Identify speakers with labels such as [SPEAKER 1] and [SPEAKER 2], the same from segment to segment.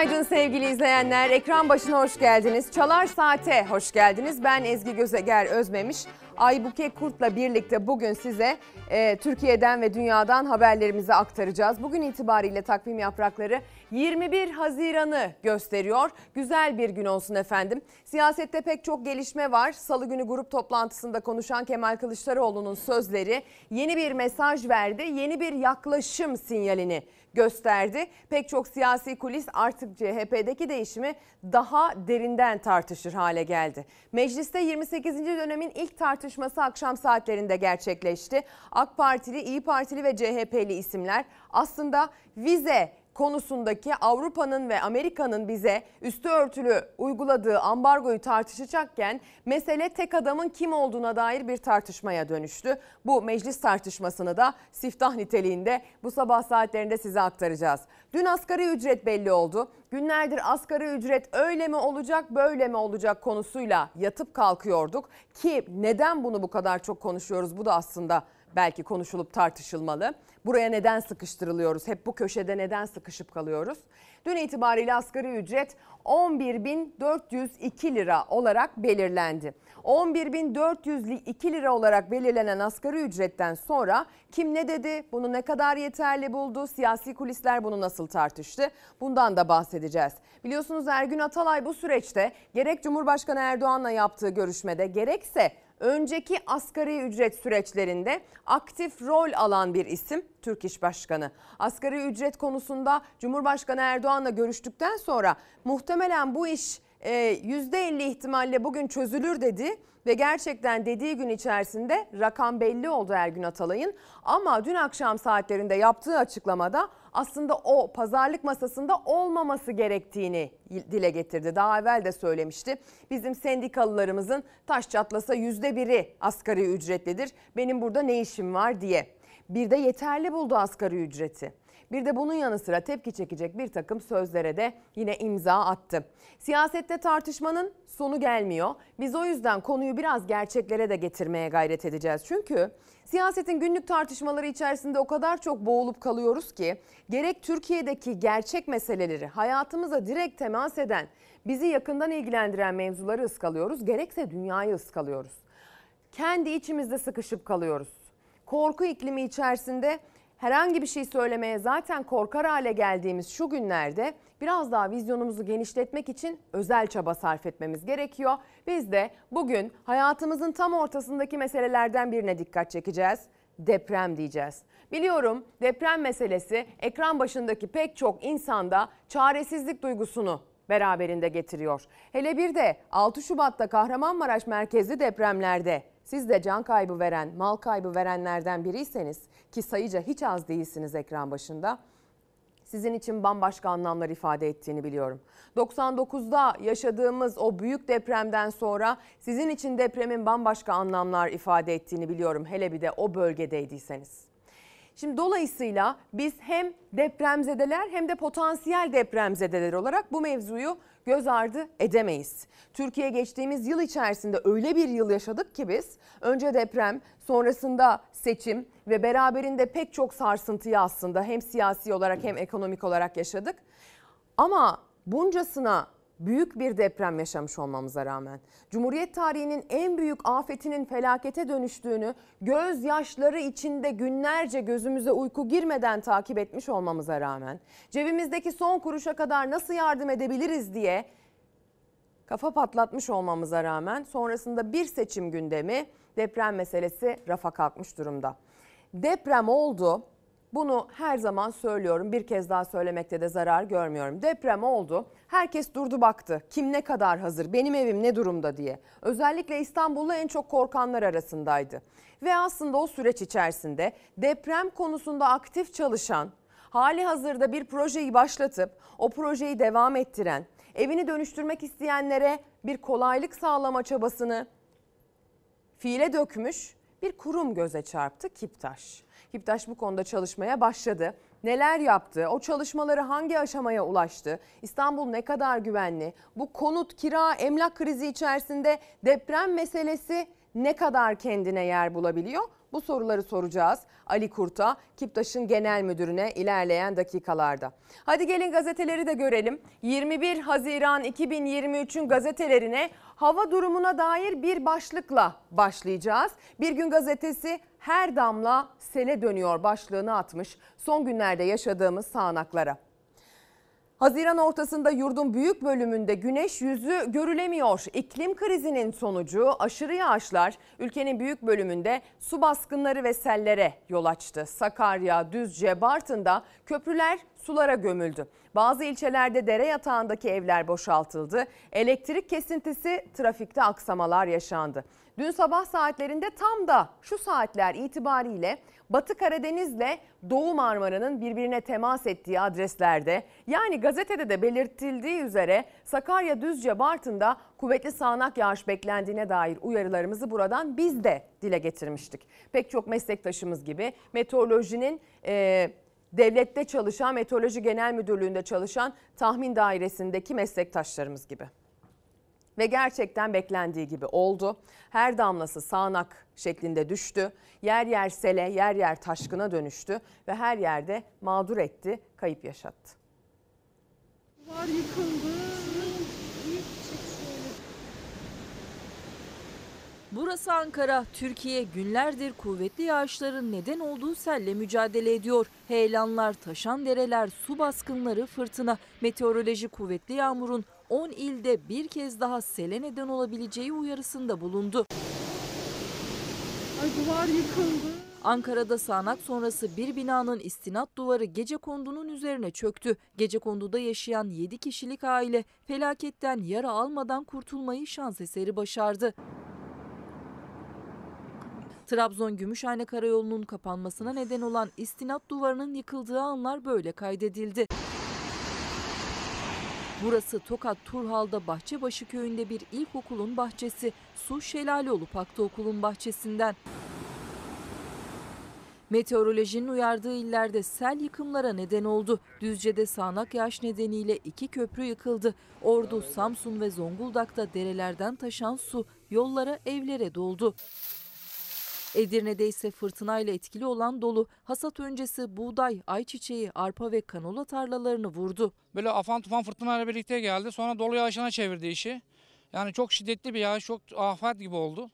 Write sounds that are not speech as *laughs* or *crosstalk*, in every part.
[SPEAKER 1] Günaydın sevgili izleyenler. Ekran başına hoş geldiniz. Çalar Saat'e hoş geldiniz. Ben Ezgi Gözeger Özmemiş. Aybuke Kurt'la birlikte bugün size e, Türkiye'den ve dünyadan haberlerimizi aktaracağız. Bugün itibariyle takvim yaprakları 21 Haziran'ı gösteriyor. Güzel bir gün olsun efendim. Siyasette pek çok gelişme var. Salı günü grup toplantısında konuşan Kemal Kılıçdaroğlu'nun sözleri yeni bir mesaj verdi. Yeni bir yaklaşım sinyalini gösterdi. Pek çok siyasi kulis artık CHP'deki değişimi daha derinden tartışır hale geldi. Mecliste 28. dönemin ilk tartışması akşam saatlerinde gerçekleşti. AK Partili, İyi Partili ve CHP'li isimler aslında vize konusundaki Avrupa'nın ve Amerika'nın bize üstü örtülü uyguladığı ambargoyu tartışacakken mesele tek adamın kim olduğuna dair bir tartışmaya dönüştü. Bu meclis tartışmasını da siftah niteliğinde bu sabah saatlerinde size aktaracağız. Dün asgari ücret belli oldu. Günlerdir asgari ücret öyle mi olacak böyle mi olacak konusuyla yatıp kalkıyorduk ki neden bunu bu kadar çok konuşuyoruz bu da aslında belki konuşulup tartışılmalı. Buraya neden sıkıştırılıyoruz? Hep bu köşede neden sıkışıp kalıyoruz? Dün itibariyle asgari ücret 11.402 lira olarak belirlendi. 11.402 lira olarak belirlenen asgari ücretten sonra kim ne dedi, bunu ne kadar yeterli buldu, siyasi kulisler bunu nasıl tartıştı? Bundan da bahsedeceğiz. Biliyorsunuz Ergün Atalay bu süreçte gerek Cumhurbaşkanı Erdoğan'la yaptığı görüşmede gerekse önceki asgari ücret süreçlerinde aktif rol alan bir isim Türk İş Başkanı. Asgari ücret konusunda Cumhurbaşkanı Erdoğan'la görüştükten sonra muhtemelen bu iş %50 e, ihtimalle bugün çözülür dedi ve gerçekten dediği gün içerisinde rakam belli oldu Ergün Atalay'ın. Ama dün akşam saatlerinde yaptığı açıklamada aslında o pazarlık masasında olmaması gerektiğini dile getirdi. Daha evvel de söylemişti. Bizim sendikalılarımızın taş çatlasa yüzde biri asgari ücretlidir. Benim burada ne işim var diye. Bir de yeterli buldu asgari ücreti. Bir de bunun yanı sıra tepki çekecek bir takım sözlere de yine imza attı. Siyasette tartışmanın sonu gelmiyor. Biz o yüzden konuyu biraz gerçeklere de getirmeye gayret edeceğiz. Çünkü siyasetin günlük tartışmaları içerisinde o kadar çok boğulup kalıyoruz ki gerek Türkiye'deki gerçek meseleleri hayatımıza direkt temas eden, bizi yakından ilgilendiren mevzuları ıskalıyoruz, gerekse dünyayı ıskalıyoruz. Kendi içimizde sıkışıp kalıyoruz. Korku iklimi içerisinde herhangi bir şey söylemeye zaten korkar hale geldiğimiz şu günlerde biraz daha vizyonumuzu genişletmek için özel çaba sarf etmemiz gerekiyor. Biz de bugün hayatımızın tam ortasındaki meselelerden birine dikkat çekeceğiz. Deprem diyeceğiz. Biliyorum deprem meselesi ekran başındaki pek çok insanda çaresizlik duygusunu beraberinde getiriyor. Hele bir de 6 Şubat'ta Kahramanmaraş merkezli depremlerde siz de can kaybı veren, mal kaybı verenlerden biriyseniz ki sayıca hiç az değilsiniz ekran başında sizin için bambaşka anlamlar ifade ettiğini biliyorum. 99'da yaşadığımız o büyük depremden sonra sizin için depremin bambaşka anlamlar ifade ettiğini biliyorum. Hele bir de o bölgedeydiyseniz. Şimdi dolayısıyla biz hem depremzedeler hem de potansiyel depremzedeler olarak bu mevzuyu göz ardı edemeyiz. Türkiye geçtiğimiz yıl içerisinde öyle bir yıl yaşadık ki biz önce deprem sonrasında seçim ve beraberinde pek çok sarsıntıyı aslında hem siyasi olarak hem ekonomik olarak yaşadık. Ama buncasına büyük bir deprem yaşamış olmamıza rağmen Cumhuriyet tarihinin en büyük afetinin felakete dönüştüğünü gözyaşları içinde günlerce gözümüze uyku girmeden takip etmiş olmamıza rağmen cebimizdeki son kuruşa kadar nasıl yardım edebiliriz diye kafa patlatmış olmamıza rağmen sonrasında bir seçim gündemi deprem meselesi rafa kalkmış durumda. Deprem oldu bunu her zaman söylüyorum. Bir kez daha söylemekte de zarar görmüyorum. Deprem oldu. Herkes durdu baktı. Kim ne kadar hazır? Benim evim ne durumda diye. Özellikle İstanbul'da en çok korkanlar arasındaydı. Ve aslında o süreç içerisinde deprem konusunda aktif çalışan, hali hazırda bir projeyi başlatıp o projeyi devam ettiren, evini dönüştürmek isteyenlere bir kolaylık sağlama çabasını fiile dökmüş bir kurum göze çarptı Kiptaş. Kiptaş bu konuda çalışmaya başladı. Neler yaptı? O çalışmaları hangi aşamaya ulaştı? İstanbul ne kadar güvenli? Bu konut, kira, emlak krizi içerisinde deprem meselesi ne kadar kendine yer bulabiliyor? Bu soruları soracağız Ali Kurt'a, Kiptaş'ın genel müdürüne ilerleyen dakikalarda. Hadi gelin gazeteleri de görelim. 21 Haziran 2023'ün gazetelerine hava durumuna dair bir başlıkla başlayacağız. Bir gün gazetesi her damla sele dönüyor başlığını atmış son günlerde yaşadığımız sağanaklara. Haziran ortasında yurdun büyük bölümünde güneş yüzü görülemiyor. İklim krizinin sonucu aşırı yağışlar ülkenin büyük bölümünde su baskınları ve sellere yol açtı. Sakarya, Düzce, Bartın'da köprüler sulara gömüldü. Bazı ilçelerde dere yatağındaki evler boşaltıldı. Elektrik kesintisi, trafikte aksamalar yaşandı. Dün sabah saatlerinde tam da şu saatler itibariyle Batı Karadeniz'le Doğu Marmara'nın birbirine temas ettiği adreslerde yani gazetede de belirtildiği üzere Sakarya, Düzce, Bartın'da kuvvetli sağanak yağış beklendiğine dair uyarılarımızı buradan biz de dile getirmiştik. Pek çok meslektaşımız gibi meteorolojinin e, devlette çalışan, Meteoroloji Genel Müdürlüğü'nde çalışan tahmin dairesindeki meslektaşlarımız gibi. Ve gerçekten beklendiği gibi oldu. Her damlası sağanak şeklinde düştü. Yer yer sele, yer yer taşkına dönüştü ve her yerde mağdur etti, kayıp yaşattı.
[SPEAKER 2] Var yıkıldı.
[SPEAKER 3] Burası Ankara. Türkiye günlerdir kuvvetli yağışların neden olduğu selle mücadele ediyor. Heyelanlar, taşan dereler, su baskınları, fırtına, meteoroloji kuvvetli yağmurun 10 ilde bir kez daha sele neden olabileceği uyarısında bulundu.
[SPEAKER 2] Ay duvar yıkıldı.
[SPEAKER 3] Ankara'da sağanak sonrası bir binanın istinat duvarı gece kondunun üzerine çöktü. Gece konduda yaşayan 7 kişilik aile felaketten yara almadan kurtulmayı şans eseri başardı. Trabzon Gümüşhane Karayolu'nun kapanmasına neden olan istinat duvarının yıkıldığı anlar böyle kaydedildi. Burası Tokat Turhal'da Bahçebaşı köyünde bir ilkokulun bahçesi. Su şelale olup aktı okulun bahçesinden. Meteorolojinin uyardığı illerde sel yıkımlara neden oldu. Düzce'de sağanak yağış nedeniyle iki köprü yıkıldı. Ordu, Samsun ve Zonguldak'ta derelerden taşan su yollara, evlere doldu. Edirne'de ise fırtınayla etkili olan dolu hasat öncesi buğday, ayçiçeği, arpa ve kanola tarlalarını vurdu.
[SPEAKER 4] Böyle afan tufan fırtınayla birlikte geldi. Sonra dolu yağışına çevirdi işi. Yani çok şiddetli bir yağış, çok afet gibi oldu.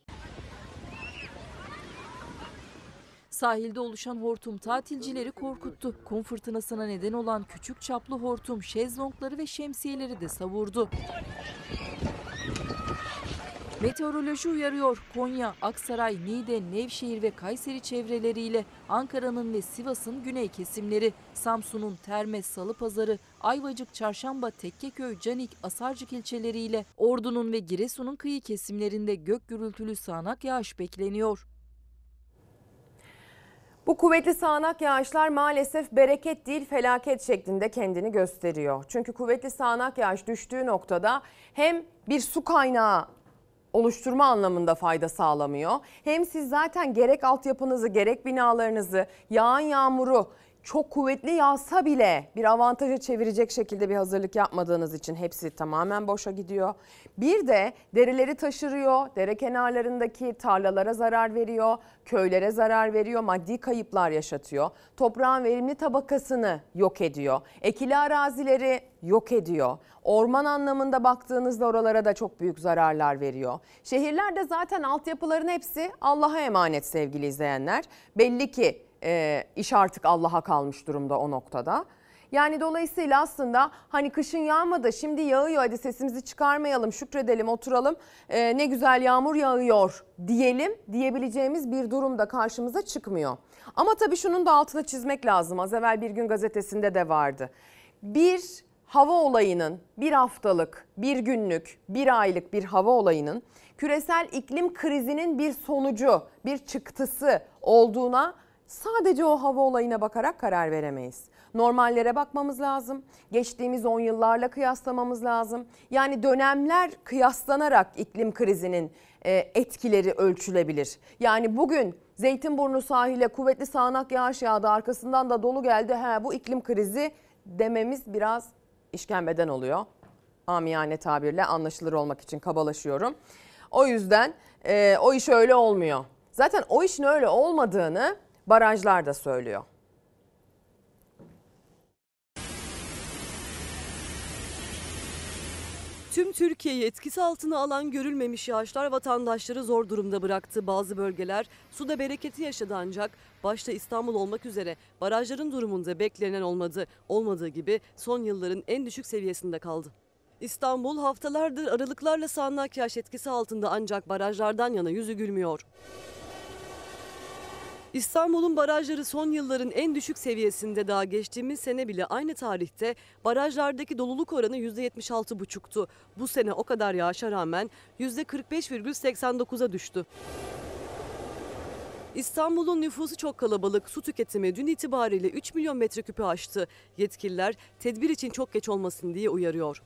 [SPEAKER 3] Sahilde oluşan hortum tatilcileri korkuttu. Kum fırtınasına neden olan küçük çaplı hortum şezlongları ve şemsiyeleri de savurdu. Meteoroloji uyarıyor. Konya, Aksaray, Niğde, Nevşehir ve Kayseri çevreleriyle Ankara'nın ve Sivas'ın güney kesimleri, Samsun'un Termes, Salıpazarı, Ayvacık, Çarşamba, Tekkeköy, Canik, Asarcık ilçeleriyle Ordu'nun ve Giresun'un kıyı kesimlerinde gök gürültülü sağanak yağış bekleniyor.
[SPEAKER 1] Bu kuvvetli sağanak yağışlar maalesef bereket değil felaket şeklinde kendini gösteriyor. Çünkü kuvvetli sağanak yağış düştüğü noktada hem bir su kaynağı oluşturma anlamında fayda sağlamıyor. Hem siz zaten gerek altyapınızı gerek binalarınızı yağan yağmuru çok kuvvetli yağsa bile bir avantaja çevirecek şekilde bir hazırlık yapmadığınız için hepsi tamamen boşa gidiyor. Bir de dereleri taşırıyor, dere kenarlarındaki tarlalara zarar veriyor, köylere zarar veriyor, maddi kayıplar yaşatıyor. Toprağın verimli tabakasını yok ediyor. Ekili arazileri yok ediyor. Orman anlamında baktığınızda oralara da çok büyük zararlar veriyor. Şehirlerde zaten altyapıların hepsi Allah'a emanet sevgili izleyenler. Belli ki e, iş artık Allah'a kalmış durumda o noktada. Yani dolayısıyla aslında hani kışın yağmadı şimdi yağıyor hadi sesimizi çıkarmayalım şükredelim oturalım e, ne güzel yağmur yağıyor diyelim diyebileceğimiz bir durum da karşımıza çıkmıyor. Ama tabii şunun da altını çizmek lazım az evvel bir gün gazetesinde de vardı. Bir hava olayının bir haftalık, bir günlük, bir aylık bir hava olayının küresel iklim krizinin bir sonucu, bir çıktısı olduğuna sadece o hava olayına bakarak karar veremeyiz. Normallere bakmamız lazım. Geçtiğimiz 10 yıllarla kıyaslamamız lazım. Yani dönemler kıyaslanarak iklim krizinin e, etkileri ölçülebilir. Yani bugün Zeytinburnu sahile kuvvetli sağanak yağış yağdı arkasından da dolu geldi. He, bu iklim krizi dememiz biraz işkembeden oluyor. Amiyane tabirle anlaşılır olmak için kabalaşıyorum. O yüzden e, o iş öyle olmuyor. Zaten o işin öyle olmadığını barajlar da söylüyor.
[SPEAKER 5] Tüm Türkiye'yi etkisi altına alan görülmemiş yağışlar vatandaşları zor durumda bıraktı. Bazı bölgeler suda bereketi yaşadı ancak başta İstanbul olmak üzere barajların durumunda beklenen olmadı. Olmadığı gibi son yılların en düşük seviyesinde kaldı. İstanbul haftalardır aralıklarla sağanak yağış etkisi altında ancak barajlardan yana yüzü gülmüyor. İstanbul'un barajları son yılların en düşük seviyesinde daha geçtiğimiz sene bile aynı tarihte barajlardaki doluluk oranı %76,5'tu. Bu sene o kadar yağışa rağmen %45,89'a düştü. İstanbul'un nüfusu çok kalabalık. Su tüketimi dün itibariyle 3 milyon metreküpü aştı. Yetkililer tedbir için çok geç olmasın diye uyarıyor.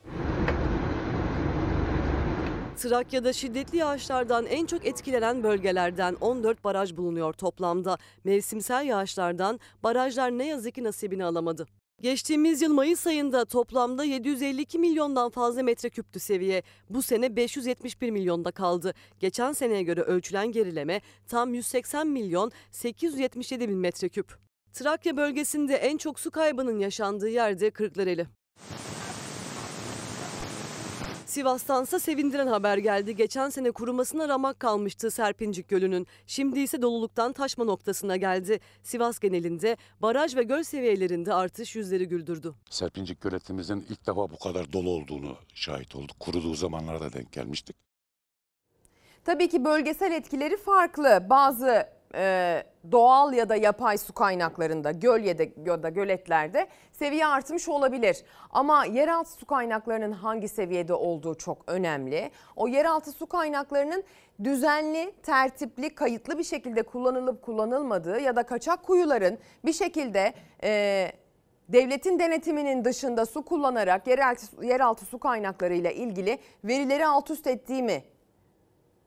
[SPEAKER 5] Trakya'da şiddetli yağışlardan en çok etkilenen bölgelerden 14 baraj bulunuyor toplamda. Mevsimsel yağışlardan barajlar ne yazık ki nasibini alamadı. Geçtiğimiz yıl Mayıs ayında toplamda 752 milyondan fazla metreküptü seviye. Bu sene 571 milyonda kaldı. Geçen seneye göre ölçülen gerileme tam 180 milyon 877 bin metreküp. Trakya bölgesinde en çok su kaybının yaşandığı yerde Kırklareli. Sivas'tansa sevindiren haber geldi. Geçen sene kurumasına ramak kalmıştı Serpincik Gölü'nün. Şimdi ise doluluktan taşma noktasına geldi. Sivas genelinde baraj ve göl seviyelerinde artış yüzleri güldürdü.
[SPEAKER 6] Serpincik göletimizin ilk defa bu kadar dolu olduğunu şahit olduk. Kuruduğu zamanlarda denk gelmiştik.
[SPEAKER 1] Tabii ki bölgesel etkileri farklı. Bazı e, doğal ya da yapay su kaynaklarında, göl ya da, ya da göletlerde seviye artmış olabilir. Ama yeraltı su kaynaklarının hangi seviyede olduğu çok önemli. O yeraltı su kaynaklarının düzenli, tertipli, kayıtlı bir şekilde kullanılıp kullanılmadığı ya da kaçak kuyuların bir şekilde e, devletin denetiminin dışında su kullanarak yeraltı, yeraltı su kaynaklarıyla ilgili verileri alt üst ettiği mi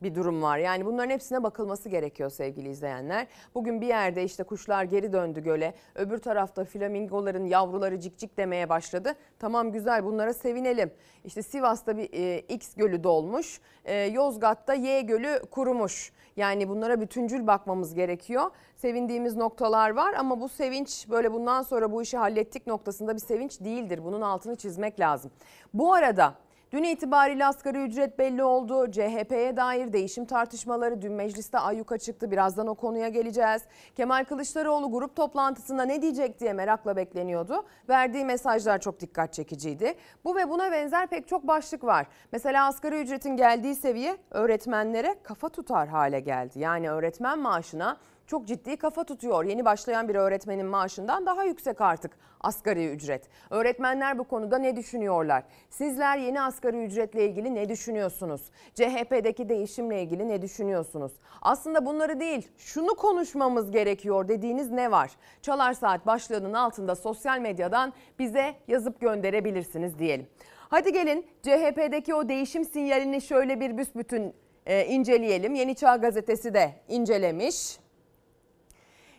[SPEAKER 1] bir durum var. Yani bunların hepsine bakılması gerekiyor sevgili izleyenler. Bugün bir yerde işte kuşlar geri döndü göle. Öbür tarafta flamingoların yavruları cik cik demeye başladı. Tamam güzel bunlara sevinelim. İşte Sivas'ta bir e, X gölü dolmuş. E, Yozgat'ta Y gölü kurumuş. Yani bunlara bütüncül bakmamız gerekiyor. Sevindiğimiz noktalar var ama bu sevinç böyle bundan sonra bu işi hallettik noktasında bir sevinç değildir. Bunun altını çizmek lazım. Bu arada Dün itibariyle asgari ücret belli oldu. CHP'ye dair değişim tartışmaları dün mecliste ayyuka çıktı. Birazdan o konuya geleceğiz. Kemal Kılıçdaroğlu grup toplantısında ne diyecek diye merakla bekleniyordu. Verdiği mesajlar çok dikkat çekiciydi. Bu ve buna benzer pek çok başlık var. Mesela asgari ücretin geldiği seviye öğretmenlere kafa tutar hale geldi. Yani öğretmen maaşına çok ciddi kafa tutuyor. Yeni başlayan bir öğretmenin maaşından daha yüksek artık asgari ücret. Öğretmenler bu konuda ne düşünüyorlar? Sizler yeni asgari ücretle ilgili ne düşünüyorsunuz? CHP'deki değişimle ilgili ne düşünüyorsunuz? Aslında bunları değil, şunu konuşmamız gerekiyor dediğiniz ne var? Çalar Saat başlığının altında sosyal medyadan bize yazıp gönderebilirsiniz diyelim. Hadi gelin CHP'deki o değişim sinyalini şöyle bir büsbütün e, inceleyelim. Yeni Çağ Gazetesi de incelemiş.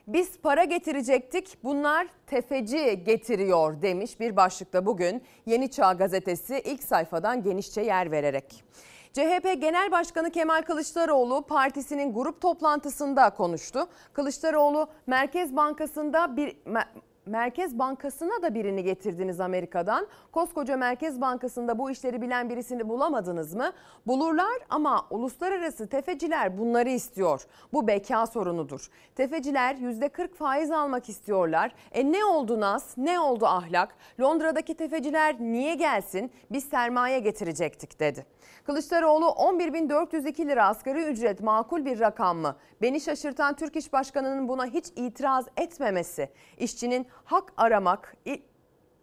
[SPEAKER 1] Biz para getirecektik bunlar tefeci getiriyor demiş bir başlıkta bugün Yeni Çağ gazetesi ilk sayfadan genişçe yer vererek. CHP Genel Başkanı Kemal Kılıçdaroğlu partisinin grup toplantısında konuştu. Kılıçdaroğlu Merkez Bankası'nda bir Merkez Bankası'na da birini getirdiniz Amerika'dan. Koskoca Merkez Bankası'nda bu işleri bilen birisini bulamadınız mı? Bulurlar ama uluslararası tefeciler bunları istiyor. Bu beka sorunudur. Tefeciler %40 faiz almak istiyorlar. E ne oldu Nas? Ne oldu ahlak? Londra'daki tefeciler niye gelsin? Biz sermaye getirecektik dedi. Kılıçdaroğlu 11.402 lira asgari ücret makul bir rakam mı? Beni şaşırtan Türk İş Başkanı'nın buna hiç itiraz etmemesi. İşçinin hak aramak,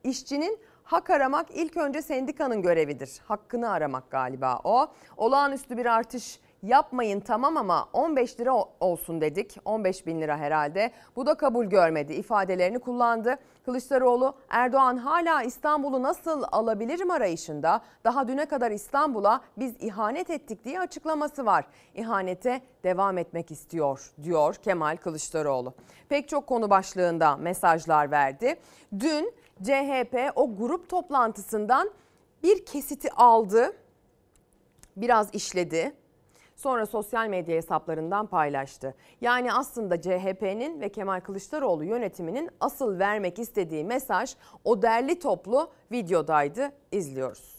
[SPEAKER 1] işçinin hak aramak ilk önce sendikanın görevidir. Hakkını aramak galiba o. Olağanüstü bir artış yapmayın tamam ama 15 lira olsun dedik. 15 bin lira herhalde. Bu da kabul görmedi ifadelerini kullandı. Kılıçdaroğlu Erdoğan hala İstanbul'u nasıl alabilirim arayışında. Daha düne kadar İstanbul'a biz ihanet ettik diye açıklaması var. İhanete devam etmek istiyor diyor Kemal Kılıçdaroğlu. Pek çok konu başlığında mesajlar verdi. Dün CHP o grup toplantısından bir kesiti aldı. Biraz işledi Sonra sosyal medya hesaplarından paylaştı. Yani aslında CHP'nin ve Kemal Kılıçdaroğlu yönetiminin asıl vermek istediği mesaj o derli toplu videodaydı. İzliyoruz.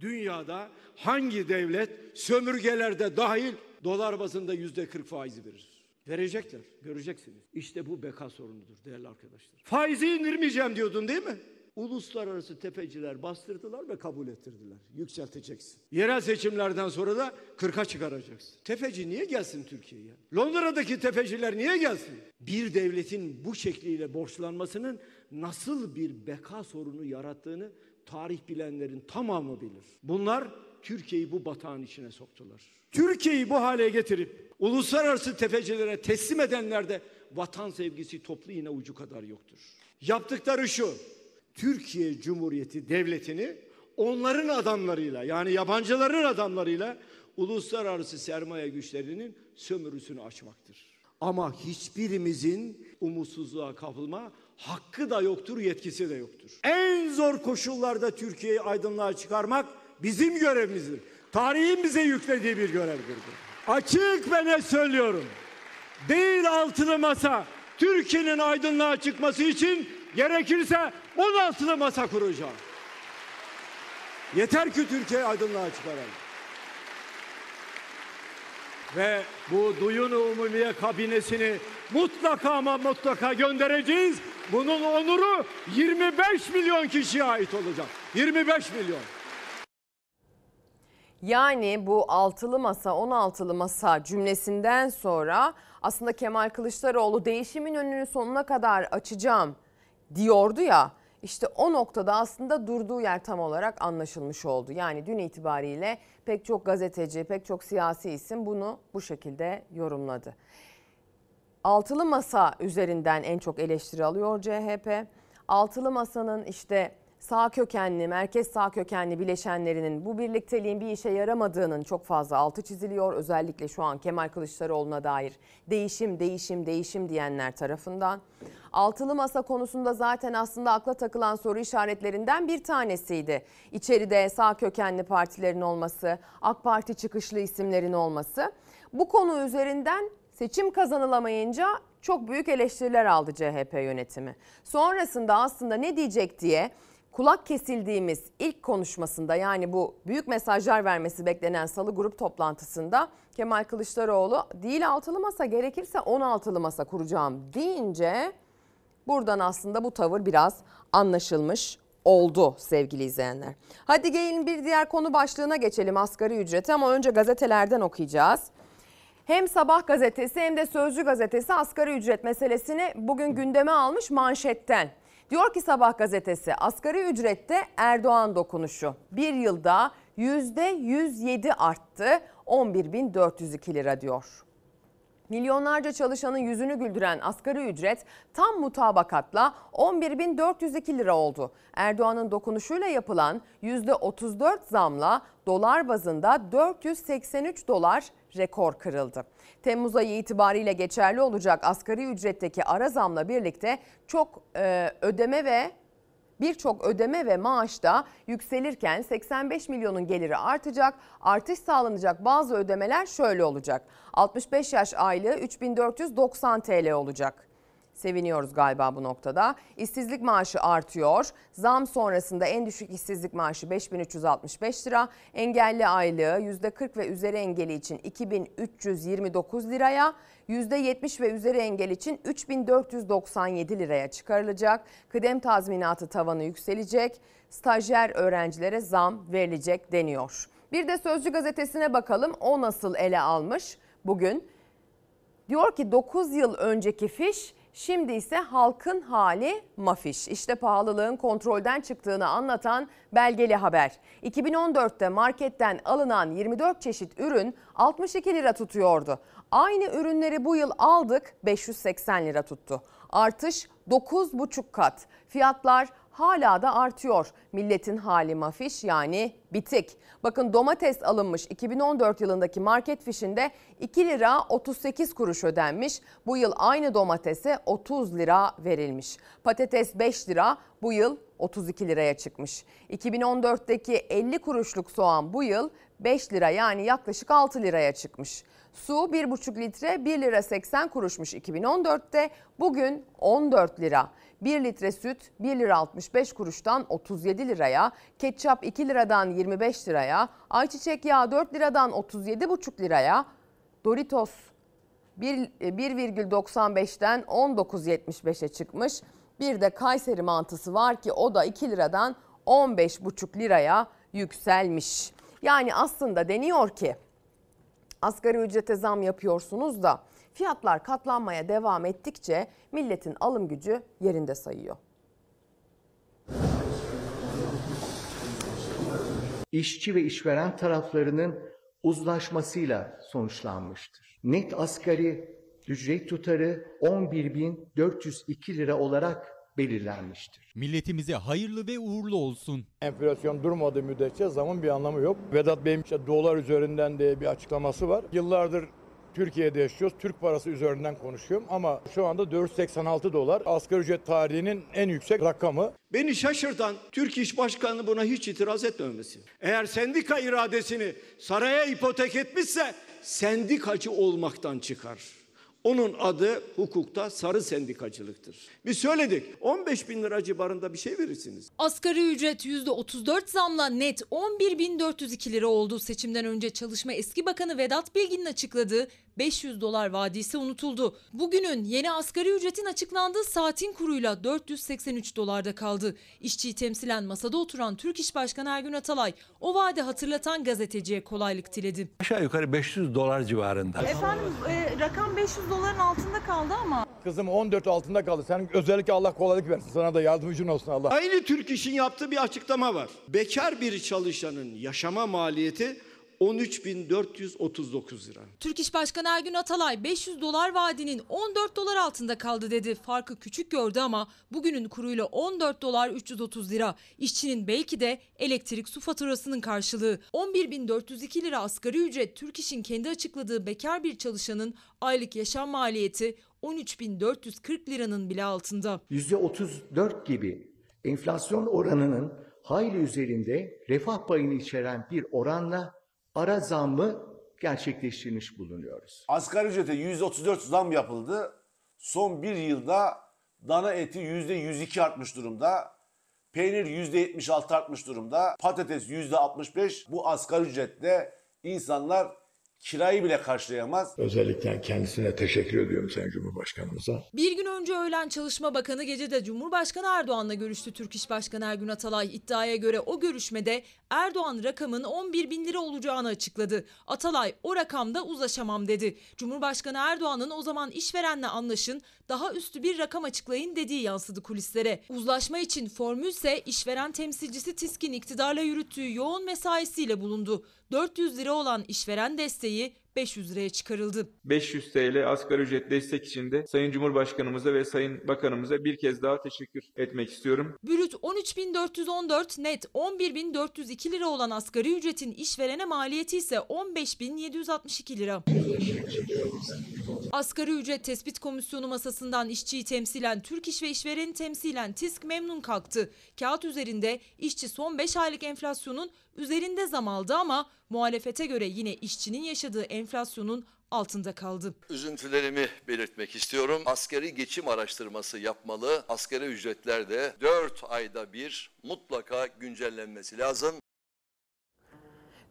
[SPEAKER 7] Dünyada hangi devlet sömürgelerde dahil dolar bazında yüzde 40 faizi verir? Verecekler. Göreceksiniz. İşte bu beka sorunudur değerli arkadaşlar. Faizi indirmeyeceğim diyordun değil mi? Uluslararası tefeciler bastırdılar ve kabul ettirdiler. Yükselteceksin. Yerel seçimlerden sonra da 40'a çıkaracaksın. Tefeci niye gelsin Türkiye'ye? Londra'daki tefeciler niye gelsin? Bir devletin bu şekliyle borçlanmasının nasıl bir beka sorunu yarattığını tarih bilenlerin tamamı bilir. Bunlar Türkiye'yi bu batağın içine soktular. Türkiye'yi bu hale getirip uluslararası tefecilere teslim edenlerde vatan sevgisi toplu iğne ucu kadar yoktur. Yaptıkları şu. Türkiye Cumhuriyeti Devleti'ni onların adamlarıyla yani yabancıların adamlarıyla uluslararası sermaye güçlerinin sömürüsünü açmaktır. Ama hiçbirimizin umutsuzluğa kapılma hakkı da yoktur, yetkisi de yoktur. En zor koşullarda Türkiye'yi aydınlığa çıkarmak bizim görevimizdir. Tarihin bize yüklediği bir görevdir. Açık ve net söylüyorum. Değil altılı masa Türkiye'nin aydınlığa çıkması için gerekirse 16'lı masa kuracağım. Yeter ki Türkiye aydınlığa çıkaralım. Ve bu Duyun Umumiye kabinesini mutlaka ama mutlaka göndereceğiz. Bunun onuru 25 milyon kişiye ait olacak. 25 milyon.
[SPEAKER 1] Yani bu altılı masa 16'lı masa cümlesinden sonra aslında Kemal Kılıçdaroğlu değişimin önünü sonuna kadar açacağım diyordu ya. İşte o noktada aslında durduğu yer tam olarak anlaşılmış oldu. Yani dün itibariyle pek çok gazeteci, pek çok siyasi isim bunu bu şekilde yorumladı. Altılı masa üzerinden en çok eleştiri alıyor CHP. Altılı masanın işte sağ kökenli, merkez sağ kökenli bileşenlerinin bu birlikteliğin bir işe yaramadığının çok fazla altı çiziliyor. Özellikle şu an Kemal Kılıçdaroğlu'na dair değişim, değişim, değişim diyenler tarafından. Altılı masa konusunda zaten aslında akla takılan soru işaretlerinden bir tanesiydi. İçeride sağ kökenli partilerin olması, AK Parti çıkışlı isimlerin olması. Bu konu üzerinden seçim kazanılamayınca çok büyük eleştiriler aldı CHP yönetimi. Sonrasında aslında ne diyecek diye kulak kesildiğimiz ilk konuşmasında yani bu büyük mesajlar vermesi beklenen salı grup toplantısında Kemal Kılıçdaroğlu değil altılı masa gerekirse 16'lı masa kuracağım deyince buradan aslında bu tavır biraz anlaşılmış oldu sevgili izleyenler. Hadi gelin bir diğer konu başlığına geçelim asgari ücreti ama önce gazetelerden okuyacağız. Hem Sabah gazetesi hem de Sözcü gazetesi asgari ücret meselesini bugün gündeme almış manşetten. Diyor ki Sabah gazetesi asgari ücrette Erdoğan dokunuşu bir yılda %107 arttı 11.402 lira diyor. Milyonlarca çalışanın yüzünü güldüren asgari ücret tam mutabakatla 11.402 lira oldu. Erdoğan'ın dokunuşuyla yapılan %34 zamla dolar bazında 483 dolar rekor kırıldı. Temmuz ayı itibariyle geçerli olacak asgari ücretteki ara zamla birlikte çok e, ödeme ve Birçok ödeme ve maaş da yükselirken 85 milyonun geliri artacak. Artış sağlanacak bazı ödemeler şöyle olacak. 65 yaş aylığı 3490 TL olacak. Seviniyoruz galiba bu noktada. İşsizlik maaşı artıyor. Zam sonrasında en düşük işsizlik maaşı 5365 lira. Engelli aylığı %40 ve üzeri engeli için 2329 liraya, %70 ve üzeri engel için 3497 liraya çıkarılacak. Kıdem tazminatı tavanı yükselecek. Stajyer öğrencilere zam verilecek deniyor. Bir de Sözcü gazetesine bakalım. O nasıl ele almış bugün? Diyor ki 9 yıl önceki fiş Şimdi ise halkın hali mafiş. İşte pahalılığın kontrolden çıktığını anlatan belgeli haber. 2014'te marketten alınan 24 çeşit ürün 62 lira tutuyordu. Aynı ürünleri bu yıl aldık 580 lira tuttu. Artış 9,5 kat. Fiyatlar hala da artıyor. Milletin hali mafiş yani bitik. Bakın domates alınmış 2014 yılındaki market fişinde 2 lira 38 kuruş ödenmiş. Bu yıl aynı domatese 30 lira verilmiş. Patates 5 lira bu yıl 32 liraya çıkmış. 2014'teki 50 kuruşluk soğan bu yıl 5 lira yani yaklaşık 6 liraya çıkmış. Su 1,5 litre 1 lira 80 kuruşmuş 2014'te bugün 14 lira. 1 litre süt 1 lira 65 kuruştan 37 liraya, ketçap 2 liradan 25 liraya, ayçiçek yağı 4 liradan 37,5 liraya, Doritos 1 1,95'ten 19,75'e çıkmış. Bir de Kayseri mantısı var ki o da 2 liradan 15,5 liraya yükselmiş. Yani aslında deniyor ki asgari ücrete zam yapıyorsunuz da fiyatlar katlanmaya devam ettikçe milletin alım gücü yerinde sayıyor.
[SPEAKER 8] işçi ve işveren taraflarının uzlaşmasıyla sonuçlanmıştır. Net asgari ücret tutarı 11.402 lira olarak belirlenmiştir.
[SPEAKER 9] Milletimize hayırlı ve uğurlu olsun.
[SPEAKER 10] Enflasyon durmadığı müddetçe zamın bir anlamı yok. Vedat Bey'in işte dolar üzerinden de bir açıklaması var. Yıllardır Türkiye'de yaşıyoruz. Türk parası üzerinden konuşuyorum ama şu anda 486 dolar asgari ücret tarihinin en yüksek rakamı.
[SPEAKER 11] Beni şaşırtan Türk İş Başkanı buna hiç itiraz etmemesi. Eğer sendika iradesini saraya ipotek etmişse sendikacı olmaktan çıkar. Onun adı hukukta sarı sendikacılıktır. Biz söyledik 15 bin lira civarında bir şey verirsiniz.
[SPEAKER 12] Asgari ücret %34 zamla net 11.402 lira oldu. Seçimden önce Çalışma Eski Bakanı Vedat Bilgin'in açıkladığı 500 dolar vadisi unutuldu. Bugünün yeni asgari ücretin açıklandığı saatin kuruyla 483 dolarda kaldı. İşçiyi temsilen masada oturan Türk İş Başkanı Ergün Atalay o vaadi hatırlatan gazeteciye kolaylık diledi.
[SPEAKER 13] Aşağı yukarı 500 dolar civarında.
[SPEAKER 14] Efendim e, rakam 500 doların altında kaldı ama.
[SPEAKER 10] Kızım 14 altında kaldı. Sen özellikle Allah kolaylık versin. Sana da yardımcın olsun Allah.
[SPEAKER 11] Aynı Türk İş'in yaptığı bir açıklama var. Bekar bir çalışanın yaşama maliyeti 13.439 lira.
[SPEAKER 12] Türk İş Başkanı Ergün Atalay 500 dolar vaadinin 14 dolar altında kaldı dedi. Farkı küçük gördü ama bugünün kuruyla 14 dolar 330 lira. İşçinin belki de elektrik su faturasının karşılığı. 11.402 lira asgari ücret Türk İş'in kendi açıkladığı bekar bir çalışanın aylık yaşam maliyeti 13.440 liranın bile altında.
[SPEAKER 8] %34 gibi enflasyon oranının hayli üzerinde refah payını içeren bir oranla ara zammı gerçekleştirmiş bulunuyoruz.
[SPEAKER 15] Asgari ücrete %34 zam yapıldı. Son bir yılda dana eti %102 artmış durumda. Peynir %76 artmış durumda. Patates %65. Bu asgari ücretle insanlar kirayı bile karşılayamaz.
[SPEAKER 13] Özellikle kendisine teşekkür ediyorum Sayın Cumhurbaşkanımıza.
[SPEAKER 12] Bir gün önce öğlen Çalışma Bakanı gecede Cumhurbaşkanı Erdoğan'la görüştü Türk İş Başkanı Ergün Atalay. iddiaya göre o görüşmede Erdoğan rakamın 11 bin lira olacağını açıkladı. Atalay o rakamda uzlaşamam dedi. Cumhurbaşkanı Erdoğan'ın o zaman işverenle anlaşın daha üstü bir rakam açıklayın dediği yansıdı kulislere. Uzlaşma için formülse işveren temsilcisi TİSK'in iktidarla yürüttüğü yoğun mesaisiyle bulundu. 400 lira olan işveren desteği 500 liraya çıkarıldı.
[SPEAKER 16] 500 TL asgari ücret destek için de Sayın Cumhurbaşkanımıza ve Sayın Bakanımıza bir kez daha teşekkür etmek istiyorum.
[SPEAKER 12] Brüt 13.414 net 11.402 lira olan asgari ücretin işverene maliyeti ise 15.762 lira. Asgari ücret tespit komisyonu masasından işçiyi temsilen Türk İş ve işvereni temsilen TİSK memnun kalktı. Kağıt üzerinde işçi son 5 aylık enflasyonun üzerinde zam aldı ama muhalefete göre yine işçinin yaşadığı enflasyonun altında kaldı.
[SPEAKER 17] Üzüntülerimi belirtmek istiyorum. Askeri geçim araştırması yapmalı. Askeri ücretler de 4 ayda bir mutlaka güncellenmesi lazım.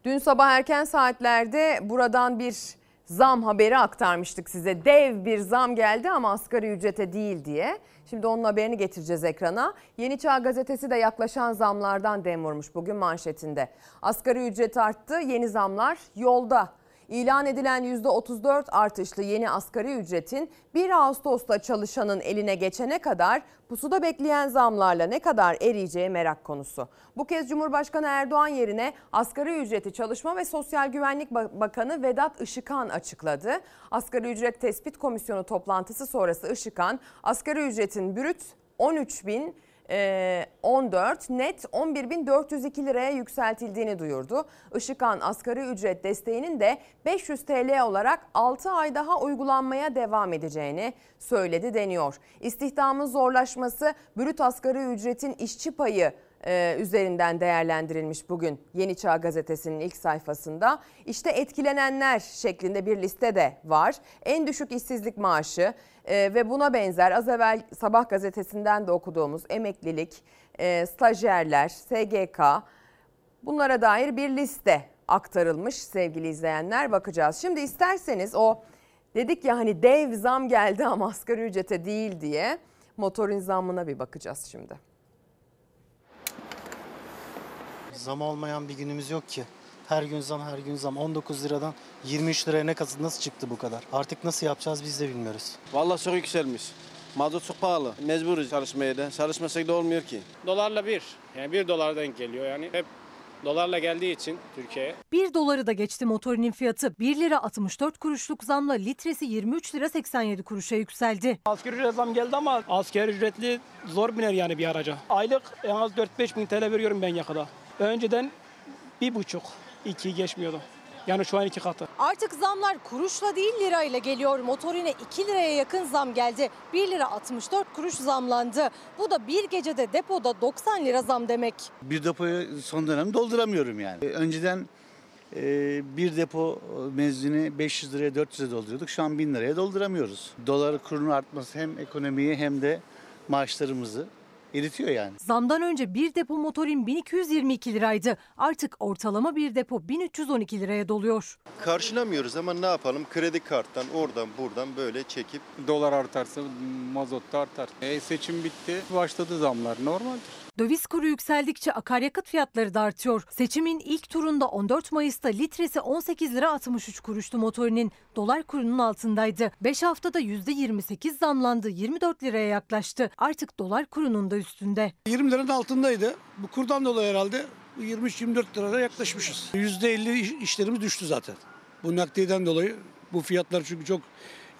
[SPEAKER 1] Dün sabah erken saatlerde buradan bir zam haberi aktarmıştık size. Dev bir zam geldi ama asgari ücrete değil diye. Şimdi onun haberini getireceğiz ekrana. Yeni Çağ gazetesi de yaklaşan zamlardan dem vurmuş bugün manşetinde. Asgari ücret arttı, yeni zamlar yolda. İlan edilen %34 artışlı yeni asgari ücretin 1 Ağustos'ta çalışanın eline geçene kadar pusuda bekleyen zamlarla ne kadar eriyeceği merak konusu. Bu kez Cumhurbaşkanı Erdoğan yerine asgari ücreti Çalışma ve Sosyal Güvenlik Bakanı Vedat Işıkhan açıkladı. Asgari ücret tespit komisyonu toplantısı sonrası Işıkhan asgari ücretin brüt 13 bin 14 net 11.402 liraya yükseltildiğini duyurdu. Işıkhan asgari ücret desteğinin de 500 TL olarak 6 ay daha uygulanmaya devam edeceğini söyledi deniyor. İstihdamın zorlaşması, brüt asgari ücretin işçi payı e, üzerinden değerlendirilmiş bugün Yeni Çağ Gazetesi'nin ilk sayfasında. İşte etkilenenler şeklinde bir liste de var. En düşük işsizlik maaşı e, ve buna benzer az evvel Sabah gazetesinden de okuduğumuz emeklilik, e, stajyerler, SGK bunlara dair bir liste aktarılmış sevgili izleyenler bakacağız. Şimdi isterseniz o dedik ya hani dev zam geldi ama *laughs* asgari ücrete değil diye motorun zammına bir bakacağız şimdi.
[SPEAKER 18] Zam olmayan bir günümüz yok ki. Her gün zam, her gün zam. 19 liradan 23 liraya ne kadar nasıl çıktı bu kadar? Artık nasıl yapacağız biz de bilmiyoruz.
[SPEAKER 19] Vallahi çok yükselmiş. Mazot çok pahalı. Mecburuz çalışmaya da. Çalışmasak da olmuyor ki.
[SPEAKER 20] Dolarla bir. Yani bir dolar denk geliyor yani. Hep dolarla geldiği için Türkiye'ye.
[SPEAKER 21] 1 doları da geçti motorinin fiyatı. 1 lira 64 kuruşluk zamla litresi 23 lira 87 kuruşa yükseldi.
[SPEAKER 20] Asgari ücret zam geldi ama asgari ücretli zor biner yani bir araca. Aylık en az 4-5 bin TL veriyorum ben yakada. Önceden bir buçuk, iki geçmiyordu. Yani şu an iki katı.
[SPEAKER 21] Artık zamlar kuruşla değil lirayla geliyor. Motorine 2 liraya yakın zam geldi. 1 lira 64 kuruş zamlandı. Bu da bir gecede depoda 90 lira zam demek.
[SPEAKER 22] Bir depoyu son dönem dolduramıyorum yani. Önceden e, bir depo mezunu 500 liraya 400'e dolduruyorduk. Şu an 1000 liraya dolduramıyoruz. Dolar kurunun artması hem ekonomiyi hem de maaşlarımızı eritiyor yani.
[SPEAKER 21] Zamdan önce bir depo motorin 1222 liraydı. Artık ortalama bir depo 1312 liraya doluyor.
[SPEAKER 23] Karşılamıyoruz ama ne yapalım? Kredi karttan oradan buradan böyle çekip
[SPEAKER 24] Dolar artarsa mazot da artar. E, seçim bitti. Başladı zamlar. Normaldir.
[SPEAKER 21] Döviz kuru yükseldikçe akaryakıt fiyatları da artıyor. Seçimin ilk turunda 14 Mayıs'ta litresi 18 lira 63 kuruştu motorinin. Dolar kurunun altındaydı. 5 haftada %28 zamlandı. 24 liraya yaklaştı. Artık dolar kurunun da üstünde.
[SPEAKER 25] 20 liranın altındaydı. Bu kurdan dolayı herhalde 23-24 liraya yaklaşmışız. %50 iş- işlerimiz düştü zaten. Bu nakliyeden dolayı bu fiyatlar çünkü çok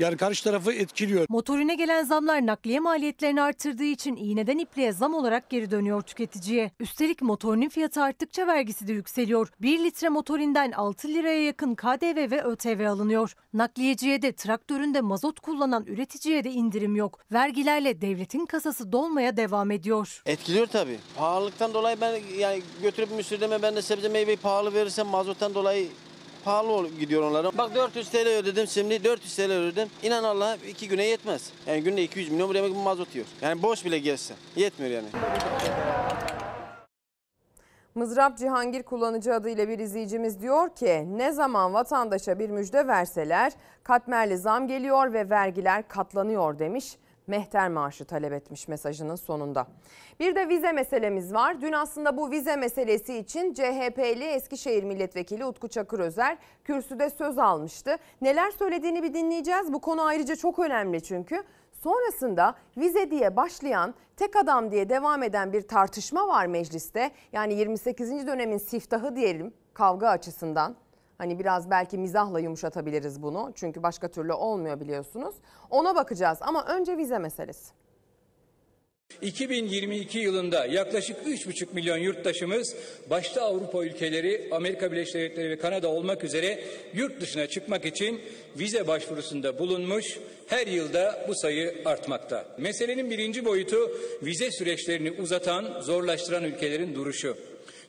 [SPEAKER 25] yani karşı tarafı etkiliyor.
[SPEAKER 21] Motorine gelen zamlar nakliye maliyetlerini artırdığı için iğneden ipliğe zam olarak geri dönüyor tüketiciye. Üstelik motorinin fiyatı arttıkça vergisi de yükseliyor. 1 litre motorinden 6 liraya yakın KDV ve ÖTV alınıyor. Nakliyeciye de traktöründe mazot kullanan üreticiye de indirim yok. Vergilerle devletin kasası dolmaya devam ediyor.
[SPEAKER 19] Etkiliyor tabii. Pahalılıktan dolayı ben yani götürüp müşterime ben de sebze meyveyi pahalı verirsem mazottan dolayı pahalı gidiyor onlara. Bak 400 TL ödedim şimdi 400 TL ödedim. İnan Allah iki güne yetmez. Yani günde 200 milyon buraya bir mazot yiyor. Yani boş bile gelse yetmiyor yani.
[SPEAKER 1] Mızrap Cihangir kullanıcı adıyla bir izleyicimiz diyor ki ne zaman vatandaşa bir müjde verseler katmerli zam geliyor ve vergiler katlanıyor demiş. Mehter maaşı talep etmiş mesajının sonunda. Bir de vize meselemiz var. Dün aslında bu vize meselesi için CHP'li Eskişehir Milletvekili Utku Çakırözer kürsüde söz almıştı. Neler söylediğini bir dinleyeceğiz. Bu konu ayrıca çok önemli çünkü. Sonrasında vize diye başlayan, tek adam diye devam eden bir tartışma var mecliste. Yani 28. dönemin siftahı diyelim kavga açısından. Hani biraz belki mizahla yumuşatabiliriz bunu. Çünkü başka türlü olmuyor biliyorsunuz. Ona bakacağız ama önce vize meselesi.
[SPEAKER 26] 2022 yılında yaklaşık 3,5 milyon yurttaşımız başta Avrupa ülkeleri, Amerika Birleşik Devletleri ve Kanada olmak üzere yurt dışına çıkmak için vize başvurusunda bulunmuş. Her yılda bu sayı artmakta. Meselenin birinci boyutu vize süreçlerini uzatan, zorlaştıran ülkelerin duruşu.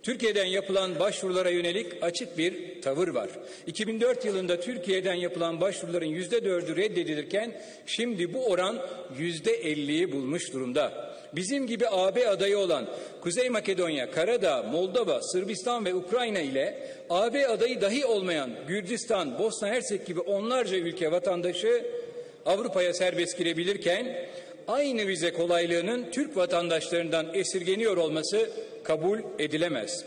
[SPEAKER 26] Türkiye'den yapılan başvurulara yönelik açık bir tavır var. 2004 yılında Türkiye'den yapılan başvuruların yüzde dördü reddedilirken şimdi bu oran yüzde elliyi bulmuş durumda. Bizim gibi AB adayı olan Kuzey Makedonya, Karadağ, Moldova, Sırbistan ve Ukrayna ile AB adayı dahi olmayan Gürcistan, Bosna Hersek gibi onlarca ülke vatandaşı Avrupa'ya serbest girebilirken aynı vize kolaylığının Türk vatandaşlarından esirgeniyor olması kabul edilemez.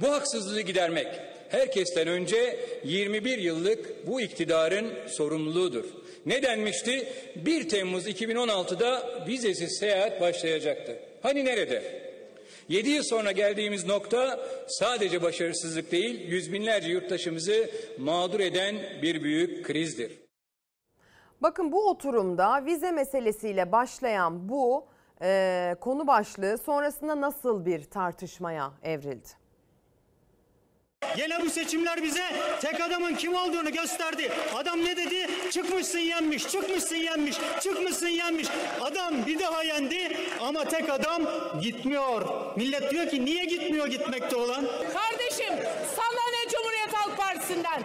[SPEAKER 26] Bu haksızlığı gidermek herkesten önce 21 yıllık bu iktidarın sorumluluğudur. Ne denmişti? 1 Temmuz 2016'da vizesiz seyahat başlayacaktı. Hani nerede? 7 yıl sonra geldiğimiz nokta sadece başarısızlık değil, yüz binlerce yurttaşımızı mağdur eden bir büyük krizdir.
[SPEAKER 1] Bakın bu oturumda vize meselesiyle başlayan bu e, konu başlığı sonrasında nasıl bir tartışmaya evrildi?
[SPEAKER 27] Yine bu seçimler bize tek adamın kim olduğunu gösterdi. Adam ne dedi? Çıkmışsın yenmiş, çıkmışsın yenmiş, çıkmışsın yenmiş. Adam bir daha yendi ama tek adam gitmiyor. Millet diyor ki niye gitmiyor gitmekte olan?
[SPEAKER 28] Kardeşim sana ne Cumhuriyet Halk Partisi'nden,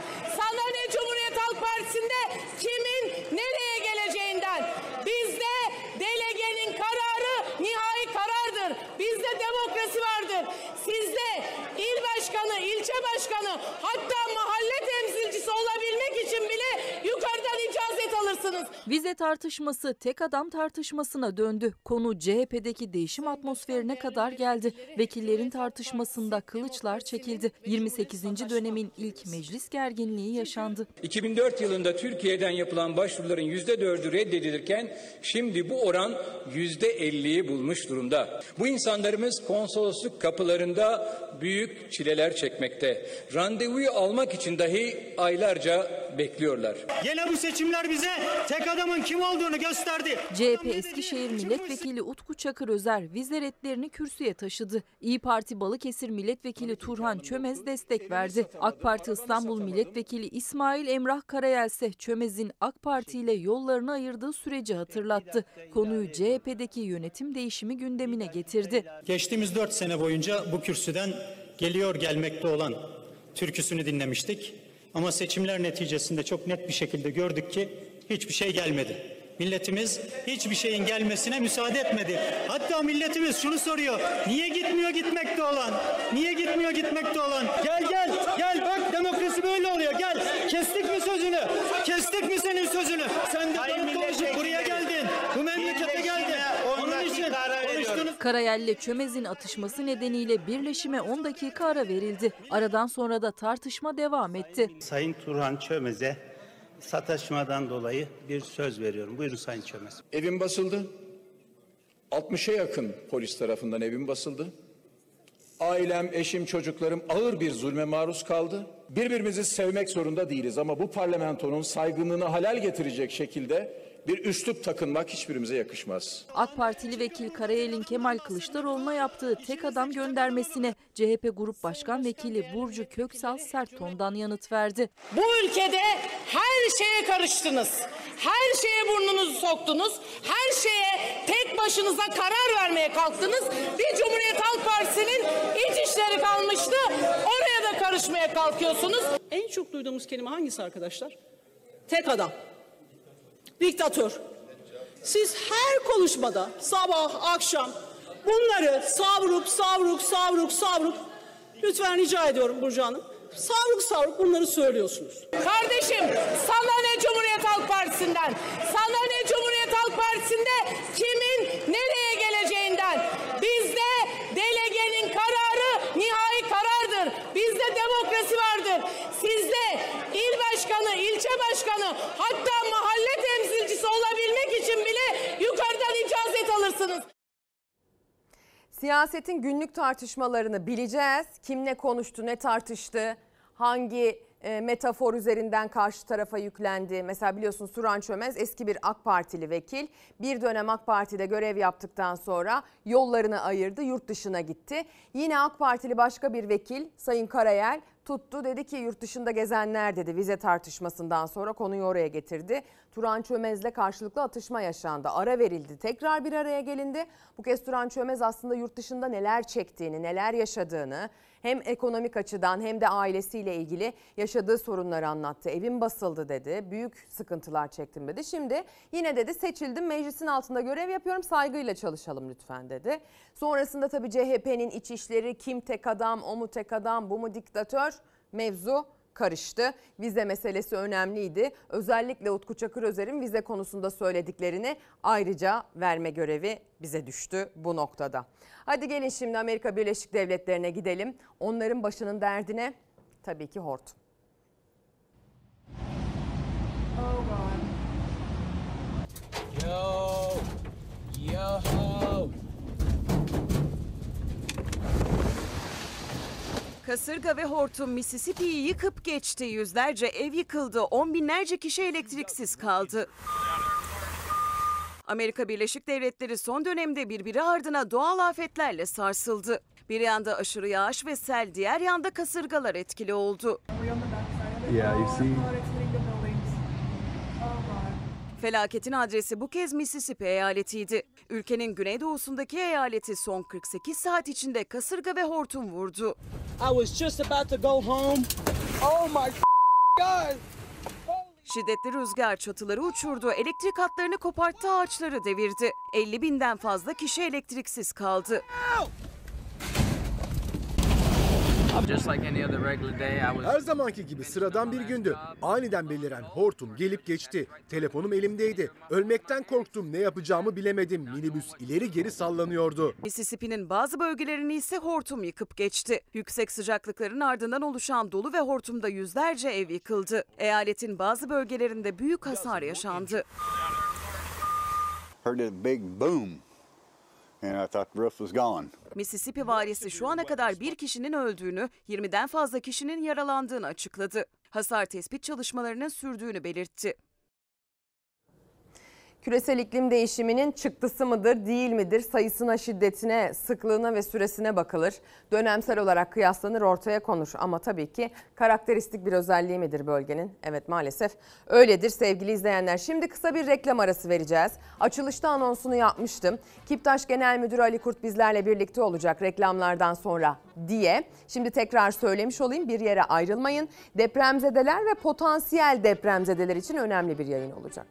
[SPEAKER 28] Partisi'nde kimin nereye geleceğinden. Bizde delegenin kararı nihai karardır. Bizde demokrasi vardır. Sizde il başkanı, ilçe başkanı hatta mahalle temsilcisi olabilmek için bile yukarıdan icazet alırsınız.
[SPEAKER 3] Vize tartışması tek adam tartışmasına döndü. Konu CHP'deki değişim atmosferine kadar geldi. Vekillerin tartışmasında kılıçlar çekildi. 28. dönemin ilk meclis gerginliği yaşandı.
[SPEAKER 26] 2004 yılında Türkiye'den yapılan başvuruların %4'ü reddedilirken şimdi bu oran %50'yi bulmuş durumda. Bu insanlarımız konsolosluk kapılarında büyük çileler çekmekte. Randevuyu almak için dahi aylarca bekliyorlar.
[SPEAKER 27] Yine bu seçimler bize tek adamın kim olduğunu gösterdi.
[SPEAKER 3] CHP Eskişehir Milletvekili Utku Çakır Özer vize redlerini kürsüye taşıdı. İyi Parti Balıkesir Milletvekili Turhan Çömez destek verdi. AK Parti İstanbul Milletvekili İsmail Emrah Karayel ise Çömez'in AK Parti ile yollarını ayırdığı süreci hatırlattı. Konuyu CHP'deki yönetim değişimi gündemine getirdi.
[SPEAKER 27] Geçtiğimiz dört sene boyunca bu kürsüden geliyor gelmekte olan türküsünü dinlemiştik. Ama seçimler neticesinde çok net bir şekilde gördük ki hiçbir şey gelmedi. Milletimiz hiçbir şeyin gelmesine müsaade etmedi. Hatta milletimiz şunu soruyor. Niye gitmiyor gitmekte olan? Niye gitmiyor gitmekte olan? Gel gel gel bak demokrasi böyle oluyor. Gel kestik mi sözünü? Kestik mi senin sözünü? Sen de dolaşıp buraya geldin. Bu memlekete geldin. Onun için konuştuğunuz
[SPEAKER 3] Karayel ile Çömez'in atışması nedeniyle birleşime 10 dakika ara verildi. Aradan sonra da tartışma devam etti.
[SPEAKER 29] Sayın Turhan Çömez'e sataşmadan dolayı bir söz veriyorum. Buyurun Sayın Çömez.
[SPEAKER 10] Evim basıldı. 60'a yakın polis tarafından evim basıldı. Ailem, eşim, çocuklarım ağır bir zulme maruz kaldı. Birbirimizi sevmek zorunda değiliz ama bu parlamentonun saygınlığını halel getirecek şekilde bir üslup takınmak hiçbirimize yakışmaz.
[SPEAKER 3] AK Partili vekil Karayel'in Kemal Kılıçdaroğlu'na yaptığı tek adam göndermesine CHP Grup Başkan Vekili Burcu Köksal sert tondan yanıt verdi.
[SPEAKER 28] Bu ülkede her şeye karıştınız. Her şeye burnunuzu soktunuz. Her şeye tek başınıza karar vermeye kalktınız. Bir Cumhuriyet Halk Partisi'nin iç işleri kalmıştı. Oraya da karışmaya kalkıyorsunuz.
[SPEAKER 30] En çok duyduğumuz kelime hangisi arkadaşlar? Tek adam. Diktatör. Siz her konuşmada sabah akşam bunları savruk savruk savruk savruk lütfen rica ediyorum Burcu Hanım. Savruk savruk bunları söylüyorsunuz.
[SPEAKER 28] Kardeşim sana ne Cumhuriyet Halk Partisi'nden, sana ne Cumhuriyet Halk Partisi'nde kimin nereye geleceğinden. Bizde delegenin kararı nihai karardır. Bizde demokrasi vardır. Sizde il başkanı, ilçe başkanı hatta mahalle temsilcisi olabilmek için bile yukarıdan icazet alırsınız.
[SPEAKER 1] Siyasetin günlük tartışmalarını bileceğiz. Kim ne konuştu, ne tartıştı, hangi e, metafor üzerinden karşı tarafa yüklendi. Mesela biliyorsun Suran Çömez eski bir AK Partili vekil. Bir dönem AK Parti'de görev yaptıktan sonra yollarını ayırdı, yurt dışına gitti. Yine AK Partili başka bir vekil Sayın Karayel tuttu dedi ki yurt dışında gezenler dedi vize tartışmasından sonra konuyu oraya getirdi. Turan Çömez'le karşılıklı atışma yaşandı. Ara verildi. Tekrar bir araya gelindi. Bu kez Turan Çömez aslında yurt dışında neler çektiğini, neler yaşadığını hem ekonomik açıdan hem de ailesiyle ilgili yaşadığı sorunları anlattı. Evim basıldı dedi. Büyük sıkıntılar çektim dedi. Şimdi yine dedi seçildim meclisin altında görev yapıyorum saygıyla çalışalım lütfen dedi. Sonrasında tabii CHP'nin iç işleri kim tek adam o mu tek adam bu mu diktatör mevzu karıştı. Vize meselesi önemliydi. Özellikle Utku Çakır Özer'in vize konusunda söylediklerini ayrıca verme görevi bize düştü bu noktada. Hadi gelin şimdi Amerika Birleşik Devletleri'ne gidelim. Onların başının derdine tabii ki hortum.
[SPEAKER 31] Yo, yo.
[SPEAKER 32] Kasırga ve hortum Mississippi'yi yıkıp geçti. Yüzlerce ev yıkıldı. On binlerce kişi elektriksiz kaldı. Amerika Birleşik Devletleri son dönemde birbiri ardına doğal afetlerle sarsıldı. Bir yanda aşırı yağış ve sel, diğer yanda kasırgalar etkili oldu.
[SPEAKER 33] Yeah, you see.
[SPEAKER 32] Felaketin adresi bu kez Mississippi eyaletiydi. Ülkenin güneydoğusundaki eyaleti son 48 saat içinde kasırga ve hortum vurdu.
[SPEAKER 34] I was just about to go home. Oh my God.
[SPEAKER 32] Şiddetli rüzgar çatıları uçurdu, elektrik hatlarını koparttı, ağaçları devirdi. 50 binden fazla kişi elektriksiz kaldı.
[SPEAKER 35] Her zamanki gibi sıradan bir gündü. Aniden beliren hortum gelip geçti. Telefonum elimdeydi. Ölmekten korktum. Ne yapacağımı bilemedim. Minibüs ileri geri sallanıyordu.
[SPEAKER 32] Mississippi'nin bazı bölgelerini ise hortum yıkıp geçti. Yüksek sıcaklıkların ardından oluşan dolu ve hortumda yüzlerce ev yıkıldı. Eyaletin bazı bölgelerinde büyük hasar yaşandı.
[SPEAKER 36] Heard a big boom,
[SPEAKER 32] Mississippi valisi şu ana kadar bir kişinin öldüğünü, 20'den fazla kişinin yaralandığını açıkladı. Hasar tespit çalışmalarının sürdüğünü belirtti.
[SPEAKER 1] Küresel iklim değişiminin çıktısı mıdır, değil midir? Sayısına, şiddetine, sıklığına ve süresine bakılır. Dönemsel olarak kıyaslanır, ortaya konur. Ama tabii ki karakteristik bir özelliği midir bölgenin? Evet maalesef öyledir sevgili izleyenler. Şimdi kısa bir reklam arası vereceğiz. Açılışta anonsunu yapmıştım. Kiptaş Genel Müdürü Ali Kurt bizlerle birlikte olacak reklamlardan sonra diye. Şimdi tekrar söylemiş olayım bir yere ayrılmayın. Depremzedeler ve potansiyel depremzedeler için önemli bir yayın olacak.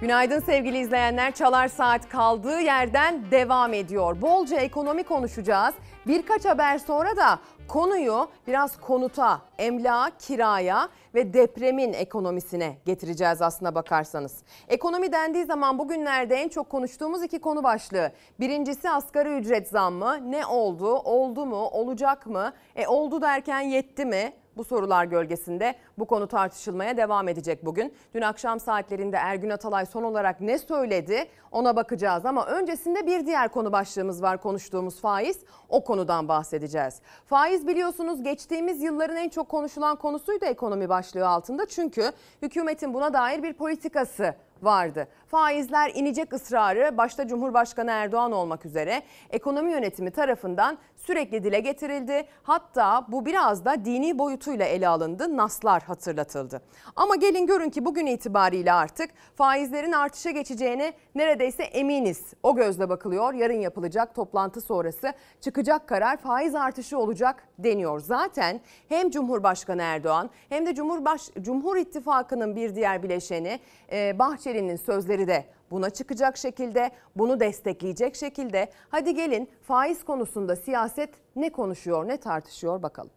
[SPEAKER 1] Günaydın sevgili izleyenler. Çalar Saat kaldığı yerden devam ediyor. Bolca ekonomi konuşacağız. Birkaç haber sonra da konuyu biraz konuta, emlağa, kiraya ve depremin ekonomisine getireceğiz aslına bakarsanız. Ekonomi dendiği zaman bugünlerde en çok konuştuğumuz iki konu başlığı. Birincisi asgari ücret zammı. Ne oldu? Oldu mu? Olacak mı? E oldu derken yetti mi? Bu sorular gölgesinde bu konu tartışılmaya devam edecek bugün. Dün akşam saatlerinde Ergün Atalay son olarak ne söyledi ona bakacağız ama öncesinde bir diğer konu başlığımız var konuştuğumuz faiz. O konudan bahsedeceğiz. Faiz biliyorsunuz geçtiğimiz yılların en çok konuşulan konusuydu ekonomi başlığı altında. Çünkü hükümetin buna dair bir politikası vardı. Faizler inecek ısrarı başta Cumhurbaşkanı Erdoğan olmak üzere ekonomi yönetimi tarafından sürekli dile getirildi. Hatta bu biraz da dini boyutuyla ele alındı. Naslar hatırlatıldı. Ama gelin görün ki bugün itibariyle artık faizlerin artışa geçeceğine neredeyse eminiz. O gözle bakılıyor. Yarın yapılacak toplantı sonrası çıkacak karar faiz artışı olacak deniyor. Zaten hem Cumhurbaşkanı Erdoğan hem de Cumhurbaş Cumhur İttifakı'nın bir diğer bileşeni e, Bahçeli'nin sözleri de buna çıkacak şekilde, bunu destekleyecek şekilde. Hadi gelin faiz konusunda siyaset ne konuşuyor, ne tartışıyor bakalım.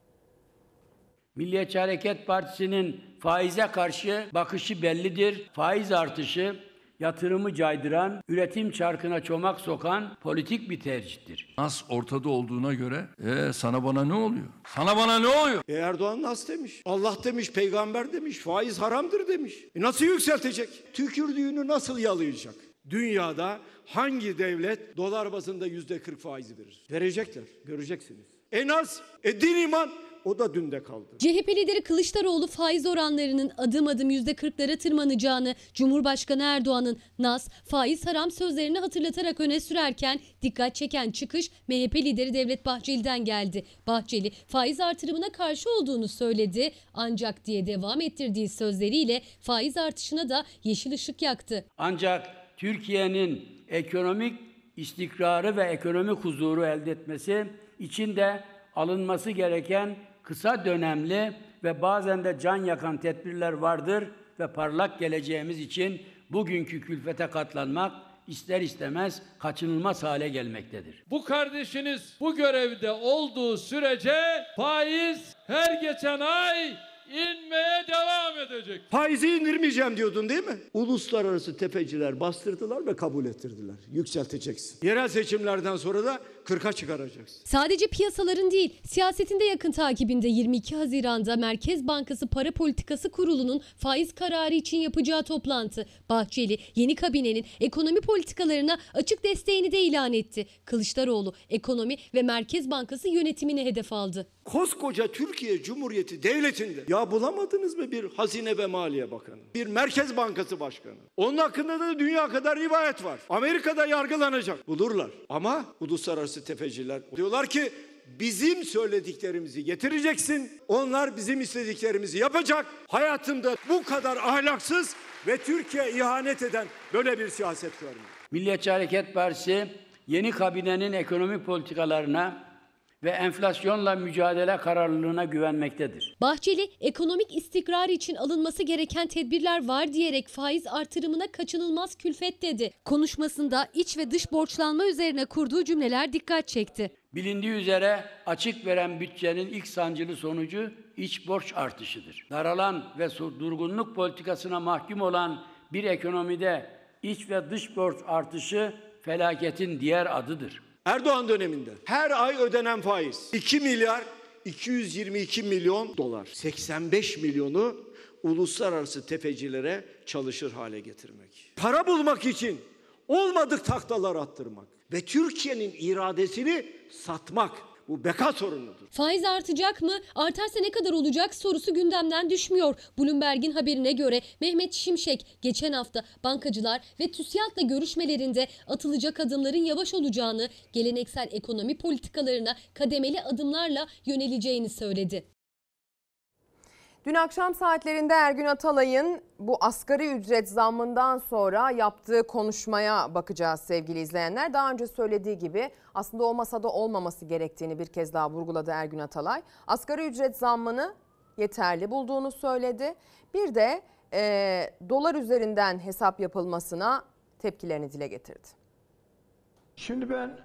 [SPEAKER 31] Milliyetçi Hareket Partisi'nin faize karşı bakışı bellidir. Faiz artışı yatırımı caydıran, üretim çarkına çomak sokan politik bir tercihtir.
[SPEAKER 37] Nas ortada olduğuna göre e, sana bana ne oluyor? Sana bana ne oluyor?
[SPEAKER 7] E Erdoğan nas demiş. Allah demiş, peygamber demiş, faiz haramdır demiş. E nasıl yükseltecek? Tükürdüğünü nasıl yalayacak? Dünyada hangi devlet dolar bazında yüzde 40 faizi verir? Verecekler, göreceksiniz. En az e din iman o da dünde kaldı.
[SPEAKER 38] CHP lideri Kılıçdaroğlu faiz oranlarının adım adım %40'lara tırmanacağını Cumhurbaşkanı Erdoğan'ın nas, faiz haram sözlerini hatırlatarak öne sürerken dikkat çeken çıkış MHP lideri Devlet Bahçeli'den geldi. Bahçeli faiz artırımına karşı olduğunu söyledi ancak diye devam ettirdiği sözleriyle faiz artışına da yeşil ışık yaktı.
[SPEAKER 31] Ancak Türkiye'nin ekonomik istikrarı ve ekonomik huzuru elde etmesi için de alınması gereken kısa dönemli ve bazen de can yakan tedbirler vardır ve parlak geleceğimiz için bugünkü külfete katlanmak ister istemez kaçınılmaz hale gelmektedir.
[SPEAKER 39] Bu kardeşiniz bu görevde olduğu sürece faiz her geçen ay inmeye devam edecek.
[SPEAKER 7] Faizi indirmeyeceğim diyordun değil mi? Uluslararası tefeciler bastırdılar ve kabul ettirdiler. Yükselteceksin. Yerel seçimlerden sonra da 40'a çıkaracaksın.
[SPEAKER 38] Sadece piyasaların değil, siyasetinde yakın takibinde 22 Haziran'da Merkez Bankası Para Politikası Kurulu'nun faiz kararı için yapacağı toplantı. Bahçeli, yeni kabinenin ekonomi politikalarına açık desteğini de ilan etti. Kılıçdaroğlu, ekonomi ve Merkez Bankası yönetimini hedef aldı.
[SPEAKER 7] Koskoca Türkiye Cumhuriyeti Devleti'nde Ya bulamadınız mı bir Hazine ve Maliye Bakanı? Bir Merkez Bankası Başkanı? Onun hakkında da dünya kadar rivayet var. Amerika'da yargılanacak. Bulurlar. Ama uluslararası tefeciler diyorlar ki bizim söylediklerimizi getireceksin. Onlar bizim istediklerimizi yapacak. Hayatımda bu kadar ahlaksız ve Türkiye ihanet eden böyle bir siyaset görmedim.
[SPEAKER 31] Milliyetçi Hareket Partisi yeni kabinenin ekonomi politikalarına ve enflasyonla mücadele kararlılığına güvenmektedir.
[SPEAKER 38] Bahçeli ekonomik istikrar için alınması gereken tedbirler var diyerek faiz artırımına kaçınılmaz külfet dedi. Konuşmasında iç ve dış borçlanma üzerine kurduğu cümleler dikkat çekti.
[SPEAKER 31] Bilindiği üzere açık veren bütçenin ilk sancılı sonucu iç borç artışıdır. Daralan ve durgunluk politikasına mahkum olan bir ekonomide iç ve dış borç artışı felaketin diğer adıdır.
[SPEAKER 7] Erdoğan döneminde her ay ödenen faiz 2 milyar 222 milyon dolar. 85 milyonu uluslararası tefecilere çalışır hale getirmek. Para bulmak için olmadık taktalar attırmak ve Türkiye'nin iradesini satmak bu beka sorunudur.
[SPEAKER 38] Faiz artacak mı? Artarsa ne kadar olacak sorusu gündemden düşmüyor. Bloomberg'in haberine göre Mehmet Şimşek geçen hafta bankacılar ve TÜSİAD'la görüşmelerinde atılacak adımların yavaş olacağını, geleneksel ekonomi politikalarına kademeli adımlarla yöneleceğini söyledi.
[SPEAKER 1] Dün akşam saatlerinde Ergün Atalay'ın bu asgari ücret zammından sonra yaptığı konuşmaya bakacağız sevgili izleyenler. Daha önce söylediği gibi aslında o masada olmaması gerektiğini bir kez daha vurguladı Ergün Atalay. Asgari ücret zammını yeterli bulduğunu söyledi. Bir de e, dolar üzerinden hesap yapılmasına tepkilerini dile getirdi.
[SPEAKER 40] Şimdi ben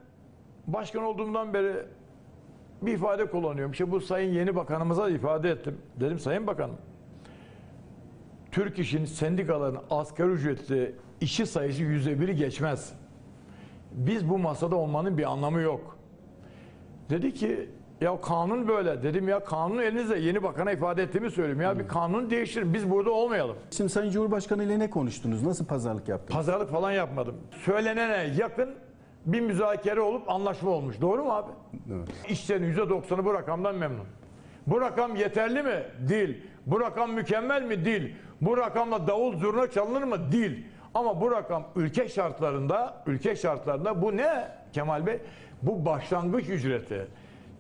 [SPEAKER 40] başkan olduğumdan beri bir ifade kullanıyorum. İşte bu sayın yeni bakanımıza ifade ettim. Dedim sayın bakanım. Türk İş'in sendikaların asgari ücretli işçi sayısı yüzde biri geçmez. Biz bu masada olmanın bir anlamı yok. Dedi ki ya kanun böyle. Dedim ya kanun elinizde yeni bakana ifade ettiğimi söyleyeyim. Ya bir kanun değiştirin. Biz burada olmayalım.
[SPEAKER 41] Şimdi Sayın Cumhurbaşkanı ile ne konuştunuz? Nasıl pazarlık yaptınız?
[SPEAKER 40] Pazarlık falan yapmadım. Söylenene yakın bir müzakere olup anlaşma olmuş. Doğru mu abi?
[SPEAKER 41] Evet.
[SPEAKER 40] İşçilerin %90'ı bu rakamdan memnun. Bu rakam yeterli mi? Değil. Bu rakam mükemmel mi? Değil. Bu rakamla davul zurna çalınır mı? Değil. Ama bu rakam ülke şartlarında, ülke şartlarında bu ne Kemal Bey? Bu başlangıç ücreti.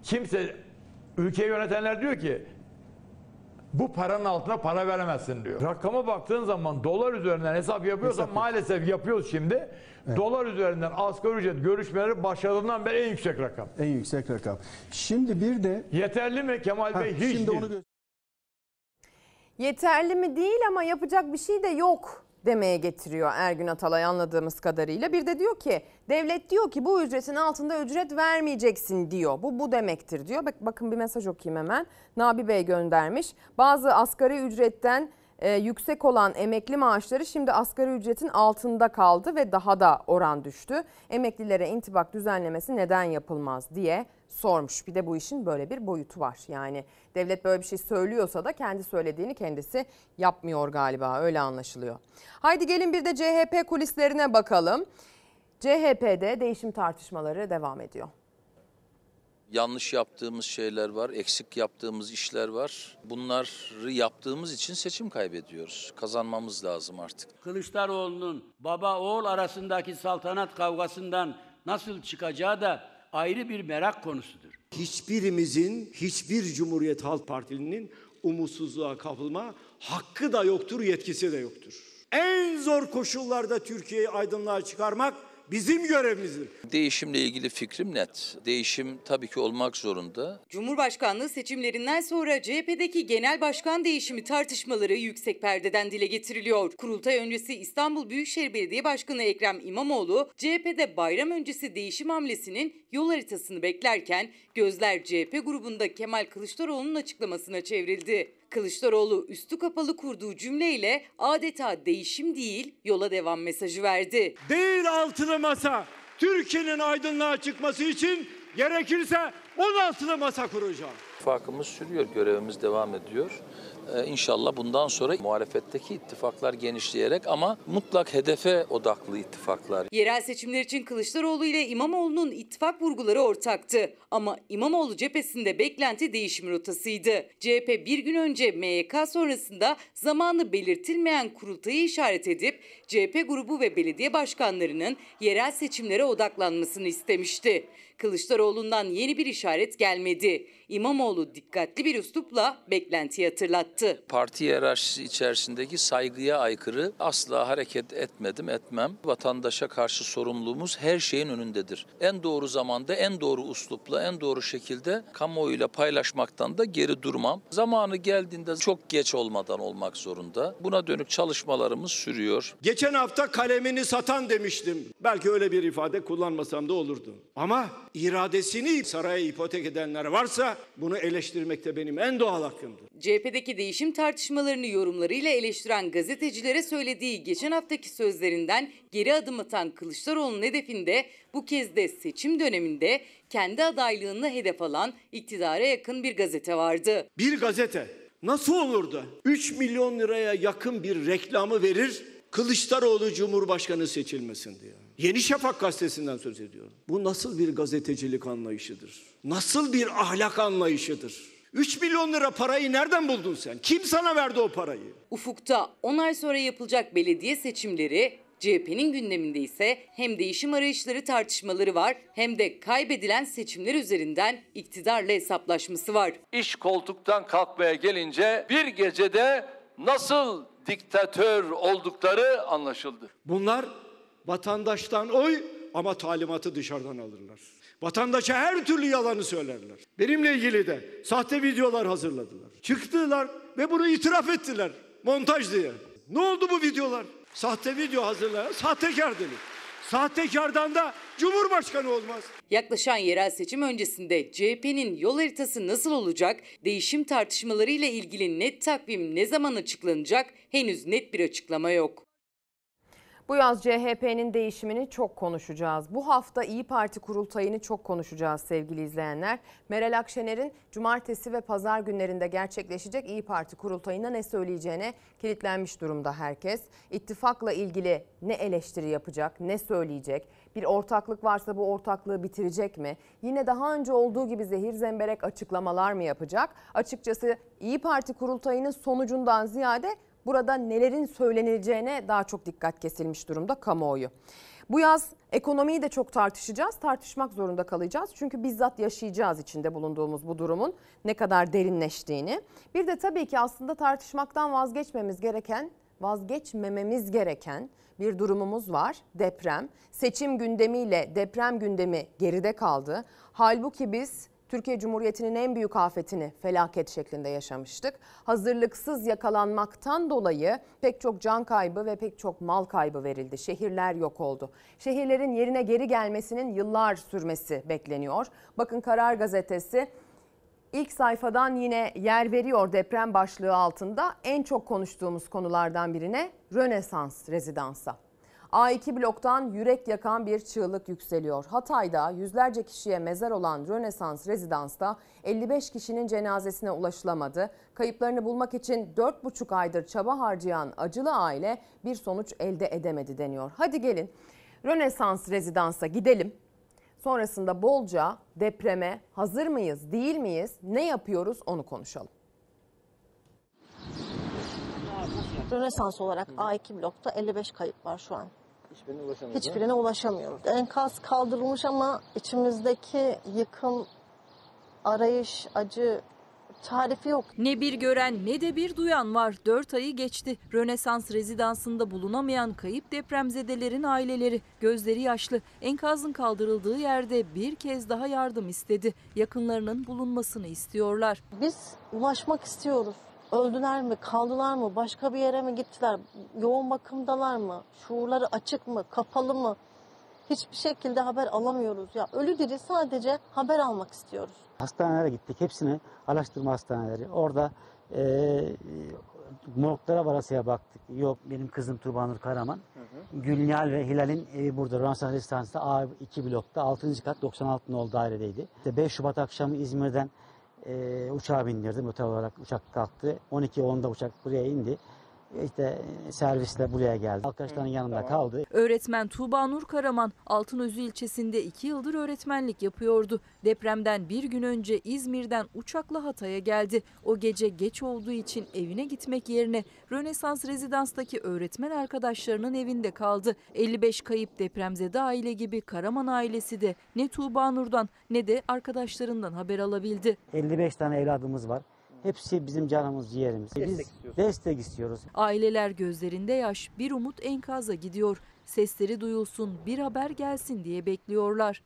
[SPEAKER 40] Kimse ülkeyi yönetenler diyor ki bu paranın altına para veremezsin diyor. Rakama baktığın zaman dolar üzerinden hesap yapıyorsan
[SPEAKER 41] Hesap
[SPEAKER 40] maalesef yapıyoruz şimdi. Dolar üzerinden asgari ücret görüşmeleri başladığından beri en yüksek rakam.
[SPEAKER 41] En yüksek rakam. Şimdi bir de
[SPEAKER 40] Yeterli mi Kemal
[SPEAKER 41] Ha,
[SPEAKER 40] Bey? Hiç
[SPEAKER 41] şimdi
[SPEAKER 40] değil.
[SPEAKER 41] onu gö-
[SPEAKER 1] Yeterli mi değil ama yapacak bir şey de yok demeye getiriyor Ergün Atalay anladığımız kadarıyla. Bir de diyor ki devlet diyor ki bu ücretin altında ücret vermeyeceksin diyor. Bu bu demektir diyor. Bak, bakın bir mesaj okuyayım hemen. Nabi Bey göndermiş. Bazı asgari ücretten e, yüksek olan emekli maaşları şimdi asgari ücretin altında kaldı ve daha da oran düştü. Emeklilere intibak düzenlemesi neden yapılmaz diye sormuş. Bir de bu işin böyle bir boyutu var. Yani devlet böyle bir şey söylüyorsa da kendi söylediğini kendisi yapmıyor galiba öyle anlaşılıyor. Haydi gelin bir de CHP kulislerine bakalım. CHP'de değişim tartışmaları devam ediyor.
[SPEAKER 42] Yanlış yaptığımız şeyler var, eksik yaptığımız işler var. Bunları yaptığımız için seçim kaybediyoruz. Kazanmamız lazım artık.
[SPEAKER 31] Kılıçdaroğlu'nun baba oğul arasındaki saltanat kavgasından nasıl çıkacağı da ayrı bir merak konusudur.
[SPEAKER 7] Hiçbirimizin, hiçbir Cumhuriyet Halk Partili'nin umutsuzluğa kapılma hakkı da yoktur, yetkisi de yoktur. En zor koşullarda Türkiye'yi aydınlığa çıkarmak bizim görevimizdir.
[SPEAKER 42] Değişimle ilgili fikrim net. Değişim tabii ki olmak zorunda.
[SPEAKER 43] Cumhurbaşkanlığı seçimlerinden sonra CHP'deki genel başkan değişimi tartışmaları yüksek perdeden dile getiriliyor. Kurultay öncesi İstanbul Büyükşehir Belediye Başkanı Ekrem İmamoğlu, CHP'de bayram öncesi değişim hamlesinin yol haritasını beklerken gözler CHP grubunda Kemal Kılıçdaroğlu'nun açıklamasına çevrildi. Kılıçdaroğlu üstü kapalı kurduğu cümleyle adeta değişim değil yola devam mesajı verdi.
[SPEAKER 7] Değil altılı masa. Türkiye'nin aydınlığa çıkması için gerekirse 16'lı masa kuracağım.
[SPEAKER 42] İttifakımız sürüyor, görevimiz devam ediyor. Ee, İnşallah bundan sonra muhalefetteki ittifaklar genişleyerek ama mutlak hedefe odaklı ittifaklar.
[SPEAKER 43] Yerel seçimler için Kılıçdaroğlu ile İmamoğlu'nun ittifak vurguları ortaktı. Ama İmamoğlu cephesinde beklenti değişim rotasıydı. CHP bir gün önce MYK sonrasında zamanı belirtilmeyen kurultayı işaret edip CHP grubu ve belediye başkanlarının yerel seçimlere odaklanmasını istemişti. Kılıçdaroğlu'ndan yeni bir işaret gelmedi. İmamoğlu dikkatli bir üslupla beklentiyi hatırlattı.
[SPEAKER 42] Parti hiyerarşisi içerisindeki saygıya aykırı asla hareket etmedim, etmem. Vatandaşa karşı sorumluluğumuz her şeyin önündedir. En doğru zamanda, en doğru uslupla, en doğru şekilde kamuoyuyla paylaşmaktan da geri durmam. Zamanı geldiğinde çok geç olmadan olmak zorunda. Buna dönük çalışmalarımız sürüyor.
[SPEAKER 7] Geçen hafta kalemini satan demiştim. Belki öyle bir ifade kullanmasam da olurdu. Ama iradesini saraya ipotek edenler varsa bunu eleştirmekte benim en doğal hakkımdır.
[SPEAKER 43] CHP'deki değişim tartışmalarını yorumlarıyla eleştiren gazetecilere söylediği geçen haftaki sözlerinden geri adım atan Kılıçdaroğlu'nun hedefinde bu kez de seçim döneminde kendi adaylığını hedef alan iktidara yakın bir gazete vardı.
[SPEAKER 7] Bir gazete nasıl olur da 3 milyon liraya yakın bir reklamı verir Kılıçdaroğlu Cumhurbaşkanı seçilmesin diye. Yeni Şafak gazetesinden söz ediyorum. Bu nasıl bir gazetecilik anlayışıdır? Nasıl bir ahlak anlayışıdır? 3 milyon lira parayı nereden buldun sen? Kim sana verdi o parayı?
[SPEAKER 43] Ufukta 10 ay sonra yapılacak belediye seçimleri CHP'nin gündeminde ise hem değişim arayışları tartışmaları var hem de kaybedilen seçimler üzerinden iktidarla hesaplaşması var.
[SPEAKER 44] İş koltuktan kalkmaya gelince bir gecede nasıl diktatör oldukları anlaşıldı.
[SPEAKER 7] Bunlar vatandaştan oy ama talimatı dışarıdan alırlar. Vatandaşa her türlü yalanı söylerler. Benimle ilgili de sahte videolar hazırladılar. Çıktılar ve bunu itiraf ettiler montaj diye. Ne oldu bu videolar? Sahte video hazırlayan sahtekar denir. Sahtekardan da Cumhurbaşkanı olmaz.
[SPEAKER 43] Yaklaşan yerel seçim öncesinde CHP'nin yol haritası nasıl olacak, değişim tartışmalarıyla ilgili net takvim ne zaman açıklanacak henüz net bir açıklama yok.
[SPEAKER 1] Bu yaz CHP'nin değişimini çok konuşacağız. Bu hafta İyi Parti kurultayını çok konuşacağız sevgili izleyenler. Meral Akşener'in cumartesi ve pazar günlerinde gerçekleşecek İyi Parti kurultayında ne söyleyeceğine kilitlenmiş durumda herkes. İttifakla ilgili ne eleştiri yapacak, ne söyleyecek? Bir ortaklık varsa bu ortaklığı bitirecek mi? Yine daha önce olduğu gibi zehir zemberek açıklamalar mı yapacak? Açıkçası İyi Parti kurultayının sonucundan ziyade burada nelerin söylenileceğine daha çok dikkat kesilmiş durumda kamuoyu. Bu yaz ekonomiyi de çok tartışacağız, tartışmak zorunda kalacağız. Çünkü bizzat yaşayacağız içinde bulunduğumuz bu durumun ne kadar derinleştiğini. Bir de tabii ki aslında tartışmaktan vazgeçmemiz gereken, vazgeçmememiz gereken bir durumumuz var. Deprem. Seçim gündemiyle deprem gündemi geride kaldı. Halbuki biz Türkiye Cumhuriyeti'nin en büyük afetini felaket şeklinde yaşamıştık. Hazırlıksız yakalanmaktan dolayı pek çok can kaybı ve pek çok mal kaybı verildi. Şehirler yok oldu. Şehirlerin yerine geri gelmesinin yıllar sürmesi bekleniyor. Bakın Karar Gazetesi ilk sayfadan yine yer veriyor deprem başlığı altında en çok konuştuğumuz konulardan birine Rönesans rezidansa. A2 bloktan yürek yakan bir çığlık yükseliyor. Hatay'da yüzlerce kişiye mezar olan Rönesans rezidansta 55 kişinin cenazesine ulaşılamadı. Kayıplarını bulmak için 4,5 aydır çaba harcayan acılı aile bir sonuç elde edemedi deniyor. Hadi gelin Rönesans rezidansa gidelim. Sonrasında bolca depreme hazır mıyız, değil miyiz, ne yapıyoruz onu konuşalım.
[SPEAKER 45] Rönesans olarak A2 blokta 55 kayıp var şu an. Hiçbirine ulaşamıyoruz. Enkaz kaldırılmış ama içimizdeki yıkım, arayış, acı tarifi yok.
[SPEAKER 46] Ne bir gören ne de bir duyan var. 4 ayı geçti. Rönesans rezidansında bulunamayan kayıp depremzedelerin aileleri gözleri yaşlı. Enkazın kaldırıldığı yerde bir kez daha yardım istedi. Yakınlarının bulunmasını istiyorlar.
[SPEAKER 45] Biz ulaşmak istiyoruz. Öldüler mi, kaldılar mı, başka bir yere mi gittiler, yoğun bakımdalar mı, şuurları açık mı, kapalı mı? Hiçbir şekilde haber alamıyoruz. Ya ölü diri sadece haber almak istiyoruz.
[SPEAKER 47] Hastanelere gittik. Hepsini araştırma hastaneleri. Orada e, morglara varasıya baktık. Yok benim kızım Tuğbanur Karaman. Gülnihal ve Hilal'in evi burada. Rönesans Rezidans'ta A2 blokta 6. kat 96 nolu dairedeydi. İşte 5 Şubat akşamı İzmir'den e, uçağa bindirdim. Otel olarak uçak kalktı. 12.10'da uçak buraya indi. İşte e, servisle buraya geldi. Arkadaşların yanında kaldı.
[SPEAKER 46] Öğretmen Tuğba Nur Karaman Altınözü ilçesinde 2 yıldır öğretmenlik yapıyordu. Depremden bir gün önce İzmir'den uçakla Hatay'a geldi. O gece geç olduğu için evine gitmek yerine Rönesans Rezidans'taki öğretmen arkadaşlarının evinde kaldı. 55 kayıp depremzede aile gibi Karaman ailesi de ne Tuğba Nur'dan ne de arkadaşlarından haber alabildi.
[SPEAKER 47] 55 tane evladımız var. Hepsi bizim canımız, ciğerimiz.
[SPEAKER 46] Destek
[SPEAKER 47] Biz
[SPEAKER 46] istiyorsunuz.
[SPEAKER 47] destek istiyoruz.
[SPEAKER 46] Aileler gözlerinde yaş, bir umut enkaza gidiyor. Sesleri duyulsun, bir haber gelsin diye bekliyorlar.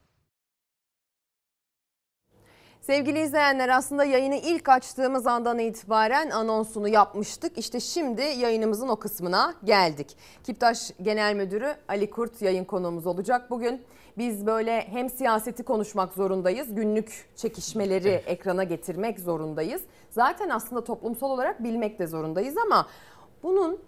[SPEAKER 1] Sevgili izleyenler aslında yayını ilk açtığımız andan itibaren anonsunu yapmıştık. İşte şimdi yayınımızın o kısmına geldik. Kiptaş Genel Müdürü Ali Kurt yayın konuğumuz olacak bugün. Biz böyle hem siyaseti konuşmak zorundayız, günlük çekişmeleri ekrana getirmek zorundayız. Zaten aslında toplumsal olarak bilmek de zorundayız ama bunun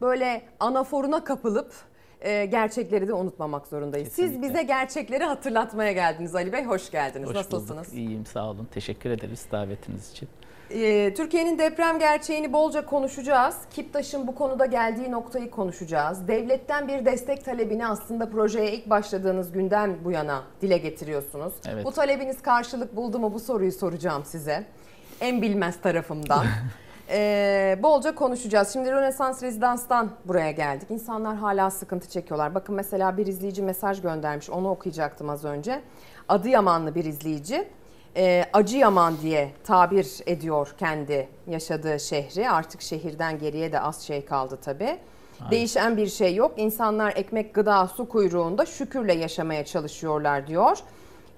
[SPEAKER 1] böyle anaforuna kapılıp e, gerçekleri de unutmamak zorundayız. Siz
[SPEAKER 48] Kesinlikle.
[SPEAKER 1] bize gerçekleri hatırlatmaya geldiniz Ali Bey. Hoş geldiniz.
[SPEAKER 48] Hoş
[SPEAKER 1] Nasılsınız?
[SPEAKER 48] bulduk. İyiyim sağ olun. Teşekkür ederiz davetiniz için.
[SPEAKER 1] Ee, Türkiye'nin deprem gerçeğini bolca konuşacağız. Kiptaş'ın bu konuda geldiği noktayı konuşacağız. Devletten bir destek talebini aslında projeye ilk başladığınız günden bu yana dile getiriyorsunuz.
[SPEAKER 48] Evet.
[SPEAKER 1] Bu talebiniz karşılık buldu mu bu soruyu soracağım size. En bilmez tarafımdan. *laughs* Ee, bolca konuşacağız. Şimdi Rönesans Rezidans'tan buraya geldik. İnsanlar hala sıkıntı çekiyorlar. Bakın mesela bir izleyici mesaj göndermiş. Onu okuyacaktım az önce. Adıyamanlı bir izleyici. Ee, Acıyaman diye tabir ediyor kendi yaşadığı şehri. Artık şehirden geriye de az şey kaldı tabii. Değişen bir şey yok. İnsanlar ekmek, gıda, su kuyruğunda şükürle yaşamaya çalışıyorlar diyor.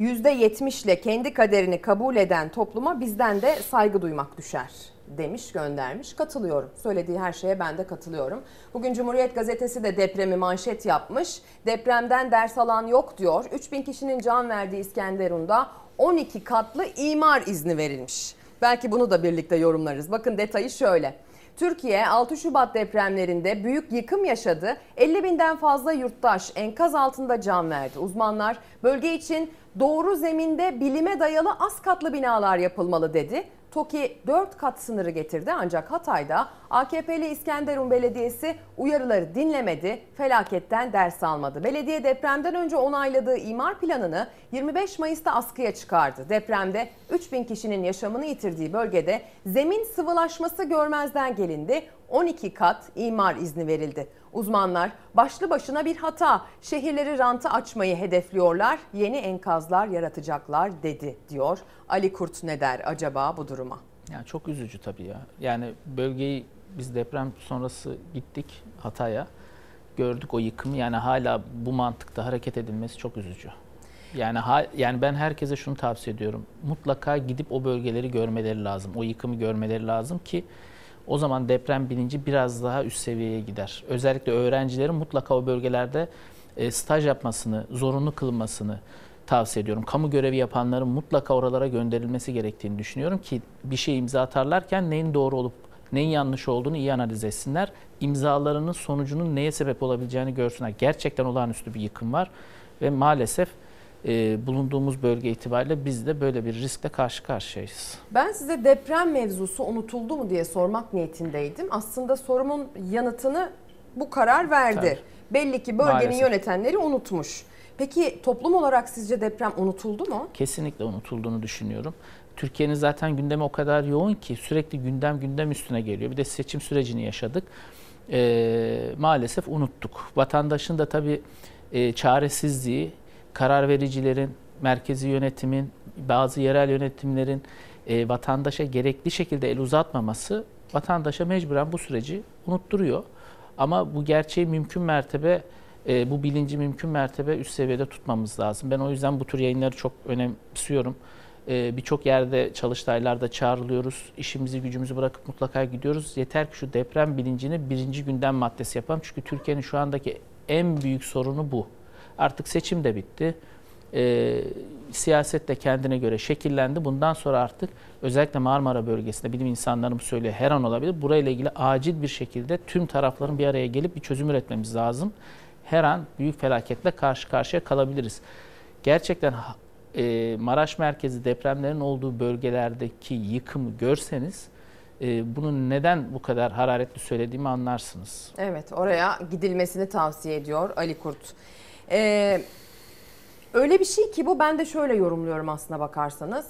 [SPEAKER 1] %70 ile kendi kaderini kabul eden topluma bizden de saygı duymak düşer demiş göndermiş. Katılıyorum. Söylediği her şeye ben de katılıyorum. Bugün Cumhuriyet Gazetesi de depremi manşet yapmış. Depremden ders alan yok diyor. 3000 kişinin can verdiği İskenderun'da 12 katlı imar izni verilmiş. Belki bunu da birlikte yorumlarız. Bakın detayı şöyle. Türkiye 6 Şubat depremlerinde büyük yıkım yaşadı. 50 binden fazla yurttaş enkaz altında can verdi. Uzmanlar bölge için doğru zeminde bilime dayalı az katlı binalar yapılmalı dedi. TOKİ 4 kat sınırı getirdi ancak Hatay'da AKP'li İskenderun Belediyesi uyarıları dinlemedi, felaketten ders almadı. Belediye depremden önce onayladığı imar planını 25 Mayıs'ta askıya çıkardı. Depremde 3000 kişinin yaşamını yitirdiği bölgede zemin sıvılaşması görmezden gelindi. 12 kat imar izni verildi. Uzmanlar başlı başına bir hata. Şehirleri ranta açmayı hedefliyorlar. Yeni enkazlar yaratacaklar dedi diyor. Ali Kurt ne der acaba bu duruma?
[SPEAKER 48] Yani çok üzücü tabii ya. Yani bölgeyi biz deprem sonrası gittik Hatay'a. Gördük o yıkımı. Yani hala bu mantıkta hareket edilmesi çok üzücü. Yani ha, yani ben herkese şunu tavsiye ediyorum. Mutlaka gidip o bölgeleri görmeleri lazım. O yıkımı görmeleri lazım ki o zaman deprem bilinci biraz daha üst seviyeye gider. Özellikle öğrencilerin mutlaka o bölgelerde e, staj yapmasını, zorunlu kılınmasını tavsiye ediyorum. Kamu görevi yapanların mutlaka oralara gönderilmesi gerektiğini düşünüyorum ki bir şey imza atarlarken neyin doğru olup neyin yanlış olduğunu iyi analiz etsinler. İmzalarının sonucunun neye sebep olabileceğini görsünler. Gerçekten olağanüstü bir yıkım var ve maalesef e, bulunduğumuz bölge itibariyle biz de böyle bir riskle karşı karşıyayız.
[SPEAKER 1] Ben size deprem mevzusu unutuldu mu diye sormak niyetindeydim. Aslında sorumun yanıtını bu karar verdi.
[SPEAKER 48] Tabii.
[SPEAKER 1] Belli ki bölgenin
[SPEAKER 48] Maalesef.
[SPEAKER 1] yönetenleri unutmuş. Peki toplum olarak sizce deprem unutuldu mu?
[SPEAKER 48] Kesinlikle unutulduğunu düşünüyorum. Türkiye'nin zaten gündemi o kadar yoğun ki sürekli gündem gündem üstüne geliyor. Bir de seçim sürecini yaşadık. Ee, maalesef unuttuk. Vatandaşın da tabii e, çaresizliği, karar vericilerin, merkezi yönetimin, bazı yerel yönetimlerin e, vatandaşa gerekli şekilde el uzatmaması vatandaşa mecburen bu süreci unutturuyor. Ama bu gerçeği mümkün mertebe e, bu bilinci mümkün mertebe üst seviyede tutmamız lazım. Ben o yüzden bu tür yayınları çok önemsiyorum. E, Birçok yerde çalıştaylarda çağrılıyoruz. İşimizi gücümüzü bırakıp mutlaka gidiyoruz. Yeter ki şu deprem bilincini birinci gündem maddesi yapalım. Çünkü Türkiye'nin şu andaki en büyük sorunu bu. Artık seçim de bitti. E, siyaset de kendine göre şekillendi. Bundan sonra artık özellikle Marmara bölgesinde bilim insanlarım söylüyor her an olabilir. Burayla ilgili acil bir şekilde tüm tarafların bir araya gelip bir çözüm üretmemiz lazım. Her an büyük felaketle karşı karşıya kalabiliriz. Gerçekten e, Maraş merkezi depremlerin olduğu börgelerdeki yıkımı görseniz e, bunu neden bu kadar hararetli söylediğimi anlarsınız.
[SPEAKER 1] Evet oraya gidilmesini tavsiye ediyor Ali Kurt. Ee, öyle bir şey ki bu ben de şöyle yorumluyorum aslına bakarsanız.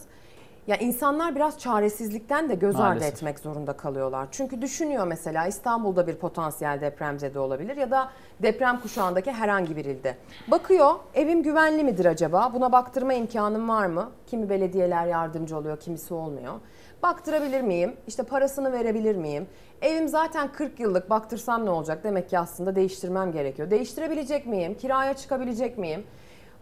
[SPEAKER 1] Ya insanlar biraz çaresizlikten de göz ardı
[SPEAKER 48] Maalesef.
[SPEAKER 1] etmek zorunda kalıyorlar. Çünkü düşünüyor mesela İstanbul'da bir potansiyel depremzede olabilir ya da deprem kuşağındaki herhangi bir ilde. Bakıyor evim güvenli midir acaba? Buna baktırma imkanım var mı? Kimi belediyeler yardımcı oluyor, kimisi olmuyor. Baktırabilir miyim? İşte parasını verebilir miyim? Evim zaten 40 yıllık baktırsam ne olacak? Demek ki aslında değiştirmem gerekiyor. Değiştirebilecek miyim? Kiraya çıkabilecek miyim?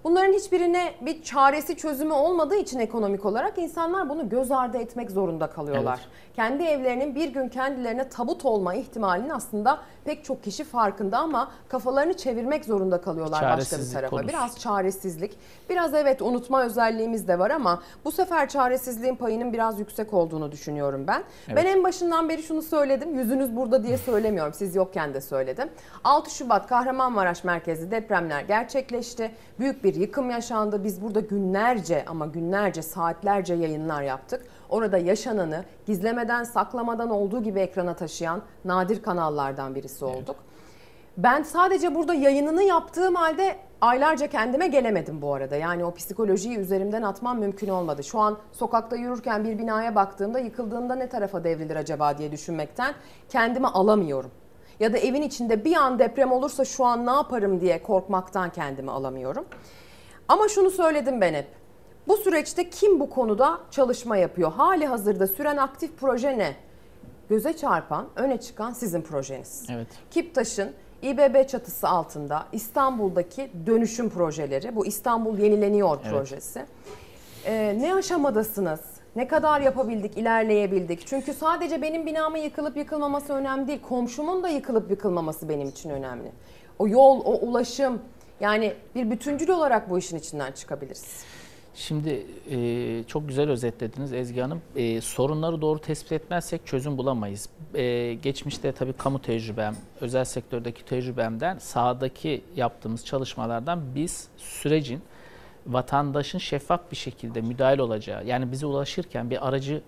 [SPEAKER 1] Bunların hiçbirine bir çaresi çözümü olmadığı için ekonomik olarak insanlar bunu göz ardı etmek zorunda kalıyorlar.
[SPEAKER 48] Evet.
[SPEAKER 1] Kendi evlerinin bir gün kendilerine tabut olma ihtimalinin aslında pek çok kişi farkında ama kafalarını çevirmek zorunda kalıyorlar başka bir tarafa.
[SPEAKER 48] konusu.
[SPEAKER 1] Biraz çaresizlik, biraz evet unutma özelliğimiz de var ama bu sefer çaresizliğin payının biraz yüksek olduğunu düşünüyorum ben.
[SPEAKER 48] Evet.
[SPEAKER 1] Ben en başından beri şunu söyledim. Yüzünüz burada diye söylemiyorum. Siz yokken de söyledim. 6 Şubat Kahramanmaraş merkezli depremler gerçekleşti. Büyük bir yıkım yaşandı. Biz burada günlerce ama günlerce saatlerce yayınlar yaptık. Orada yaşananı gizlemeden saklamadan olduğu gibi ekrana taşıyan nadir kanallardan birisi olduk. Ben sadece burada yayınını yaptığım halde aylarca kendime gelemedim bu arada. Yani o psikolojiyi üzerimden atmam mümkün olmadı. Şu an sokakta yürürken bir binaya baktığımda yıkıldığında ne tarafa devrilir acaba diye düşünmekten kendimi alamıyorum. Ya da evin içinde bir an deprem olursa şu an ne yaparım diye korkmaktan kendimi alamıyorum. Ama şunu söyledim ben hep. Bu süreçte kim bu konuda çalışma yapıyor? Hali hazırda süren aktif proje ne? Göze çarpan, öne çıkan sizin projeniz.
[SPEAKER 48] Evet.
[SPEAKER 1] Kiptaş'ın İBB çatısı altında İstanbul'daki dönüşüm projeleri, bu İstanbul Yenileniyor
[SPEAKER 48] Evet.
[SPEAKER 1] projesi. Ee, ne aşamadasınız? Ne kadar yapabildik, ilerleyebildik? Çünkü sadece benim binamın yıkılıp yıkılmaması önemli değil. Komşumun da yıkılıp yıkılmaması benim için önemli. O yol, o ulaşım yani bir bütüncül olarak bu işin içinden çıkabiliriz.
[SPEAKER 48] Şimdi e, çok güzel özetlediniz Ezgi Hanım. E, sorunları doğru tespit etmezsek çözüm bulamayız. E, geçmişte tabii kamu tecrübem, özel sektördeki tecrübemden, sahadaki yaptığımız çalışmalardan biz sürecin vatandaşın şeffaf bir şekilde müdahil olacağı, yani bize ulaşırken bir aracı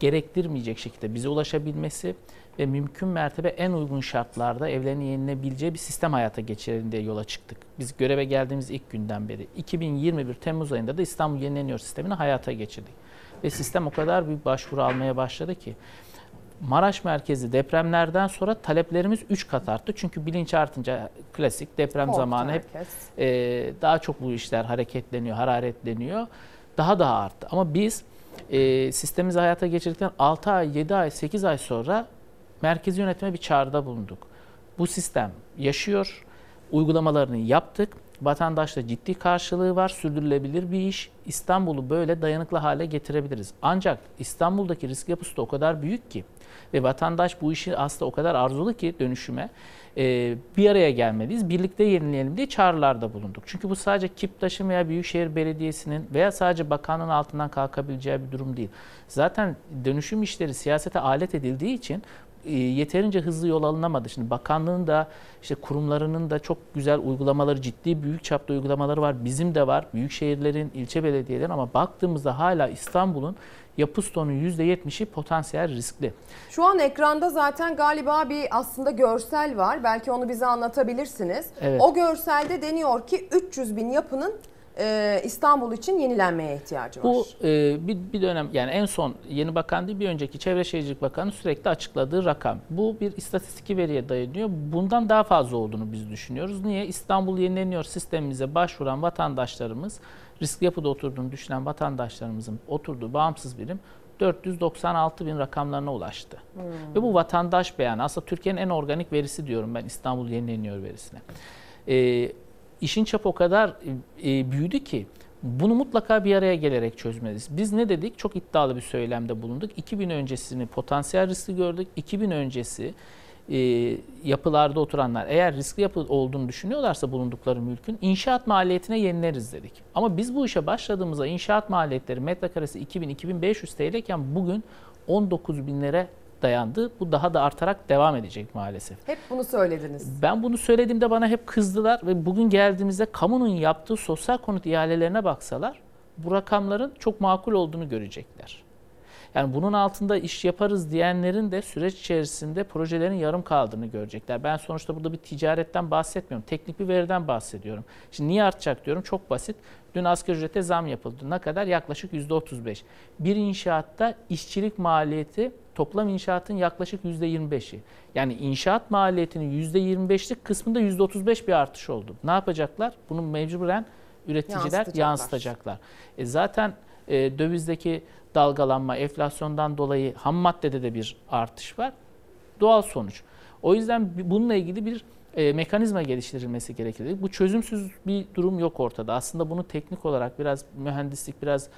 [SPEAKER 48] gerektirmeyecek şekilde bize ulaşabilmesi ve mümkün mertebe en uygun şartlarda evlerini yenilebileceği bir sistem hayata geçirelim diye yola çıktık. Biz göreve geldiğimiz ilk günden beri 2021 Temmuz ayında da İstanbul Yenileniyor sistemini hayata geçirdik. Ve sistem o kadar büyük başvuru almaya başladı ki Maraş merkezi depremlerden sonra taleplerimiz 3 kat arttı. Çünkü bilinç artınca klasik deprem
[SPEAKER 1] Korktu
[SPEAKER 48] zamanı hep
[SPEAKER 1] herkes.
[SPEAKER 48] e, daha çok bu işler hareketleniyor, hararetleniyor. Daha daha arttı. Ama biz e, sistemimizi hayata geçirdikten 6 ay, 7 ay, 8 ay sonra merkezi yönetime bir çağrıda bulunduk. Bu sistem yaşıyor, uygulamalarını yaptık. Vatandaşla ciddi karşılığı var, sürdürülebilir bir iş. İstanbul'u böyle dayanıklı hale getirebiliriz. Ancak İstanbul'daki risk yapısı da o kadar büyük ki ve vatandaş bu işi aslında o kadar arzulu ki dönüşüme e, bir araya gelmeliyiz, birlikte yenileyelim diye çağrılarda bulunduk. Çünkü bu sadece Kiptaş'ın veya Büyükşehir Belediyesi'nin veya sadece bakanın altından kalkabileceği bir durum değil. Zaten dönüşüm işleri siyasete alet edildiği için yeterince hızlı yol alınamadı. Şimdi bakanlığın da işte kurumlarının da çok güzel uygulamaları, ciddi büyük çapta uygulamaları var. Bizim de var. Büyük şehirlerin, ilçe belediyelerin ama baktığımızda hala İstanbul'un yapı stoğunun %70'i potansiyel riskli.
[SPEAKER 1] Şu an ekranda zaten galiba bir aslında görsel var. Belki onu bize anlatabilirsiniz.
[SPEAKER 48] Evet.
[SPEAKER 1] O görselde deniyor ki 300 bin yapının e, İstanbul için yenilenmeye ihtiyacı var.
[SPEAKER 48] Bu e, bir, bir dönem yani en son yeni bakan değil bir önceki Çevre Şehircilik Bakanı sürekli açıkladığı rakam. Bu bir istatistik veriye dayanıyor. Bundan daha fazla olduğunu biz düşünüyoruz. Niye? İstanbul yenileniyor sistemimize başvuran vatandaşlarımız riskli yapıda oturduğunu düşünen vatandaşlarımızın oturduğu bağımsız birim 496 bin rakamlarına ulaştı.
[SPEAKER 1] Hmm.
[SPEAKER 48] Ve bu vatandaş beyanı. Aslında Türkiye'nin en organik verisi diyorum ben İstanbul yenileniyor verisine. E, işin çapı o kadar e, büyüdü ki bunu mutlaka bir araya gelerek çözmeliyiz. Biz ne dedik? Çok iddialı bir söylemde bulunduk. 2000 öncesini potansiyel riskli gördük. 2000 öncesi e, yapılarda oturanlar eğer riskli yapı olduğunu düşünüyorlarsa bulundukları mülkün inşaat maliyetine yenileriz dedik. Ama biz bu işe başladığımızda inşaat maliyetleri metrekaresi 2000-2500 TL iken bugün 19 binlere dayandı. Bu daha da artarak devam edecek maalesef.
[SPEAKER 1] Hep bunu söylediniz.
[SPEAKER 48] Ben bunu söylediğimde bana hep kızdılar ve bugün geldiğimizde kamunun yaptığı sosyal konut ihalelerine baksalar bu rakamların çok makul olduğunu görecekler. Yani bunun altında iş yaparız diyenlerin de süreç içerisinde projelerin yarım kaldığını görecekler. Ben sonuçta burada bir ticaretten bahsetmiyorum. Teknik bir veriden bahsediyorum. Şimdi niye artacak diyorum? Çok basit. Dün asgari ücrete zam yapıldı. Ne kadar? Yaklaşık %35. Bir inşaatta işçilik maliyeti toplam inşaatın yaklaşık %25'i. Yani inşaat maliyetinin %25'lik kısmında %35 bir artış oldu. Ne yapacaklar? Bunu mecburen üreticiler
[SPEAKER 1] Yansıtacaklar.
[SPEAKER 48] yansıtacaklar. E zaten e, dövizdeki dalgalanma, enflasyondan dolayı ham maddede de bir artış var. Doğal sonuç. O yüzden bununla ilgili bir e, mekanizma geliştirilmesi gerekir. Bu çözümsüz bir durum yok ortada. Aslında bunu teknik olarak biraz mühendislik, biraz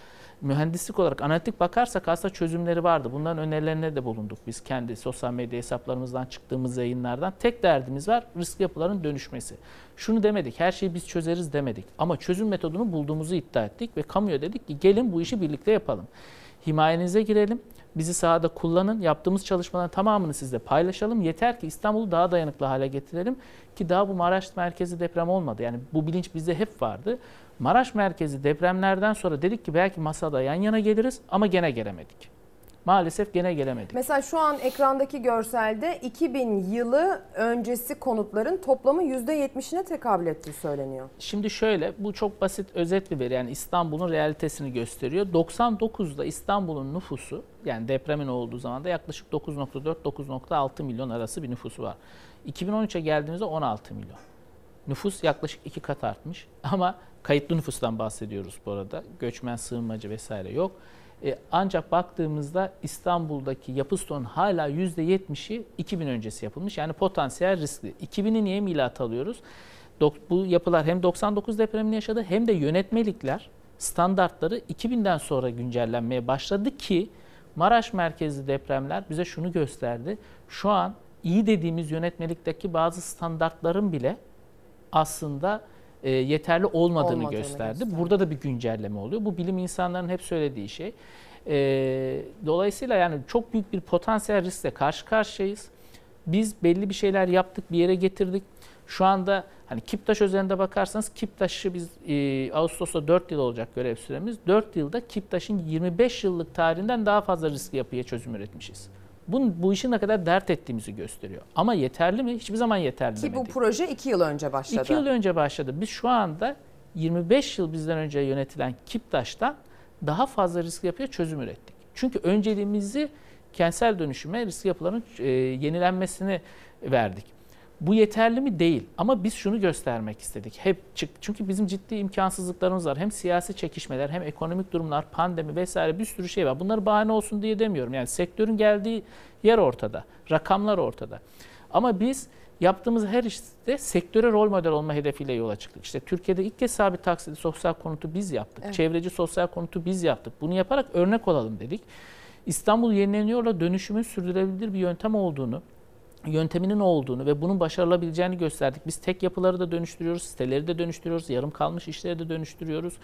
[SPEAKER 48] mühendislik olarak analitik bakarsak aslında çözümleri vardı. Bunların önerilerine de bulunduk biz kendi sosyal medya hesaplarımızdan çıktığımız yayınlardan. Tek derdimiz var risk yapıların dönüşmesi. Şunu demedik, her şeyi biz çözeriz demedik. Ama çözüm metodunu bulduğumuzu iddia ettik ve kamuya dedik ki gelin bu işi birlikte yapalım. Himayenize girelim, bizi sahada kullanın, yaptığımız çalışmaların tamamını sizle paylaşalım. Yeter ki İstanbul'u daha dayanıklı hale getirelim ki daha bu Maraş merkezi deprem olmadı. Yani bu bilinç bizde hep vardı. Maraş merkezi depremlerden sonra dedik ki belki masada yan yana geliriz ama gene gelemedik. Maalesef gene gelemedik.
[SPEAKER 1] Mesela şu an ekrandaki görselde 2000 yılı öncesi konutların toplamı %70'ine tekabül ettiği söyleniyor.
[SPEAKER 48] Şimdi şöyle, bu çok basit özet bir veri. Yani İstanbul'un realitesini gösteriyor. 99'da İstanbul'un nüfusu, yani depremin olduğu zaman da yaklaşık 9.4-9.6 milyon arası bir nüfusu var. 2013'e geldiğimizde 16 milyon. Nüfus yaklaşık iki kat artmış *laughs* ama kayıtlı nüfustan bahsediyoruz bu arada. Göçmen, sığınmacı vesaire yok. E, ancak baktığımızda İstanbul'daki yapı stoğunun hala %70'i 2000 öncesi yapılmış. Yani potansiyel riskli. 2000'i niye milat alıyoruz? Bu yapılar hem 99 depremini yaşadı hem de yönetmelikler standartları 2000'den sonra güncellenmeye başladı ki Maraş merkezli depremler bize şunu gösterdi. Şu an iyi dediğimiz yönetmelikteki bazı standartların bile aslında e, yeterli olmadığını,
[SPEAKER 1] Olmadığını
[SPEAKER 48] gösterdi.
[SPEAKER 1] gösterdi.
[SPEAKER 48] Burada da bir güncelleme oluyor. Bu bilim insanlarının hep söylediği şey. E, dolayısıyla yani çok büyük bir potansiyel riskle karşı karşıyayız. Biz belli bir şeyler yaptık, bir yere getirdik. Şu anda hani Kiptaş üzerinde bakarsanız Kiptaş'ı biz e, Ağustos'ta 4 yıl olacak görev süremiz. 4 yılda Kiptaş'ın 25 yıllık tarihinden daha fazla riskli yapıya çözüm üretmişiz. Bu, bu işin ne kadar dert ettiğimizi gösteriyor. Ama yeterli mi? Hiçbir zaman yeterli
[SPEAKER 1] Ki
[SPEAKER 48] demedik.
[SPEAKER 1] bu proje 2 yıl önce başladı.
[SPEAKER 48] 2 yıl önce başladı. Biz şu anda 25 yıl bizden önce yönetilen Kiptaş'tan daha fazla risk yapıya çözüm ürettik. Çünkü önceliğimizi kentsel dönüşüme, risk yapıların e, yenilenmesini verdik. Bu yeterli mi? Değil. Ama biz şunu göstermek istedik. Hep çık çünkü bizim ciddi imkansızlıklarımız var. Hem siyasi çekişmeler, hem ekonomik durumlar, pandemi vesaire bir sürü şey var. Bunları bahane olsun diye demiyorum. Yani sektörün geldiği yer ortada. Rakamlar ortada. Ama biz yaptığımız her işte sektöre rol model olma hedefiyle yola çıktık. İşte Türkiye'de ilk kez sabit taksitli sosyal konutu biz yaptık.
[SPEAKER 1] Evet.
[SPEAKER 48] Çevreci sosyal konutu biz yaptık. Bunu yaparak örnek olalım dedik. İstanbul yenileniyorla dönüşümün sürdürülebilir bir yöntem olduğunu, yönteminin olduğunu ve bunun başarılabileceğini gösterdik. Biz tek yapıları da dönüştürüyoruz, siteleri de dönüştürüyoruz, yarım kalmış işleri de dönüştürüyoruz.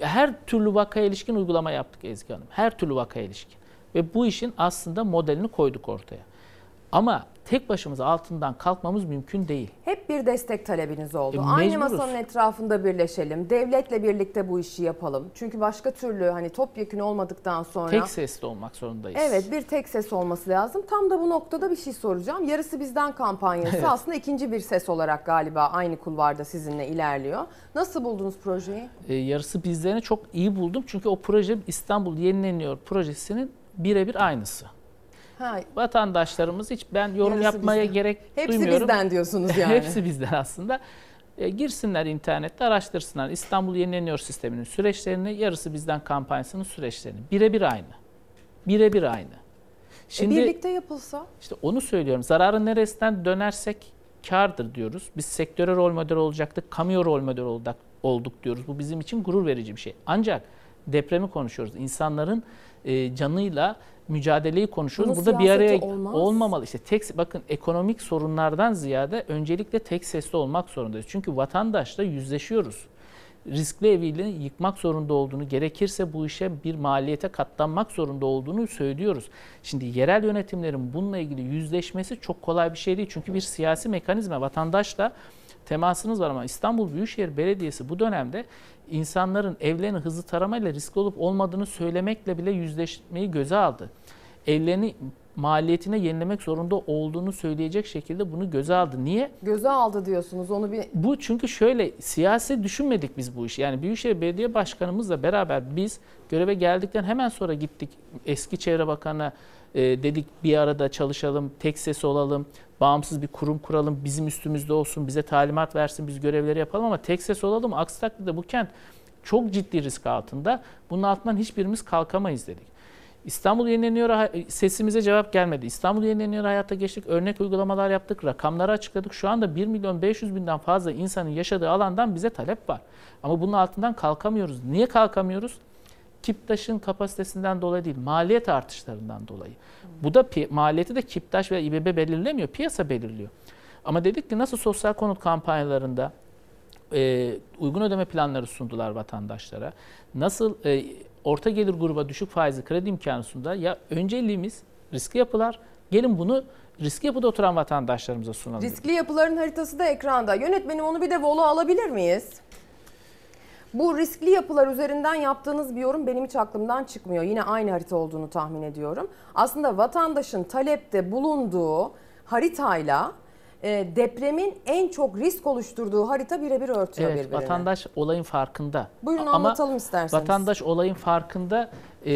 [SPEAKER 48] Her türlü vakaya ilişkin uygulama yaptık Ezgi Hanım. Her türlü vakaya ilişkin. Ve bu işin aslında modelini koyduk ortaya. Ama tek başımıza altından kalkmamız mümkün değil.
[SPEAKER 1] Hep bir destek talebiniz oldu.
[SPEAKER 48] E,
[SPEAKER 1] Aynı masanın etrafında birleşelim. Devletle birlikte bu işi yapalım. Çünkü başka türlü hani topyekün olmadıktan sonra
[SPEAKER 48] Tek sesli olmak zorundayız.
[SPEAKER 1] Evet bir tek ses olması lazım. Tam da bu noktada bir şey soracağım. Yarısı bizden kampanyası *laughs*
[SPEAKER 48] Evet.
[SPEAKER 1] aslında ikinci bir ses olarak galiba aynı kulvarda sizinle ilerliyor. Nasıl buldunuz projeyi?
[SPEAKER 48] e, yarısı bizlerini çok iyi buldum. Çünkü o proje İstanbul Yenileniyor projesinin birebir aynısı.
[SPEAKER 1] Ha,
[SPEAKER 48] Vatandaşlarımız hiç ben yorum
[SPEAKER 1] Yarısı
[SPEAKER 48] yapmaya
[SPEAKER 1] bizden.
[SPEAKER 48] gerek
[SPEAKER 1] Hepsi
[SPEAKER 48] duymuyorum.
[SPEAKER 1] bizden diyorsunuz *laughs* yani.
[SPEAKER 48] Hepsi bizden aslında. E, girsinler internette araştırsınlar İstanbul Yenileniyor sisteminin süreçlerini, yarısı bizden kampanyasının süreçlerini. Birebir aynı. Birebir aynı.
[SPEAKER 1] Şimdi, birlikte yapılsa?
[SPEAKER 48] İşte onu söylüyorum. Zararın neresinden dönersek kardır diyoruz. Biz sektöre rol model olacaktık, kamuya rol model olduk, olduk diyoruz. Bu bizim için gurur verici bir şey. Ancak depremi konuşuyoruz. İnsanların e, canıyla mücadeleyi konuşuyoruz.
[SPEAKER 1] Bunun
[SPEAKER 48] Burada bir araya
[SPEAKER 1] olmaz.
[SPEAKER 48] olmamalı. İşte tek bakın ekonomik sorunlardan ziyade öncelikle tek sesli olmak zorundayız. Çünkü vatandaşla yüzleşiyoruz. Riskli eviyle yıkmak zorunda olduğunu, gerekirse bu işe bir maliyete katlanmak zorunda olduğunu söylüyoruz. Şimdi yerel yönetimlerin bununla ilgili yüzleşmesi çok kolay bir şey değil. Çünkü bir siyasi mekanizma vatandaşla temasınız var ama İstanbul Büyükşehir Belediyesi bu dönemde insanların evlerini hızlı taramayla riskli olup olmadığını söylemekle bile yüzleşmeyi göze aldı. Evlerini maliyetine yenilemek zorunda olduğunu söyleyecek şekilde bunu göze aldı. Niye?
[SPEAKER 1] Göze aldı diyorsunuz onu bir
[SPEAKER 48] Bu çünkü şöyle siyasi düşünmedik biz bu işi. Yani Büyükşehir Belediye Başkanımızla beraber biz göreve geldikten hemen sonra gittik eski Çevre Bakanı'na e, dedik bir arada çalışalım, tek ses olalım, bağımsız bir kurum kuralım, bizim üstümüzde olsun, bize talimat versin, biz görevleri yapalım ama tek ses olalım. Aksi takdirde bu kent çok ciddi risk altında. Bunun altından hiçbirimiz kalkamayız dedik. İstanbul yenileniyor sesimize cevap gelmedi. İstanbul yenileniyor hayata geçtik. Örnek uygulamalar yaptık. Rakamları açıkladık. Şu anda 1 milyon 500 binden fazla insanın yaşadığı alandan bize talep var. Ama bunun altından kalkamıyoruz. Niye kalkamıyoruz? Kiptaş'ın kapasitesinden dolayı değil, maliyet artışlarından dolayı. Bu da maliyeti de Kiptaş ve İBB belirlemiyor, piyasa belirliyor. Ama dedik ki nasıl sosyal konut kampanyalarında e, uygun ödeme planları sundular vatandaşlara. Nasıl e, orta gelir gruba düşük faizli kredi imkanı sundular. Ya önceliğimiz riskli yapılar. Gelin bunu riskli yapıda oturan vatandaşlarımıza sunalım.
[SPEAKER 1] riskli yapıların haritası da ekranda. Yönetmenim onu bir de volu alabilir miyiz? Bu riskli yapılar üzerinden yaptığınız bir yorum benim hiç aklımdan çıkmıyor. Yine aynı harita olduğunu tahmin ediyorum. Aslında vatandaşın talepte bulunduğu haritayla e, depremin en çok risk oluşturduğu harita birebir örtüyor
[SPEAKER 48] Evet,
[SPEAKER 1] birbirini.
[SPEAKER 48] vatandaş olayın farkında.
[SPEAKER 1] Buyurun
[SPEAKER 48] Ama
[SPEAKER 1] anlatalım isterseniz.
[SPEAKER 48] Vatandaş olayın farkında e,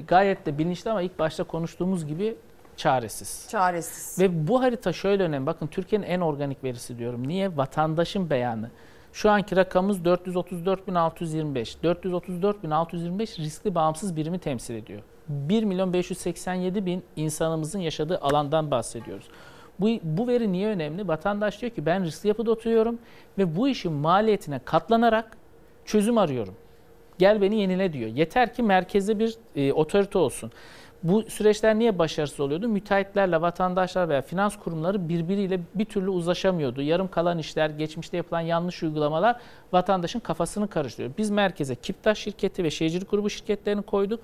[SPEAKER 48] gayet de bilinçli ama ilk başta konuştuğumuz gibi çaresiz.
[SPEAKER 1] Çaresiz.
[SPEAKER 48] Ve bu harita şöyle önemli. Bakın Türkiye'nin en organik verisi diyorum. Niye? Vatandaşın beyanı. Şu anki rakamımız 434.625. 434.625 riskli bağımsız birimi temsil ediyor. 1 milyon 587 bin insanımızın yaşadığı alandan bahsediyoruz. Bu, bu veri niye önemli? Vatandaş diyor ki ben riskli yapıda oturuyorum ve bu işin maliyetine katlanarak çözüm arıyorum. Gel beni yenile diyor. Yeter ki merkezde bir e, otorite olsun. Bu süreçler niye başarısız oluyordu? Müteahhitlerle vatandaşlar veya finans kurumları birbiriyle bir türlü uzlaşamıyordu. Yarım kalan işler, geçmişte yapılan yanlış uygulamalar vatandaşın kafasını karıştırıyor. Biz merkeze Kiptaş şirketi ve şehircilik grubu şirketlerini koyduk.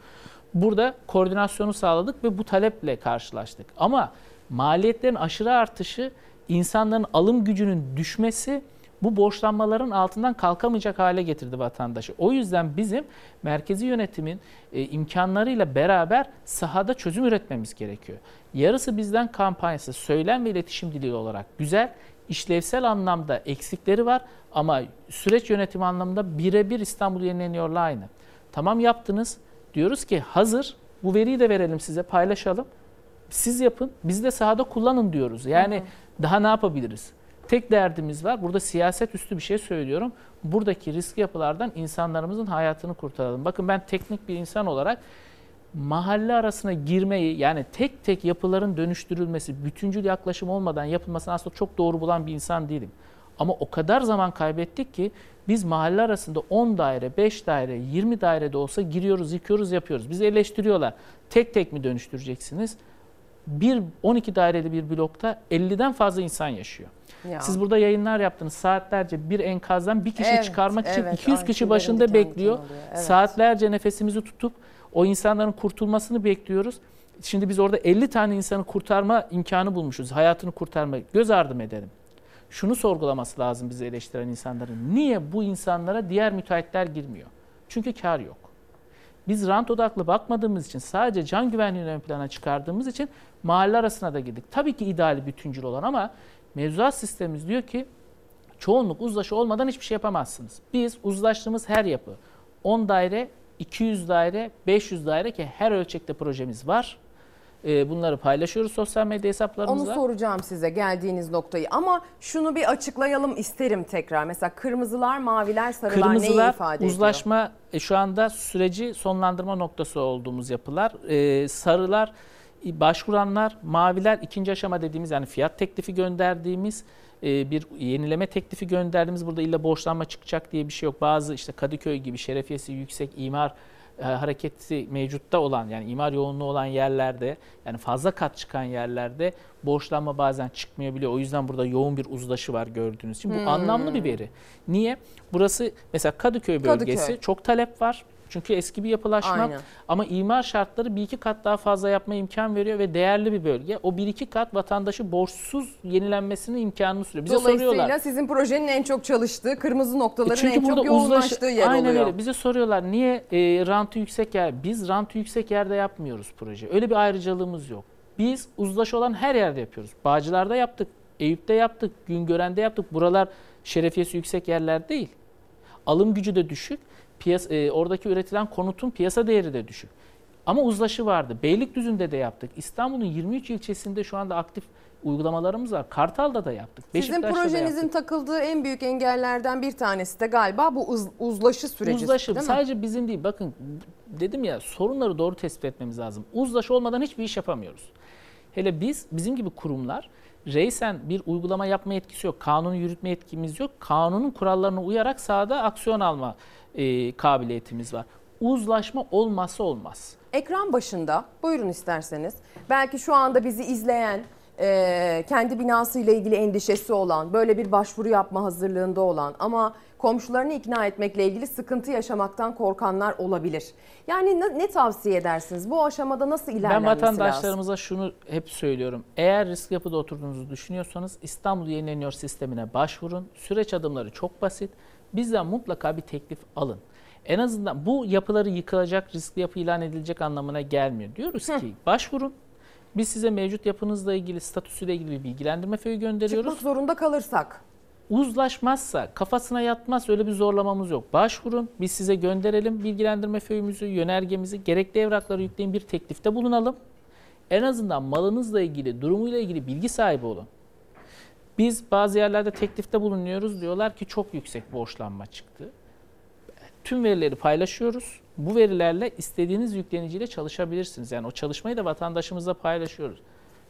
[SPEAKER 48] Burada koordinasyonu sağladık ve bu taleple karşılaştık. Ama maliyetlerin aşırı artışı, insanların alım gücünün düşmesi bu borçlanmaların altından kalkamayacak hale getirdi vatandaşı. O yüzden bizim merkezi yönetimin e, imkanlarıyla beraber sahada çözüm üretmemiz gerekiyor. Yarısı bizden kampanyası söylem ve iletişim dili olarak güzel, işlevsel anlamda eksikleri var ama süreç yönetimi anlamında birebir İstanbul yenileniyorla aynı. Tamam yaptınız. Diyoruz ki hazır bu veriyi de verelim size paylaşalım. Siz yapın biz de sahada kullanın diyoruz. Yani daha ne yapabiliriz? Tek derdimiz var. Burada siyaset üstü bir şey söylüyorum. Buradaki riskli yapılardan insanlarımızın hayatını kurtaralım. Bakın ben teknik bir insan olarak mahalle arasına girmeyi yani tek tek yapıların dönüştürülmesi, bütüncül yaklaşım olmadan yapılmasını aslında çok doğru bulan bir insan değilim. Ama o kadar zaman kaybettik ki biz mahalle arasında 10 daire, 5 daire, 20 dairede olsa giriyoruz, yıkıyoruz, yapıyoruz. Bizi eleştiriyorlar. Tek tek mi dönüştüreceksiniz? Bir 12 daireli bir blokta 50'den fazla insan yaşıyor.
[SPEAKER 1] Ya.
[SPEAKER 48] Siz burada yayınlar yaptınız. Saatlerce bir enkazdan bir kişi
[SPEAKER 1] Evet,
[SPEAKER 48] çıkarmak için
[SPEAKER 1] evet.
[SPEAKER 48] 200
[SPEAKER 1] Ay,
[SPEAKER 48] kişi
[SPEAKER 1] tüylerim
[SPEAKER 48] başında bekliyor.
[SPEAKER 1] Evet.
[SPEAKER 48] Saatlerce nefesimizi tutup o insanların kurtulmasını bekliyoruz. Şimdi biz orada 50 tane insanı kurtarma imkanı bulmuşuz. Hayatını kurtarma. Göz ardı mı edelim? Şunu sorgulaması lazım bizi eleştiren insanların. Niye bu insanlara diğer müteahhitler girmiyor? Çünkü kar yok. Biz rant odaklı bakmadığımız için sadece can güvenliğini ön plana çıkardığımız için mahalle arasına da girdik. Tabii ki ideali bütüncül olan ama mevzuat sistemimiz diyor ki çoğunluk uzlaşı olmadan hiçbir şey yapamazsınız. Biz uzlaştığımız her yapı 10 daire, 200 daire, 500 daire ki her ölçekte projemiz var. Ee, Bunları paylaşıyoruz sosyal medya
[SPEAKER 1] Onu
[SPEAKER 48] hesaplarımızda.
[SPEAKER 1] soracağım size geldiğiniz noktayı ama şunu bir açıklayalım isterim tekrar. Mesela kırmızılar, maviler, sarılar neyi
[SPEAKER 48] Kırmızılar
[SPEAKER 1] ifade ediyor?
[SPEAKER 48] uzlaşma e, şu anda süreci sonlandırma noktası olduğumuz yapılar. Ee, sarılar başvuranlar, maviler ikinci aşama dediğimiz yani fiyat teklifi gönderdiğimiz e, bir yenileme teklifi gönderdiğimiz burada illa borçlanma çıkacak diye bir şey yok. Bazı işte Kadıköy gibi şerefiyesi yüksek imar e, hareketi mevcutta olan yani imar yoğunluğu olan yerlerde yani fazla kat çıkan yerlerde borçlanma bazen çıkmayabiliyor. O yüzden burada yoğun bir uzlaşı var gördüğünüz için. Bu
[SPEAKER 1] Hmm.
[SPEAKER 48] anlamlı bir veri. Niye? Burası mesela Kadıköy bölgesi
[SPEAKER 1] Kadıköy.
[SPEAKER 48] çok talep var. Çünkü eski bir yapılaşma
[SPEAKER 1] Aynen.
[SPEAKER 48] ama imar şartları bir iki kat daha fazla yapma imkan veriyor ve değerli bir bölge. O bir iki kat vatandaşı borçsuz yenilenmesinin imkanını sunuyor. Bize
[SPEAKER 1] Dolayısıyla
[SPEAKER 48] soruyorlar.
[SPEAKER 1] sizin projenin en çok çalıştığı, kırmızı noktaların
[SPEAKER 48] E Çünkü
[SPEAKER 1] en çok yoğunlaştığı yer
[SPEAKER 48] aynen
[SPEAKER 1] oluyor.
[SPEAKER 48] öyle. Bize soruyorlar niye e, rantı yüksek yer? Biz rantı yüksek yerde yapmıyoruz proje. Öyle bir ayrıcalığımız yok. Biz uzlaşı olan her yerde yapıyoruz. Bağcılar'da yaptık, Eyüp'te yaptık, Güngören'de yaptık. Buralar şerefiyesi yüksek yerler değil. Alım gücü de düşük. Piyas e, oradaki üretilen konutun piyasa değeri de düşük. Ama uzlaşı vardı. Beylikdüzü'nde de yaptık. İstanbul'un 23 ilçesinde şu anda aktif uygulamalarımız var. Kartal'da da yaptık.
[SPEAKER 1] Sizin projenizin
[SPEAKER 48] yaptık.
[SPEAKER 1] takıldığı en büyük engellerden bir tanesi de galiba bu uz- uzlaşı süreci.
[SPEAKER 48] Uzlaşı
[SPEAKER 1] değil mi?
[SPEAKER 48] sadece bizim değil. Bakın dedim ya sorunları doğru tespit etmemiz lazım. Uzlaşı olmadan hiçbir iş yapamıyoruz. Hele biz bizim gibi kurumlar reysen bir uygulama yapma yetkisi yok. Kanunu yürütme yetkimiz yok. Kanunun kurallarına uyarak sahada aksiyon alma e, kabiliyetimiz var. Uzlaşma olmazsa olmaz.
[SPEAKER 1] Ekran başında buyurun isterseniz. Belki şu anda bizi izleyen, e, kendi binasıyla ilgili endişesi olan, böyle bir başvuru yapma hazırlığında olan ama komşularını ikna etmekle ilgili sıkıntı yaşamaktan korkanlar olabilir. Yani ne, ne tavsiye edersiniz? Bu aşamada nasıl
[SPEAKER 48] Ben
[SPEAKER 1] ilerlenmesi lazım?
[SPEAKER 48] vatandaşlarımıza şunu hep söylüyorum. Eğer risk yapıda oturduğunuzu düşünüyorsanız İstanbul Yenileniyor sistemine başvurun. Süreç adımları çok basit. Bizden mutlaka bir teklif alın. En azından bu yapıları yıkılacak, riskli yapı ilan edilecek anlamına gelmiyor. Diyoruz ki başvurun. Biz size mevcut yapınızla ilgili, statüsüyle ilgili bir bilgilendirme föyü gönderiyoruz.
[SPEAKER 1] Çıkmak zorunda kalırsak.
[SPEAKER 48] Uzlaşmazsa, kafasına yatmaz öyle bir zorlamamız yok. Başvurun, biz size gönderelim bilgilendirme föyümüzü, yönergemizi, gerekli evrakları yükleyin bir teklifte bulunalım. En azından malınızla ilgili, durumuyla ilgili bilgi sahibi olun. Biz bazı yerlerde teklifte bulunuyoruz diyorlar ki çok yüksek borçlanma çıktı. Tüm verileri paylaşıyoruz. Bu verilerle istediğiniz yükleniciyle çalışabilirsiniz. Yani o çalışmayı da vatandaşımızla paylaşıyoruz.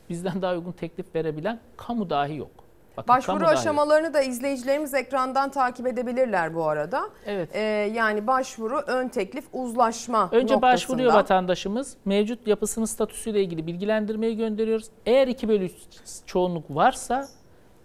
[SPEAKER 48] Bizden daha uygun teklif verebilen kamu dahi yok. Bakın,
[SPEAKER 1] Başvuru
[SPEAKER 48] kamu dahi
[SPEAKER 1] aşamalarını da izleyicilerimiz ekrandan takip edebilirler bu arada.
[SPEAKER 48] Evet.
[SPEAKER 1] Ee, yani başvuru, ön teklif, uzlaşma
[SPEAKER 48] Önce
[SPEAKER 1] noktasında.
[SPEAKER 48] başvuruyor vatandaşımız. Mevcut yapısının statüsüyle ilgili bilgilendirmeyi gönderiyoruz. Eğer 2 bölü 3 çoğunluk varsa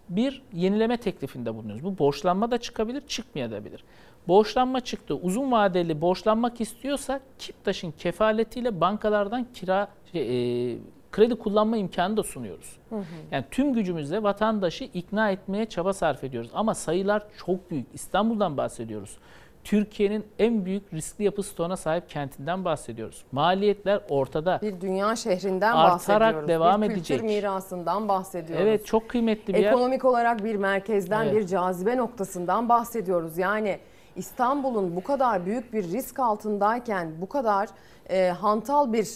[SPEAKER 48] bir yenileme teklifinde bulunuyoruz. Bu borçlanma da çıkabilir, çıkmayabilir. Borçlanma çıktı. Uzun vadeli borçlanmak istiyorsa Kiptaş'ın kefaletiyle bankalardan kira şey, e, kredi kullanma imkanı da sunuyoruz.
[SPEAKER 1] Hı hı.
[SPEAKER 48] Yani tüm gücümüzle vatandaşı ikna etmeye çaba sarf ediyoruz. Ama sayılar çok büyük. İstanbul'dan bahsediyoruz. Türkiye'nin en büyük riskli yapı stoğuna sahip kentinden bahsediyoruz. Maliyetler ortada.
[SPEAKER 1] Bir dünya şehrinden
[SPEAKER 48] Artarak
[SPEAKER 1] bahsediyoruz.
[SPEAKER 48] devam
[SPEAKER 1] bir
[SPEAKER 48] edecek.
[SPEAKER 1] kültür mirasından bahsediyoruz.
[SPEAKER 48] Evet çok kıymetli bir yer.
[SPEAKER 1] Ekonomik olarak bir merkezden,
[SPEAKER 48] Evet.
[SPEAKER 1] bir cazibe noktasından bahsediyoruz. Yani İstanbul'un bu kadar büyük bir risk altındayken bu kadar e, hantal bir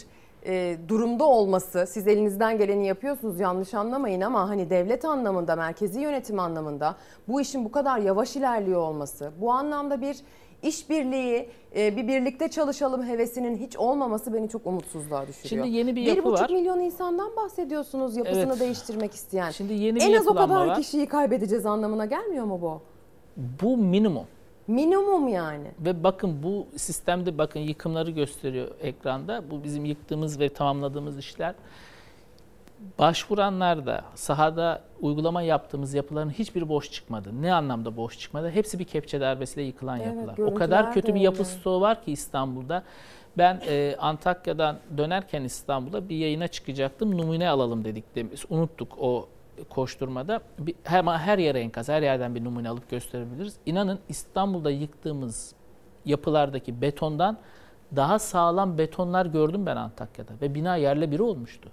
[SPEAKER 1] e, durumda olması, siz elinizden geleni yapıyorsunuz yanlış anlamayın ama hani devlet anlamında, merkezi yönetim anlamında bu işin bu kadar yavaş ilerliyor olması, bu anlamda bir işbirliği, e, bir birlikte çalışalım hevesinin hiç olmaması beni çok umutsuzluğa düşürüyor.
[SPEAKER 48] Şimdi yeni bir
[SPEAKER 1] Bir
[SPEAKER 48] yapı
[SPEAKER 1] buçuk
[SPEAKER 48] var.
[SPEAKER 1] milyon insandan bahsediyorsunuz yapısını
[SPEAKER 48] Evet.
[SPEAKER 1] değiştirmek isteyen.
[SPEAKER 48] Şimdi yeni bir
[SPEAKER 1] en az o kadar
[SPEAKER 48] var.
[SPEAKER 1] kişiyi kaybedeceğiz anlamına gelmiyor mu bu?
[SPEAKER 48] Bu minimum.
[SPEAKER 1] Minimum yani.
[SPEAKER 48] Ve bakın bu sistemde bakın yıkımları gösteriyor ekranda. Bu bizim yıktığımız ve tamamladığımız işler. Başvuranlar da sahada uygulama yaptığımız yapıların hiçbiri boş çıkmadı. Ne anlamda boş çıkmadı? Hepsi bir kepçe darbesiyle yıkılan
[SPEAKER 1] Evet,
[SPEAKER 48] yapılar. O kadar kötü bir yapı stoğu var ki İstanbul'da. Ben e, Antakya'dan dönerken İstanbul'a bir yayına çıkacaktım. Numune alalım dedik. de- Unuttuk o koşturmada. Bir, her, her yere enkaz, her yerden bir numune alıp gösterebiliriz. İnanın İstanbul'da yıktığımız yapılardaki betondan daha sağlam betonlar gördüm ben Antakya'da. Ve bina yerle biri olmuştu.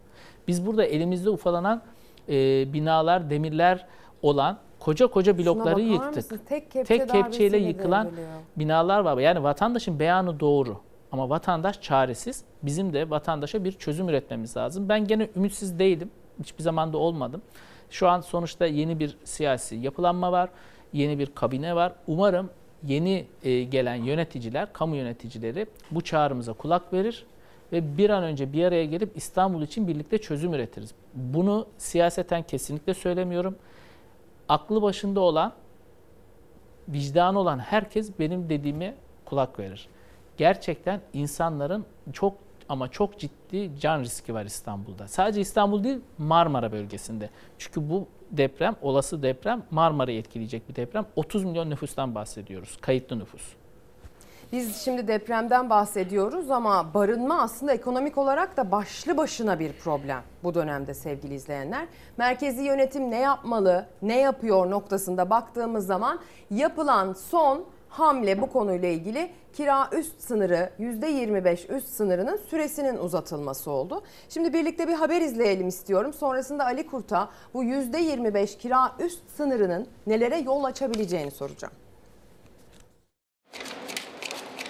[SPEAKER 48] Biz burada elimizde ufalanan e, binalar, demirler olan koca koca blokları yıktık.
[SPEAKER 1] mısın? Tek kepçe
[SPEAKER 48] Tek kepçeyle yıkılan binalar var. Yani vatandaşın beyanı doğru. Ama vatandaş çaresiz. Bizim de vatandaşa bir çözüm üretmemiz lazım. Ben gene ümitsiz değilim. Hiçbir zaman da olmadım. Şu an sonuçta yeni bir siyasi yapılanma var. Yeni bir kabine var. Umarım yeni e, gelen yöneticiler, kamu yöneticileri bu çağrımıza kulak verir ve bir an önce bir araya gelip İstanbul için birlikte çözüm üretiriz. Bunu siyaseten kesinlikle söylemiyorum. Aklı başında olan, vicdanı olan herkes benim dediğime kulak verir. Gerçekten insanların çok ama çok ciddi can riski var İstanbul'da. Sadece İstanbul değil Marmara bölgesinde. Çünkü bu deprem, olası deprem Marmara'yı etkileyecek bir deprem. 30 milyon nüfustan bahsediyoruz, kayıtlı nüfus.
[SPEAKER 1] Biz şimdi depremden bahsediyoruz ama barınma aslında ekonomik olarak da başlı başına bir problem bu dönemde sevgili izleyenler. Merkezi yönetim ne yapmalı, ne yapıyor noktasında baktığımız zaman yapılan son hamle bu konuyla ilgili kira üst sınırı %25 üst sınırının süresinin uzatılması oldu. Şimdi birlikte bir haber izleyelim istiyorum. Sonrasında Ali Kurt'a bu %25 kira üst sınırının nelere yol açabileceğini soracağım.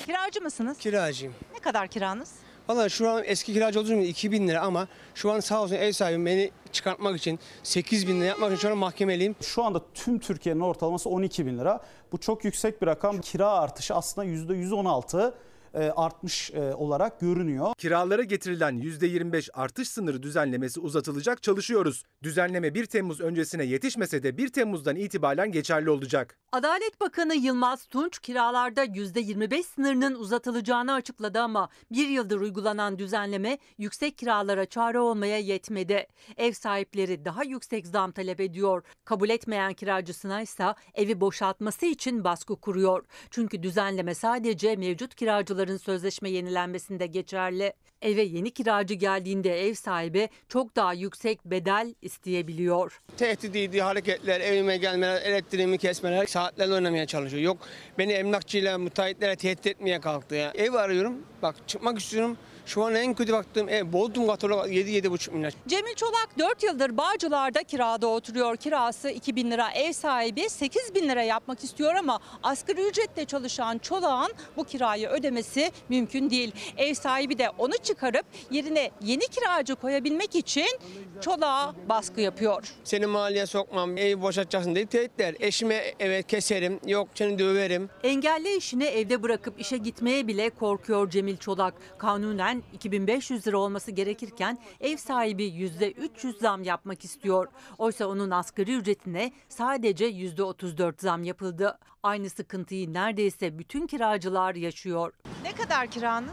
[SPEAKER 49] Kiracı mısınız?
[SPEAKER 20] Kiracıyım.
[SPEAKER 49] Ne kadar kiranız?
[SPEAKER 20] Valla şu an eski kiracı olduğum için 2000 lira ama şu an sağ olsun ev sahibim beni çıkartmak için 8 bin lira yapmak için şu an mahkemeliyim.
[SPEAKER 50] Şu anda tüm Türkiye'nin ortalaması 12 bin lira. Bu çok yüksek bir rakam. Kira artışı aslında %116 e, artmış e, olarak görünüyor.
[SPEAKER 35] Kiralara getirilen %25 artış sınırı düzenlemesi uzatılacak çalışıyoruz. Düzenleme 1 Temmuz öncesine yetişmese de 1 Temmuz'dan itibaren geçerli olacak.
[SPEAKER 51] Adalet Bakanı Yılmaz Tunç kiralarda %25 sınırının uzatılacağını açıkladı ama bir yıldır uygulanan düzenleme yüksek kiralara çare olmaya yetmedi. Ev sahipleri daha yüksek zam talep ediyor. Kabul etmeyen kiracısına ise evi boşaltması için baskı kuruyor. Çünkü düzenleme sadece mevcut kiracıların sözleşme yenilenmesinde geçerli. Eve yeni kiracı geldiğinde ev sahibi çok daha yüksek bedel isteyebiliyor.
[SPEAKER 20] Tehdit ediği hareketler, evime gelmeler, elektriğimi kesmeler, saatlerle oynamaya çalışıyor. Yok beni emlakçıyla, müteahhitlere tehdit etmeye kalktı ya. Ev arıyorum, bak çıkmak istiyorum. Şu an en kötü baktığım ev Bodrum katı 7-7,5 milyar.
[SPEAKER 51] Cemil Çolak 4 yıldır Bağcılar'da kirada oturuyor. Kirası 2 bin lira. Ev sahibi 8 bin lira yapmak istiyor ama asgari ücretle çalışan Çolak'ın bu kirayı ödemesi mümkün değil. Ev sahibi de onu çıkarıp yerine yeni kiracı koyabilmek için Çolak'a baskı yapıyor.
[SPEAKER 20] Seni mahalleye sokmam, evi boşaltacaksın dedi tehditler. Eşime evet keserim, yok seni döverim.
[SPEAKER 51] Engelli işini evde bırakıp işe gitmeye bile korkuyor Cemil Çolak. Kanunen 2500 lira olması gerekirken ev sahibi %300 zam yapmak istiyor. Oysa onun asgari ücretine sadece %34 zam yapıldı. Aynı sıkıntıyı neredeyse bütün kiracılar yaşıyor.
[SPEAKER 49] Ne kadar kiranız?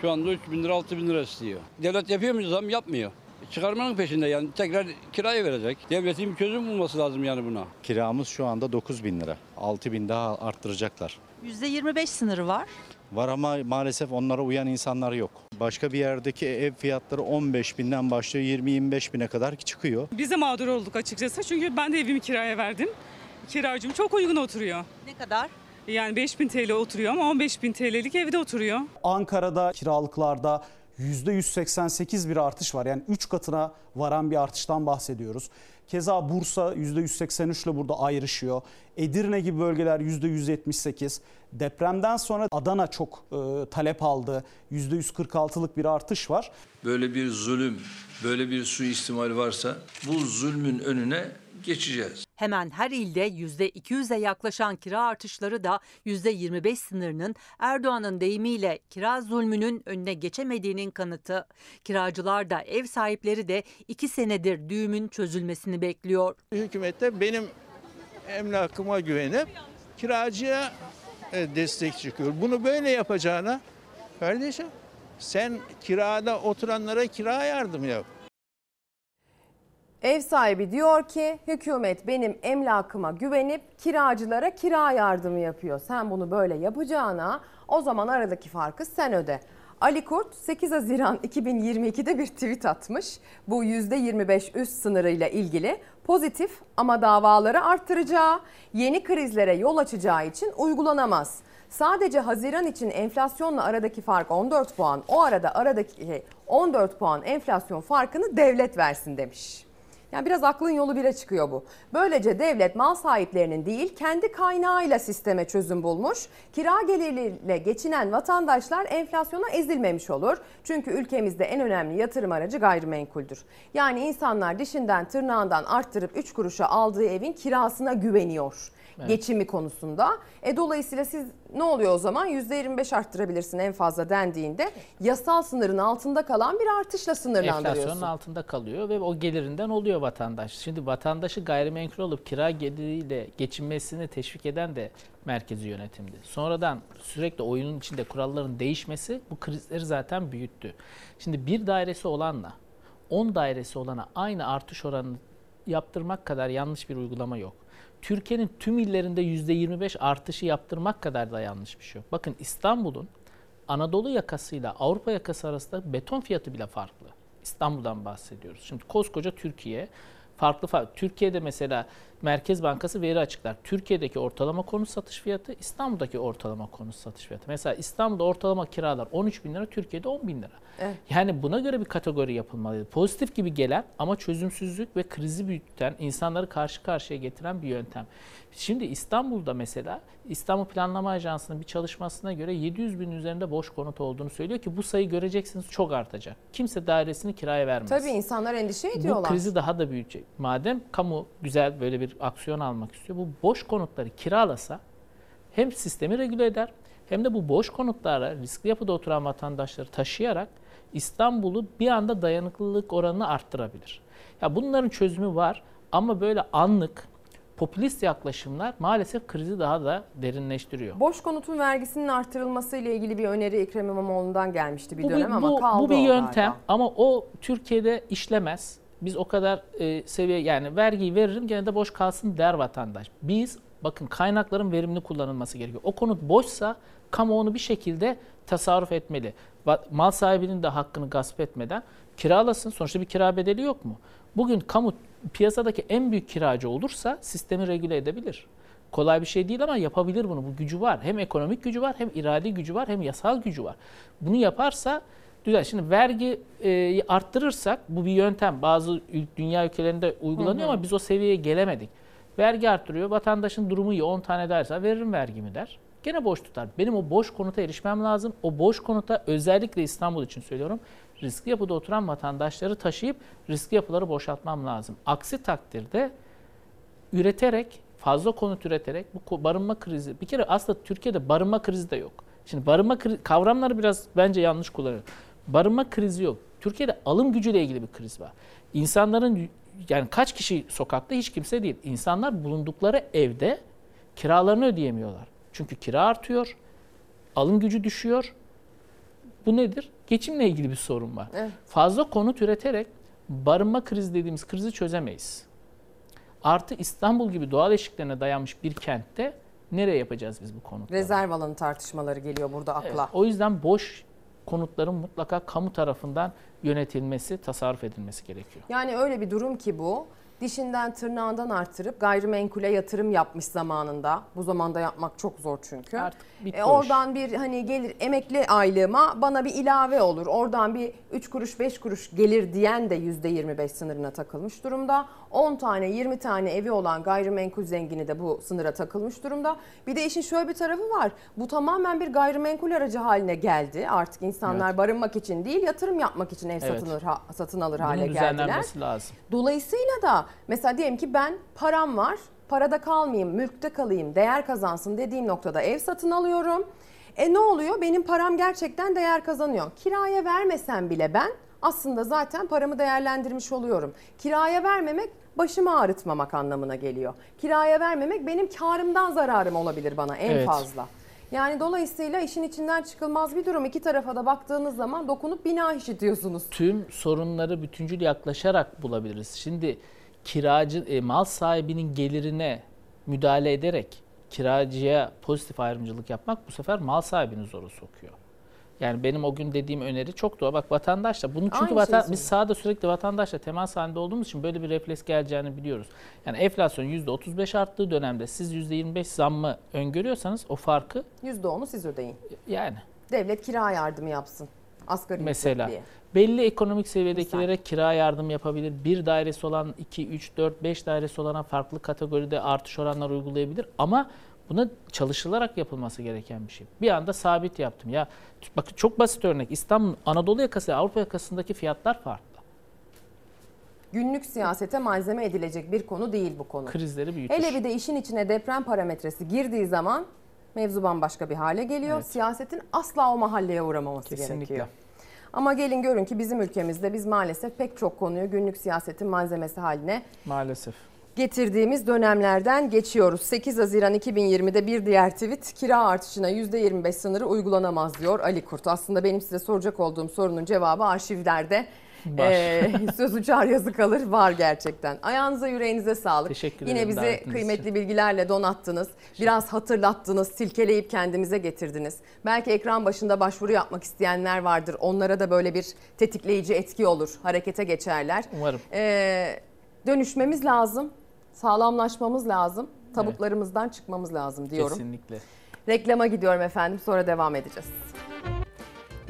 [SPEAKER 31] Şu anda 3 bin lira 6 bin lira istiyor. Devlet yapıyor mu zam yapmıyor. Çıkarmanın peşinde yani tekrar kiraya verecek. Devletin bir çözüm bulması lazım yani buna.
[SPEAKER 52] Kiramız şu anda 9 bin lira. 6 bin daha arttıracaklar.
[SPEAKER 49] %25 sınırı var.
[SPEAKER 52] Var ama maalesef onlara uyan insanlar yok. Başka bir yerdeki ev fiyatları 15 binden başlıyor 20-25 bine kadar çıkıyor.
[SPEAKER 53] Biz de mağdur olduk açıkçası çünkü ben de evimi kiraya verdim. Kiracım çok uygun oturuyor.
[SPEAKER 49] Ne kadar?
[SPEAKER 53] Yani 5000 TL oturuyor ama 15.000 TL'lik evde oturuyor.
[SPEAKER 50] Ankara'da kiralıklarda %188 bir artış var. Yani 3 katına varan bir artıştan bahsediyoruz. Keza Bursa %183 ile burada ayrışıyor. Edirne gibi bölgeler %178. Depremden sonra Adana çok e, talep aldı. %146'lık bir artış var.
[SPEAKER 37] Böyle bir zulüm, böyle bir suistimal varsa bu zulmün önüne geçeceğiz.
[SPEAKER 51] Hemen her ilde %200'e yaklaşan kira artışları da %25 sınırının Erdoğan'ın deyimiyle kira zulmünün önüne geçemediğinin kanıtı. Kiracılar da ev sahipleri de iki senedir düğümün çözülmesini bekliyor.
[SPEAKER 54] Hükümette benim emlakıma güvenip kiracıya destek çıkıyor. Bunu böyle yapacağına kardeşim sen kirada oturanlara kira yardım yap.
[SPEAKER 1] Ev sahibi diyor ki hükümet benim emlakıma güvenip kiracılara kira yardımı yapıyor. Sen bunu böyle yapacağına o zaman aradaki farkı sen öde. Ali Kurt 8 Haziran 2022'de bir tweet atmış. Bu %25 üst sınırıyla ilgili pozitif ama davaları arttıracağı, yeni krizlere yol açacağı için uygulanamaz. Sadece Haziran için enflasyonla aradaki fark 14 puan. O arada aradaki 14 puan enflasyon farkını devlet versin demiş. Yani biraz aklın yolu bire çıkıyor bu. Böylece devlet mal sahiplerinin değil kendi kaynağıyla sisteme çözüm bulmuş. Kira geliriyle geçinen vatandaşlar enflasyona ezilmemiş olur. Çünkü ülkemizde en önemli yatırım aracı gayrimenkuldür. Yani insanlar dişinden tırnağından arttırıp 3 kuruşa aldığı evin kirasına güveniyor.
[SPEAKER 48] Evet.
[SPEAKER 1] Geçimi konusunda. E dolayısıyla siz ne oluyor o zaman? %25 arttırabilirsin en fazla dendiğinde yasal sınırın altında kalan bir artışla sınırlandırıyorsun.
[SPEAKER 48] Enflasyonun altında kalıyor ve o gelirinden oluyor vatandaş. Şimdi vatandaşı gayrimenkul olup kira geliriyle geçinmesini teşvik eden de merkezi yönetimdi. Sonradan sürekli oyunun içinde kuralların değişmesi bu krizleri zaten büyüttü. Şimdi bir dairesi olanla 10 dairesi olana aynı artış oranını yaptırmak kadar yanlış bir uygulama yok. Türkiye'nin tüm illerinde %25 artışı yaptırmak kadar da yanlış bir şey yok. Bakın İstanbul'un Anadolu yakasıyla Avrupa yakası arasında beton fiyatı bile farklı. İstanbul'dan bahsediyoruz. Şimdi koskoca Türkiye farklı farklı. Türkiye'de mesela Merkez Bankası veri açıklar. Türkiye'deki ortalama konut satış fiyatı, İstanbul'daki ortalama konut satış fiyatı. Mesela İstanbul'da ortalama kiralar 13 bin lira, Türkiye'de 10 bin lira.
[SPEAKER 1] Evet.
[SPEAKER 48] Yani buna göre bir kategori yapılmalıydı. Pozitif gibi gelen ama çözümsüzlük ve krizi büyüten, insanları karşı karşıya getiren bir yöntem. Şimdi İstanbul'da mesela İstanbul Planlama Ajansı'nın bir çalışmasına göre 700 bin üzerinde boş konut olduğunu söylüyor ki bu sayı göreceksiniz çok artacak. Kimse dairesini kiraya vermez.
[SPEAKER 1] Tabii insanlar endişe
[SPEAKER 48] Bu
[SPEAKER 1] ediyorlar.
[SPEAKER 48] krizi daha da büyütecek. Madem kamu güzel böyle bir aksiyon almak istiyor, bu boş konutları kiralasa hem sistemi regüle eder hem de bu boş konutlara riskli yapıda oturan vatandaşları taşıyarak İstanbul'u bir anda dayanıklılık oranını arttırabilir. Ya bunların çözümü var ama böyle anlık popülist yaklaşımlar maalesef krizi daha da derinleştiriyor.
[SPEAKER 1] Boş konutun vergisinin artırılması ile ilgili bir öneri Ekrem İmamoğlu'ndan gelmişti bir
[SPEAKER 48] Bu,
[SPEAKER 1] dönem
[SPEAKER 48] bir-
[SPEAKER 1] ama
[SPEAKER 48] bu,
[SPEAKER 1] kaldı
[SPEAKER 48] bu bir yöntem
[SPEAKER 1] galiba.
[SPEAKER 48] ama o Türkiye'de işlemez. Biz o kadar e, seviye yani vergiyi veririm gene de boş kalsın der vatandaş. Biz bakın kaynakların verimli kullanılması gerekiyor. O konut boşsa kamu onu bir şekilde tasarruf etmeli. Mal sahibinin de hakkını gasp etmeden kiralasın. Sonuçta bir kira bedeli yok mu? Bugün kamu piyasadaki en büyük kiracı olursa sistemi regüle edebilir. Kolay bir şey değil ama yapabilir bunu. Bu gücü var. Hem ekonomik gücü var, hem iradi gücü var, hem yasal gücü var. Bunu yaparsa güzel. Şimdi vergi e, arttırırsak bu bir yöntem. Bazı dünya ülkelerinde uygulanıyor
[SPEAKER 1] Hı hı.
[SPEAKER 48] ama biz o seviyeye gelemedik. Vergi arttırıyor. Vatandaşın durumu iyi 10 tane derse veririm vergimi der. Gene boş tutar. Benim o boş konuta erişmem lazım. O boş konuta özellikle İstanbul için söylüyorum. Riskli yapıda oturan vatandaşları taşıyıp riskli yapıları boşaltmam lazım. Aksi takdirde üreterek, fazla konut üreterek bu barınma krizi, bir kere aslında Türkiye'de barınma krizi de yok. Şimdi barınma kavramları biraz bence yanlış kullanıyor. Barınma krizi yok. Türkiye'de alım gücüyle ilgili bir kriz var. İnsanların yani kaç kişi sokakta hiç kimse değil. İnsanlar bulundukları evde kiralarını ödeyemiyorlar. Çünkü kira artıyor, alım gücü düşüyor. Bu nedir? Geçimle ilgili bir sorun var.
[SPEAKER 1] Evet.
[SPEAKER 48] Fazla konut üreterek barınma krizi dediğimiz krizi çözemeyiz. Artı İstanbul gibi doğal eşiklerine dayanmış bir kentte nereye yapacağız biz bu konutları?
[SPEAKER 1] Rezerv alanı tartışmaları geliyor burada akla.
[SPEAKER 48] Evet, o yüzden boş konutların mutlaka kamu tarafından yönetilmesi, tasarruf edilmesi gerekiyor.
[SPEAKER 1] Yani öyle bir durum ki bu. Dişinden tırnağından artırıp gayrimenkule yatırım yapmış zamanında. Bu zamanda yapmak çok zor çünkü.
[SPEAKER 48] Artık
[SPEAKER 1] E, oradan bir hani gelir emekli aylığıma bana bir ilave olur. Oradan bir 3 kuruş 5 kuruş gelir diyen de %25 sınırına takılmış durumda. 10 tane 20 tane evi olan gayrimenkul zengini de bu sınıra takılmış durumda. Bir de işin şöyle bir tarafı var. Bu tamamen bir gayrimenkul aracı haline geldi. Artık insanlar
[SPEAKER 48] Evet.
[SPEAKER 1] barınmak için değil yatırım yapmak için ev
[SPEAKER 48] Evet.
[SPEAKER 1] satılır satın alır
[SPEAKER 48] Bunun
[SPEAKER 1] hale geldiler.
[SPEAKER 48] lazım.
[SPEAKER 1] Dolayısıyla da mesela diyelim ki ben param var, parada kalmayayım, mülkte kalayım, değer kazansın dediğim noktada ev satın alıyorum. E ne oluyor? Benim param gerçekten değer kazanıyor. Kiraya vermesem bile ben aslında zaten paramı değerlendirmiş oluyorum. Kiraya vermemek başımı ağrıtmamak anlamına geliyor. Kiraya vermemek benim karımdan zararım olabilir bana en
[SPEAKER 48] Evet.
[SPEAKER 1] fazla. Yani dolayısıyla işin içinden çıkılmaz bir durum. İki tarafa da baktığınız zaman dokunup bina işitiyorsunuz.
[SPEAKER 48] Tüm sorunları bütüncül yaklaşarak bulabiliriz. Şimdi kiracı e, mal sahibinin gelirine müdahale ederek kiracıya pozitif ayrımcılık yapmak bu sefer mal sahibini zora sokuyor. Yani benim o gün dediğim öneri çok doğru. Bak vatandaşla bunu çünkü
[SPEAKER 1] Aynı
[SPEAKER 48] vatan, biz
[SPEAKER 1] söylüyorum.
[SPEAKER 48] sahada sürekli vatandaşla temas halinde olduğumuz için böyle bir refleks geleceğini biliyoruz. Yani enflasyon %35 arttığı dönemde siz %25 zammı öngörüyorsanız o farkı
[SPEAKER 1] %10'u siz ödeyin.
[SPEAKER 48] yani
[SPEAKER 1] Devlet kira yardımı yapsın. Asgari
[SPEAKER 48] mesela belli ekonomik seviyedekilere kira yardım yapabilir. Bir dairesi olan 2, 3, 4, 5 dairesi olana farklı kategoride artış oranlar uygulayabilir. Ama buna çalışılarak yapılması gereken bir şey. Bir anda sabit yaptım. Ya bakın çok basit örnek. İstanbul Anadolu yakası Avrupa yakasındaki fiyatlar farklı.
[SPEAKER 1] Günlük siyasete malzeme edilecek bir konu değil bu konu.
[SPEAKER 48] Krizleri büyütür.
[SPEAKER 1] Hele bir de işin içine deprem parametresi girdiği zaman mevzu bambaşka bir hale geliyor.
[SPEAKER 48] Evet.
[SPEAKER 1] Siyasetin asla o mahalleye uğramaması
[SPEAKER 48] Kesinlikle.
[SPEAKER 1] gerekiyor. Ama gelin görün ki bizim ülkemizde biz maalesef pek çok konuyu günlük siyasetin malzemesi haline
[SPEAKER 48] Maalesef.
[SPEAKER 1] getirdiğimiz dönemlerden geçiyoruz. 8 Haziran 2020'de bir diğer tweet kira artışına %25 sınırı uygulanamaz diyor Ali Kurt. Aslında benim size soracak olduğum sorunun cevabı arşivlerde. Ee, *laughs* söz uçar yazı kalır var gerçekten. Ayağınıza yüreğinize sağlık.
[SPEAKER 48] Teşekkür
[SPEAKER 1] Yine
[SPEAKER 48] ederim
[SPEAKER 1] bizi
[SPEAKER 48] davetiniz
[SPEAKER 1] kıymetli bilgilerle donattınız. Biraz hatırlattınız, silkeleyip kendimize getirdiniz. Belki ekran başında başvuru yapmak isteyenler vardır. Onlara da böyle bir tetikleyici etki olur. Harekete geçerler.
[SPEAKER 48] Umarım.
[SPEAKER 1] Ee, dönüşmemiz lazım. Sağlamlaşmamız lazım. Tabutlarımızdan çıkmamız lazım diyorum.
[SPEAKER 48] Kesinlikle.
[SPEAKER 1] Reklama gidiyorum efendim. Sonra devam edeceğiz.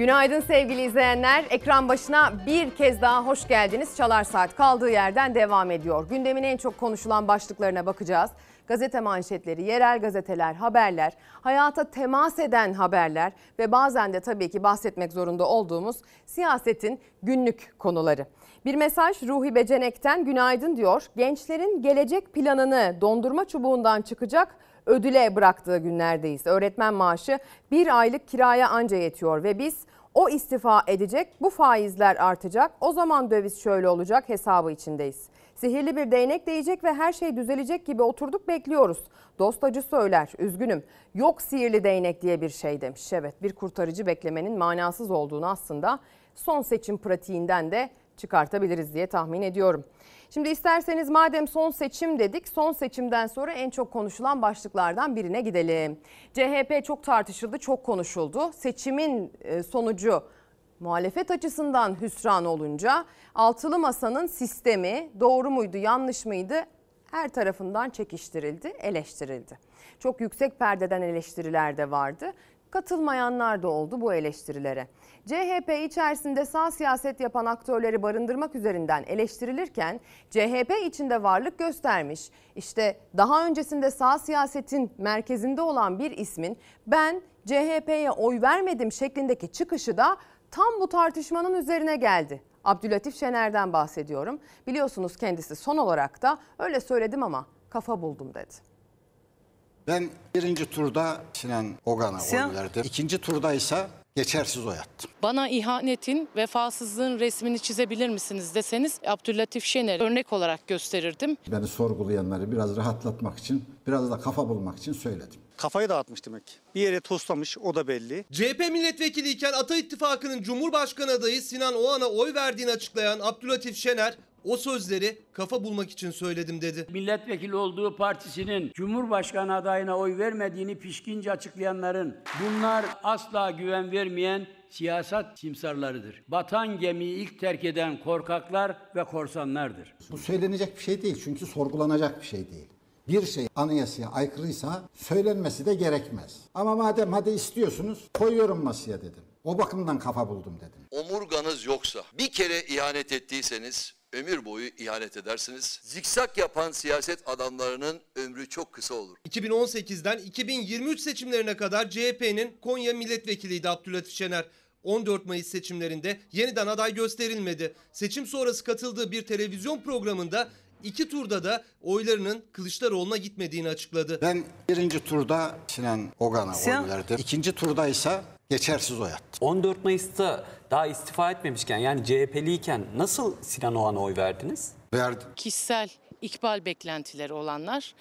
[SPEAKER 1] Günaydın sevgili izleyenler. Ekran başına bir kez daha hoş geldiniz. Çalar Saat kaldığı yerden devam ediyor. Gündemin en çok konuşulan başlıklarına bakacağız. Gazete manşetleri, yerel gazeteler, haberler, hayata temas eden haberler ve bazen de tabii ki bahsetmek zorunda olduğumuz siyasetin günlük konuları. Bir mesaj Ruhi Becenek'ten günaydın diyor. Gençlerin gelecek planını dondurma çubuğundan çıkacak ödüle bıraktığı günlerdeyiz. Öğretmen maaşı bir aylık kiraya anca yetiyor ve biz o istifa edecek, bu faizler artacak, o zaman döviz şöyle olacak hesabı içindeyiz. Sihirli bir değnek değecek ve her şey düzelecek gibi oturduk bekliyoruz. Dost acı söyler, üzgünüm. Yok sihirli değnek diye bir şey demiş. Evet bir kurtarıcı beklemenin manasız olduğunu aslında son seçim pratiğinden de çıkartabiliriz diye tahmin ediyorum. Şimdi isterseniz madem son seçim dedik, son seçimden sonra en çok konuşulan başlıklardan birine gidelim. CHP çok tartışıldı, çok konuşuldu. Seçimin e, sonucu muhalefet açısından hüsran olunca altılı masanın sistemi doğru muydu, yanlış mıydı? Her tarafından çekiştirildi, eleştirildi. Çok yüksek perdeden eleştiriler de vardı. Katılmayanlar da oldu bu eleştirilere. CHP içerisinde sağ siyaset yapan aktörleri barındırmak üzerinden eleştirilirken CHP içinde varlık göstermiş. İşte daha öncesinde sağ siyasetin merkezinde olan bir ismin ben CHP'ye oy vermedim şeklindeki çıkışı da tam bu tartışmanın üzerine geldi. Abdülatif Şener'den bahsediyorum. Biliyorsunuz kendisi son olarak da öyle söyledim ama kafa buldum dedi.
[SPEAKER 55] Ben birinci turda Sinan Ogan'a
[SPEAKER 56] Sinan-
[SPEAKER 55] oy verdim. İkinci turda ise geçersiz oy attım.
[SPEAKER 56] Bana ihanetin, vefasızlığın resmini çizebilir misiniz deseniz Abdülatif Şener örnek olarak gösterirdim.
[SPEAKER 55] Beni sorgulayanları biraz rahatlatmak için, biraz da kafa bulmak için söyledim.
[SPEAKER 57] Kafayı dağıtmış demek. Bir yere toslamış o da belli.
[SPEAKER 58] CHP milletvekiliyken Ata İttifakı'nın Cumhurbaşkanı adayı Sinan Oğan'a oy verdiğini açıklayan Abdülatif Şener o sözleri kafa bulmak için söyledim dedi.
[SPEAKER 31] Milletvekili olduğu partisinin Cumhurbaşkanı adayına oy vermediğini pişkince açıklayanların bunlar asla güven vermeyen siyaset simsarlarıdır. Batan gemiyi ilk terk eden korkaklar ve korsanlardır.
[SPEAKER 55] Bu söylenecek bir şey değil çünkü sorgulanacak bir şey değil. Bir şey anayasaya aykırıysa söylenmesi de gerekmez. Ama madem hadi istiyorsunuz koyuyorum masaya dedim. O bakımdan kafa buldum dedim.
[SPEAKER 59] Omurganız yoksa, bir kere ihanet ettiyseniz ömür boyu ihanet edersiniz. Zikzak yapan siyaset adamlarının ömrü çok kısa olur.
[SPEAKER 58] 2018'den 2023 seçimlerine kadar CHP'nin Konya milletvekiliydi Abdülatif Şener. 14 Mayıs seçimlerinde yeniden aday gösterilmedi. Seçim sonrası katıldığı bir televizyon programında iki turda da oylarının Kılıçdaroğlu'na gitmediğini açıkladı.
[SPEAKER 55] Ben birinci turda Sinan Ogan'a
[SPEAKER 60] Sinan-
[SPEAKER 55] oy verdim. İkinci turda ise geçersiz oy attım.
[SPEAKER 60] 14 Mayıs'ta daha istifa etmemişken yani CHP'liyken nasıl Sinan Oğan'a oy verdiniz?
[SPEAKER 55] Verdim.
[SPEAKER 56] Kişisel ikbal beklentileri olanlar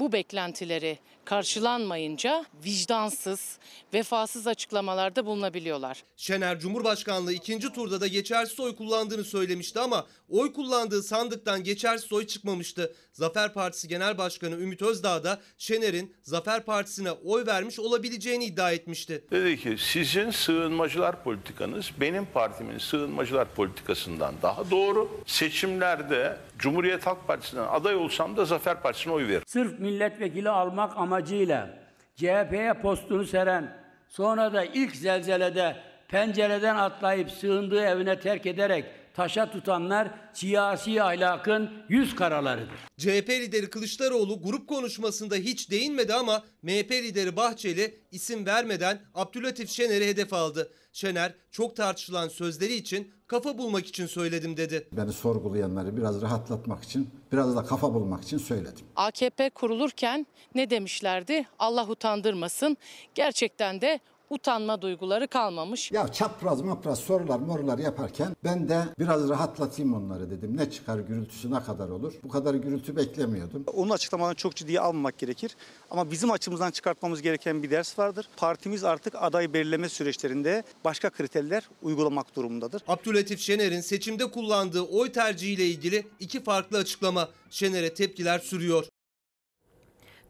[SPEAKER 56] bu beklentileri karşılanmayınca vicdansız, vefasız açıklamalarda bulunabiliyorlar.
[SPEAKER 58] Şener Cumhurbaşkanlığı ikinci turda da geçersiz oy kullandığını söylemişti ama oy kullandığı sandıktan geçersiz oy çıkmamıştı. Zafer Partisi Genel Başkanı Ümit Özdağ da Şener'in Zafer Partisi'ne oy vermiş olabileceğini iddia etmişti.
[SPEAKER 54] Dedi ki sizin sığınmacılar politikanız benim partimin sığınmacılar politikasından daha doğru. Seçimlerde Cumhuriyet Halk Partisi'nden aday olsam da Zafer Partisi'ne oy veririm.
[SPEAKER 31] Sırf milletvekili almak amacıyla CHP'ye postunu seren, sonra da ilk zelzelede pencereden atlayıp sığındığı evine terk ederek taşa tutanlar siyasi ahlakın yüz karalarıdır.
[SPEAKER 58] CHP lideri Kılıçdaroğlu grup konuşmasında hiç değinmedi ama MHP lideri Bahçeli isim vermeden Abdülatif Şener'i hedef aldı. Şener çok tartışılan sözleri için kafa bulmak için söyledim dedi.
[SPEAKER 55] Beni sorgulayanları biraz rahatlatmak için, biraz da kafa bulmak için söyledim.
[SPEAKER 56] AKP kurulurken ne demişlerdi? Allah utandırmasın. Gerçekten de utanma duyguları kalmamış.
[SPEAKER 55] Ya çapraz mapraz sorular morular yaparken ben de biraz rahatlatayım onları dedim. Ne çıkar gürültüsü ne kadar olur? Bu kadar gürültü beklemiyordum.
[SPEAKER 61] Onun açıklamalarını çok ciddiye almamak gerekir. Ama bizim açımızdan çıkartmamız gereken bir ders vardır. Partimiz artık aday belirleme süreçlerinde başka kriterler uygulamak durumundadır.
[SPEAKER 58] Abdülatif Şener'in seçimde kullandığı oy tercihiyle ilgili iki farklı açıklama. Şener'e tepkiler sürüyor.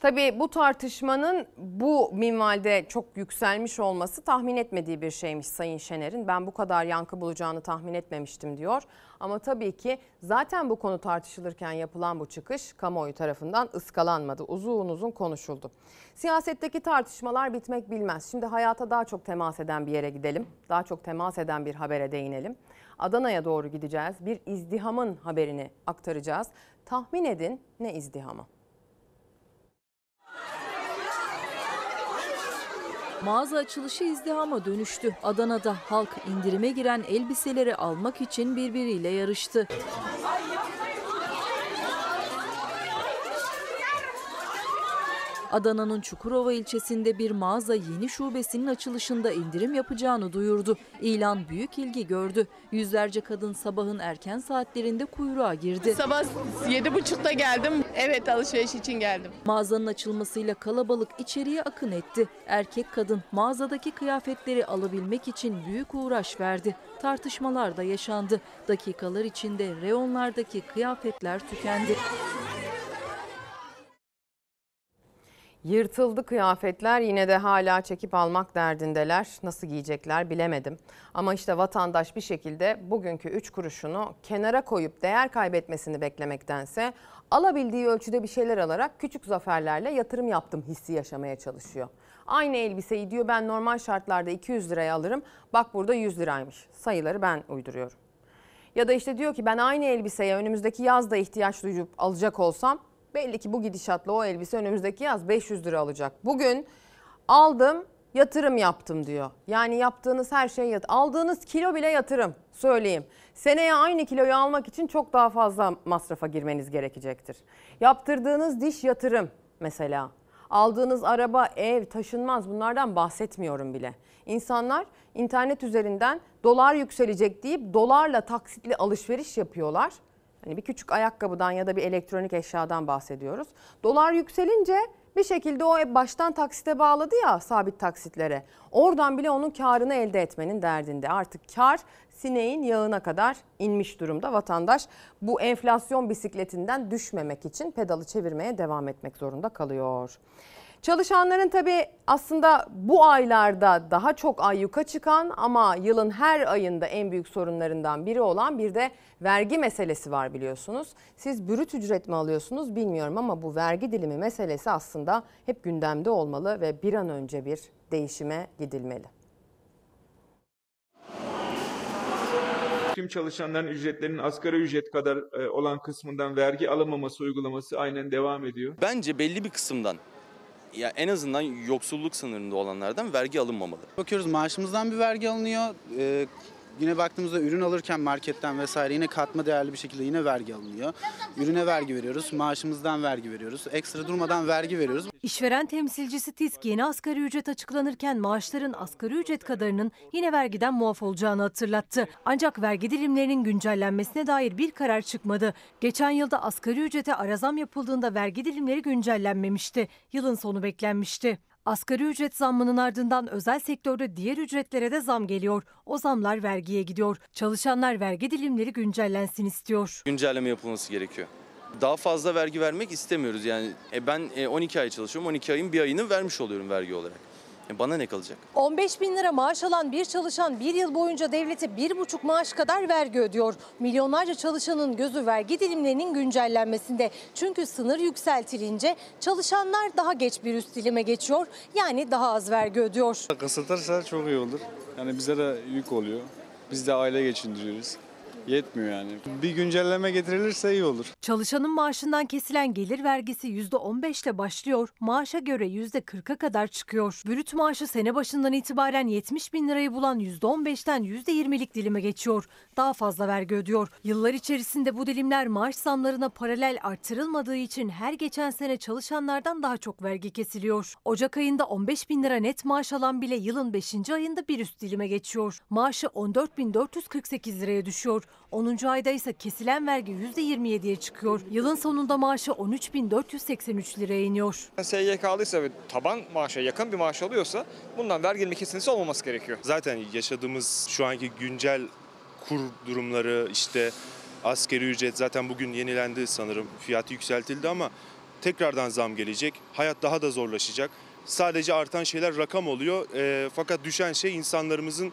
[SPEAKER 1] Tabii bu tartışmanın bu minvalde çok yükselmiş olması tahmin etmediği bir şeymiş Sayın Şener'in. Ben bu kadar yankı bulacağını tahmin etmemiştim diyor. Ama tabii ki zaten bu konu tartışılırken yapılan bu çıkış kamuoyu tarafından ıskalanmadı. Uzun uzun konuşuldu. Siyasetteki tartışmalar bitmek bilmez. Şimdi hayata daha çok temas eden bir yere gidelim. Daha çok temas eden bir habere değinelim. Adana'ya doğru gideceğiz. Bir izdihamın haberini aktaracağız. Tahmin edin ne izdihamı?
[SPEAKER 3] Mağaza açılışı izdihama dönüştü. Adana'da halk indirime giren elbiseleri almak için birbiriyle yarıştı. Adana'nın Çukurova ilçesinde bir mağaza yeni şubesinin açılışında indirim yapacağını duyurdu. İlan büyük ilgi gördü. Yüzlerce kadın sabahın erken saatlerinde kuyruğa girdi.
[SPEAKER 62] Sabah yedi buçukta geldim. Evet alışveriş için geldim.
[SPEAKER 3] Mağazanın açılmasıyla kalabalık içeriye akın etti. Erkek kadın mağazadaki kıyafetleri alabilmek için büyük uğraş verdi. Tartışmalar da yaşandı. Dakikalar içinde reyonlardaki kıyafetler tükendi.
[SPEAKER 1] Yırtıldı kıyafetler yine de hala çekip almak derdindeler. Nasıl giyecekler bilemedim. Ama işte vatandaş bir şekilde bugünkü 3 kuruşunu kenara koyup değer kaybetmesini beklemektense alabildiği ölçüde bir şeyler alarak küçük zaferlerle yatırım yaptım hissi yaşamaya çalışıyor. Aynı elbiseyi diyor ben normal şartlarda 200 liraya alırım. Bak burada 100 liraymış. Sayıları ben uyduruyorum. Ya da işte diyor ki ben aynı elbiseye önümüzdeki yazda ihtiyaç duyup alacak olsam belli ki bu gidişatla o elbise önümüzdeki yaz 500 lira alacak. Bugün aldım yatırım yaptım diyor. Yani yaptığınız her şey yat aldığınız kilo bile yatırım söyleyeyim. Seneye aynı kiloyu almak için çok daha fazla masrafa girmeniz gerekecektir. Yaptırdığınız diş yatırım mesela. Aldığınız araba, ev, taşınmaz bunlardan bahsetmiyorum bile. İnsanlar internet üzerinden dolar yükselecek deyip dolarla taksitli alışveriş yapıyorlar. Hani bir küçük ayakkabıdan ya da bir elektronik eşyadan bahsediyoruz. Dolar yükselince bir şekilde o baştan taksite bağladı ya sabit taksitlere. Oradan bile onun karını elde etmenin derdinde. Artık kar sineğin yağına kadar inmiş durumda. Vatandaş bu enflasyon bisikletinden düşmemek için pedalı çevirmeye devam etmek zorunda kalıyor. Çalışanların tabii aslında bu aylarda daha çok ayyuka çıkan ama yılın her ayında en büyük sorunlarından biri olan bir de vergi meselesi var biliyorsunuz. Siz bürüt ücret mi alıyorsunuz bilmiyorum ama bu vergi dilimi meselesi aslında hep gündemde olmalı ve bir an önce bir değişime gidilmeli.
[SPEAKER 63] Tüm çalışanların ücretlerinin asgari ücret kadar e, olan kısmından vergi alınmaması uygulaması aynen devam ediyor.
[SPEAKER 64] Bence belli bir kısımdan ya en azından yoksulluk sınırında olanlardan vergi alınmamalı.
[SPEAKER 65] Bakıyoruz maaşımızdan bir vergi alınıyor. Ee, yine baktığımızda ürün alırken marketten vesaire yine katma değerli bir şekilde yine vergi alınıyor. Ürüne vergi veriyoruz, maaşımızdan vergi veriyoruz. Ekstra durmadan vergi veriyoruz.
[SPEAKER 21] İşveren temsilcisi TİSK yeni asgari ücret açıklanırken maaşların asgari ücret kadarının yine vergiden muaf olacağını hatırlattı. Ancak vergi dilimlerinin güncellenmesine dair bir karar çıkmadı. Geçen yılda asgari ücrete ara zam yapıldığında vergi dilimleri güncellenmemişti. Yılın sonu beklenmişti. Asgari ücret zammının ardından özel sektörde diğer ücretlere de zam geliyor. O zamlar vergiye gidiyor. Çalışanlar vergi dilimleri güncellensin istiyor.
[SPEAKER 64] Güncelleme yapılması gerekiyor. Daha fazla vergi vermek istemiyoruz. Yani e, ben e, 12 ay çalışıyorum. 12 ayın bir ayını vermiş oluyorum vergi olarak. E, bana ne kalacak?
[SPEAKER 66] 15 bin lira maaş alan bir çalışan bir yıl boyunca devlete bir buçuk maaş kadar vergi ödüyor. Milyonlarca çalışanın gözü vergi dilimlerinin güncellenmesinde. Çünkü sınır yükseltilince çalışanlar daha geç bir üst dilime geçiyor. Yani daha az vergi ödüyor.
[SPEAKER 67] Kısıtırsa çok iyi olur. Yani bize de yük oluyor. Biz de aile geçindiriyoruz.
[SPEAKER 68] Yetmiyor yani. Bir güncelleme getirilirse iyi olur.
[SPEAKER 21] Çalışanın maaşından kesilen gelir vergisi %15 ile başlıyor, maaşa göre %40'a kadar çıkıyor. Brüt maaşı sene başından itibaren 70 bin lirayı bulan %15'ten %20'lik dilime geçiyor. Daha fazla vergi ödüyor. Yıllar içerisinde bu dilimler maaş zamlarına paralel artırılmadığı için her geçen sene çalışanlardan daha çok vergi kesiliyor. Ocak ayında 15 bin lira net maaş alan bile yılın 5. ayında bir üst dilime geçiyor. Maaşı 14.448 liraya düşüyor. 10. ayda ise kesilen vergi %27'ye çıkıyor. Yılın sonunda maaşı 13.483 liraya iniyor.
[SPEAKER 69] SGK'lıysa ve taban maaşa yakın bir maaş alıyorsa bundan vergi kesintisi olmaması gerekiyor.
[SPEAKER 23] Zaten yaşadığımız şu anki güncel kur durumları işte askeri ücret zaten bugün yenilendi sanırım. Fiyatı yükseltildi ama tekrardan zam gelecek. Hayat daha da zorlaşacak. Sadece artan şeyler rakam oluyor. Eee, fakat düşen şey insanlarımızın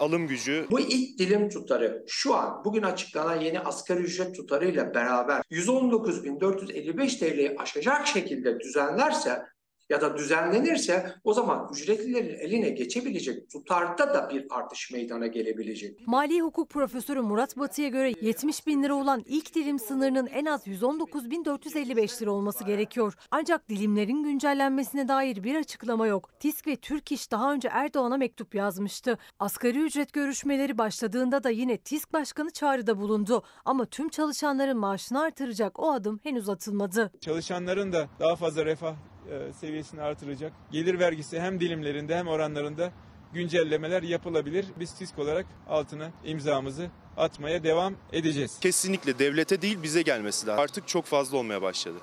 [SPEAKER 23] alım gücü.
[SPEAKER 65] Bu ilk dilim tutarı şu an bugün açıklanan yeni asgari ücret tutarıyla beraber 119.455 TL'yi aşacak şekilde düzenlerse ya da düzenlenirse o zaman ücretlilerin eline geçebilecek tutarda da bir artış meydana gelebilecek.
[SPEAKER 21] Mali hukuk profesörü Murat Batı'ya göre 70 bin lira olan ilk dilim sınırının en az 119.455 lira olması gerekiyor. Ancak dilimlerin güncellenmesine dair bir açıklama yok. TİSK ve Türk İş daha önce Erdoğan'a mektup yazmıştı. Asgari ücret görüşmeleri başladığında da yine TİSK Başkanı çağrıda bulundu. Ama tüm çalışanların maaşını artıracak o adım henüz atılmadı.
[SPEAKER 63] Çalışanların da daha fazla refah e, seviyesini artıracak. Gelir vergisi hem dilimlerinde hem oranlarında güncellemeler yapılabilir. Biz TİSK olarak altına imzamızı atmaya devam edeceğiz.
[SPEAKER 23] Kesinlikle devlete değil bize gelmesi lazım. Artık çok fazla olmaya başladı.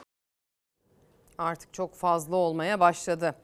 [SPEAKER 1] Artık çok fazla olmaya başladı.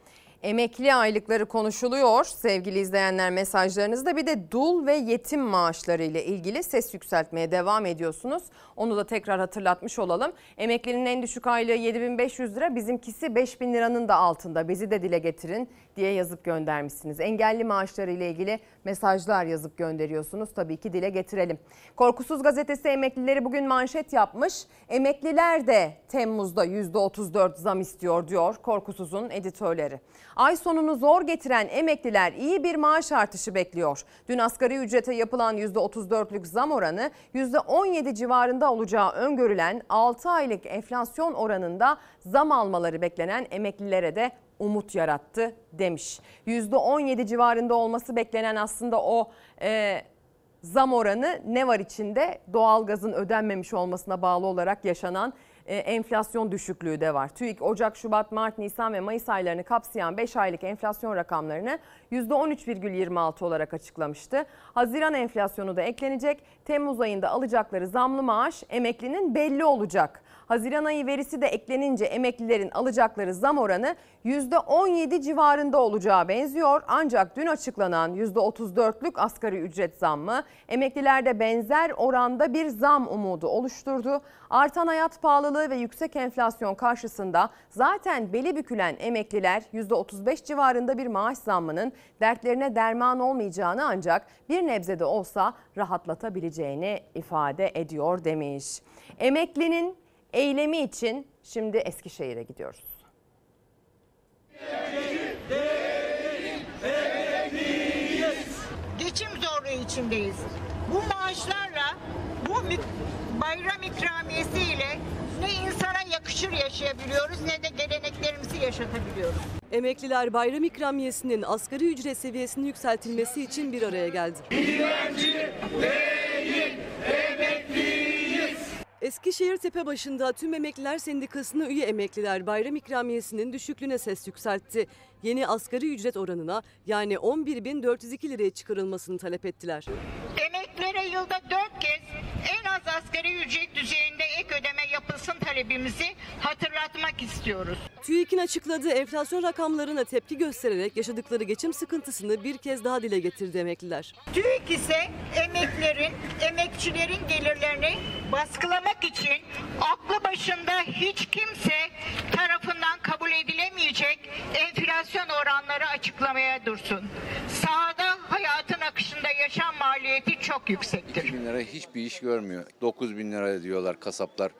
[SPEAKER 1] Emekli aylıkları konuşuluyor. Sevgili izleyenler mesajlarınızda bir de dul ve yetim maaşları ile ilgili ses yükseltmeye devam ediyorsunuz. Onu da tekrar hatırlatmış olalım. Emeklinin en düşük aylığı 7500 lira, bizimkisi 5000 liranın da altında. Bizi de dile getirin diye yazıp göndermişsiniz. Engelli maaşları ile ilgili mesajlar yazıp gönderiyorsunuz. Tabii ki dile getirelim. Korkusuz gazetesi emeklileri bugün manşet yapmış. Emekliler de Temmuz'da %34 zam istiyor diyor Korkusuz'un editörleri. Ay sonunu zor getiren emekliler iyi bir maaş artışı bekliyor. Dün asgari ücrete yapılan %34'lük zam oranı %17 civarında olacağı öngörülen 6 aylık enflasyon oranında zam almaları beklenen emeklilere de umut yarattı demiş. %17 civarında olması beklenen aslında o e, zam oranı ne var içinde? Doğalgazın ödenmemiş olmasına bağlı olarak yaşanan e, enflasyon düşüklüğü de var. TÜİK Ocak, Şubat, Mart, Nisan ve Mayıs aylarını kapsayan 5 aylık enflasyon rakamlarını %13,26 olarak açıklamıştı. Haziran enflasyonu da eklenecek. Temmuz ayında alacakları zamlı maaş emeklinin belli olacak. Haziran ayı verisi de eklenince emeklilerin alacakları zam oranı %17 civarında olacağı benziyor. Ancak dün açıklanan %34'lük asgari ücret zammı emeklilerde benzer oranda bir zam umudu oluşturdu. Artan hayat pahalılığı ve yüksek enflasyon karşısında zaten beli bükülen emekliler %35 civarında bir maaş zammının dertlerine derman olmayacağını ancak bir nebze de olsa rahatlatabileceğini ifade ediyor demiş. Emeklinin eylemi için şimdi Eskişehir'e gidiyoruz.
[SPEAKER 70] Geçim zorluğu içindeyiz. Bu maaşlarla, bu bayram ikramiyesiyle ne insana yakışır yaşayabiliyoruz ne de geleneklerimizi yaşatabiliyoruz.
[SPEAKER 5] Emekliler bayram ikramiyesinin asgari ücret seviyesinin yükseltilmesi için bir araya geldi. Eskişehir Tepebaşı'nda tüm emekliler sendikasına üye emekliler bayram ikramiyesinin düşüklüğüne ses yükseltti. Yeni asgari ücret oranına yani 11.402 liraya çıkarılmasını talep ettiler.
[SPEAKER 70] Emeklilere yılda dört kez en az asgari talebimizi hatırlatmak istiyoruz.
[SPEAKER 5] TÜİK'in açıkladığı enflasyon rakamlarına tepki göstererek yaşadıkları geçim sıkıntısını bir kez daha dile getirdi emekliler.
[SPEAKER 70] TÜİK ise emeklerin, emekçilerin gelirlerini baskılamak için aklı başında hiç kimse tarafından kabul edilemeyecek enflasyon oranları açıklamaya dursun. Sahada hayatın akışında yaşam maliyeti çok yüksektir.
[SPEAKER 71] 2 bin lira hiçbir iş görmüyor. 9 bin lira diyorlar kasaplar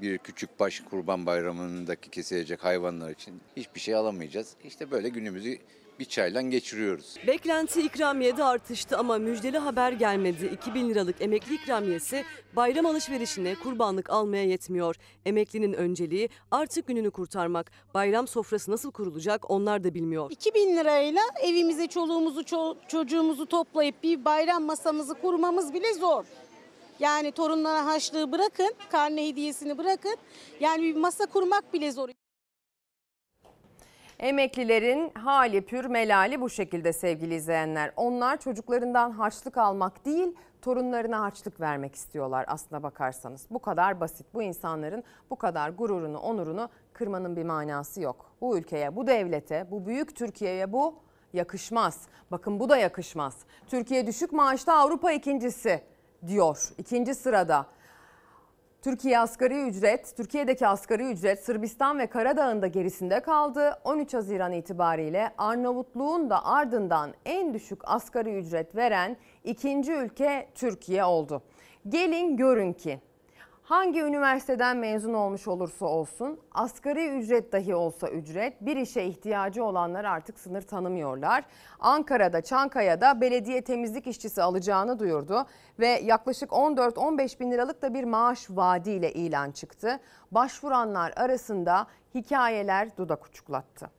[SPEAKER 71] bir küçük baş kurban bayramındaki kesilecek hayvanlar için hiçbir şey alamayacağız. İşte böyle günümüzü bir çayla geçiriyoruz.
[SPEAKER 5] Beklenti ikramiyede artıştı ama müjdeli haber gelmedi. 2000 liralık emekli ikramiyesi bayram alışverişine kurbanlık almaya yetmiyor. Emeklinin önceliği artık gününü kurtarmak. Bayram sofrası nasıl kurulacak onlar da bilmiyor.
[SPEAKER 72] 2000 lirayla evimize çoluğumuzu ço- çocuğumuzu toplayıp bir bayram masamızı kurmamız bile zor. Yani torunlara haçlığı bırakın, karne hediyesini bırakın. Yani bir masa kurmak bile zor.
[SPEAKER 1] Emeklilerin hali pür melali bu şekilde sevgili izleyenler. Onlar çocuklarından harçlık almak değil, torunlarına harçlık vermek istiyorlar aslına bakarsanız. Bu kadar basit. Bu insanların bu kadar gururunu, onurunu kırmanın bir manası yok. Bu ülkeye, bu devlete, bu büyük Türkiye'ye bu yakışmaz. Bakın bu da yakışmaz. Türkiye düşük maaşta Avrupa ikincisi diyor. İkinci sırada. Türkiye asgari ücret, Türkiye'deki asgari ücret Sırbistan ve Karadağ'ın da gerisinde kaldı. 13 Haziran itibariyle Arnavutluğun da ardından en düşük asgari ücret veren ikinci ülke Türkiye oldu. Gelin görün ki hangi üniversiteden mezun olmuş olursa olsun asgari ücret dahi olsa ücret bir işe ihtiyacı olanlar artık sınır tanımıyorlar. Ankara'da Çankaya'da belediye temizlik işçisi alacağını duyurdu ve yaklaşık 14-15 bin liralık da bir maaş vaadiyle ilan çıktı. Başvuranlar arasında hikayeler dudak uçuklattı.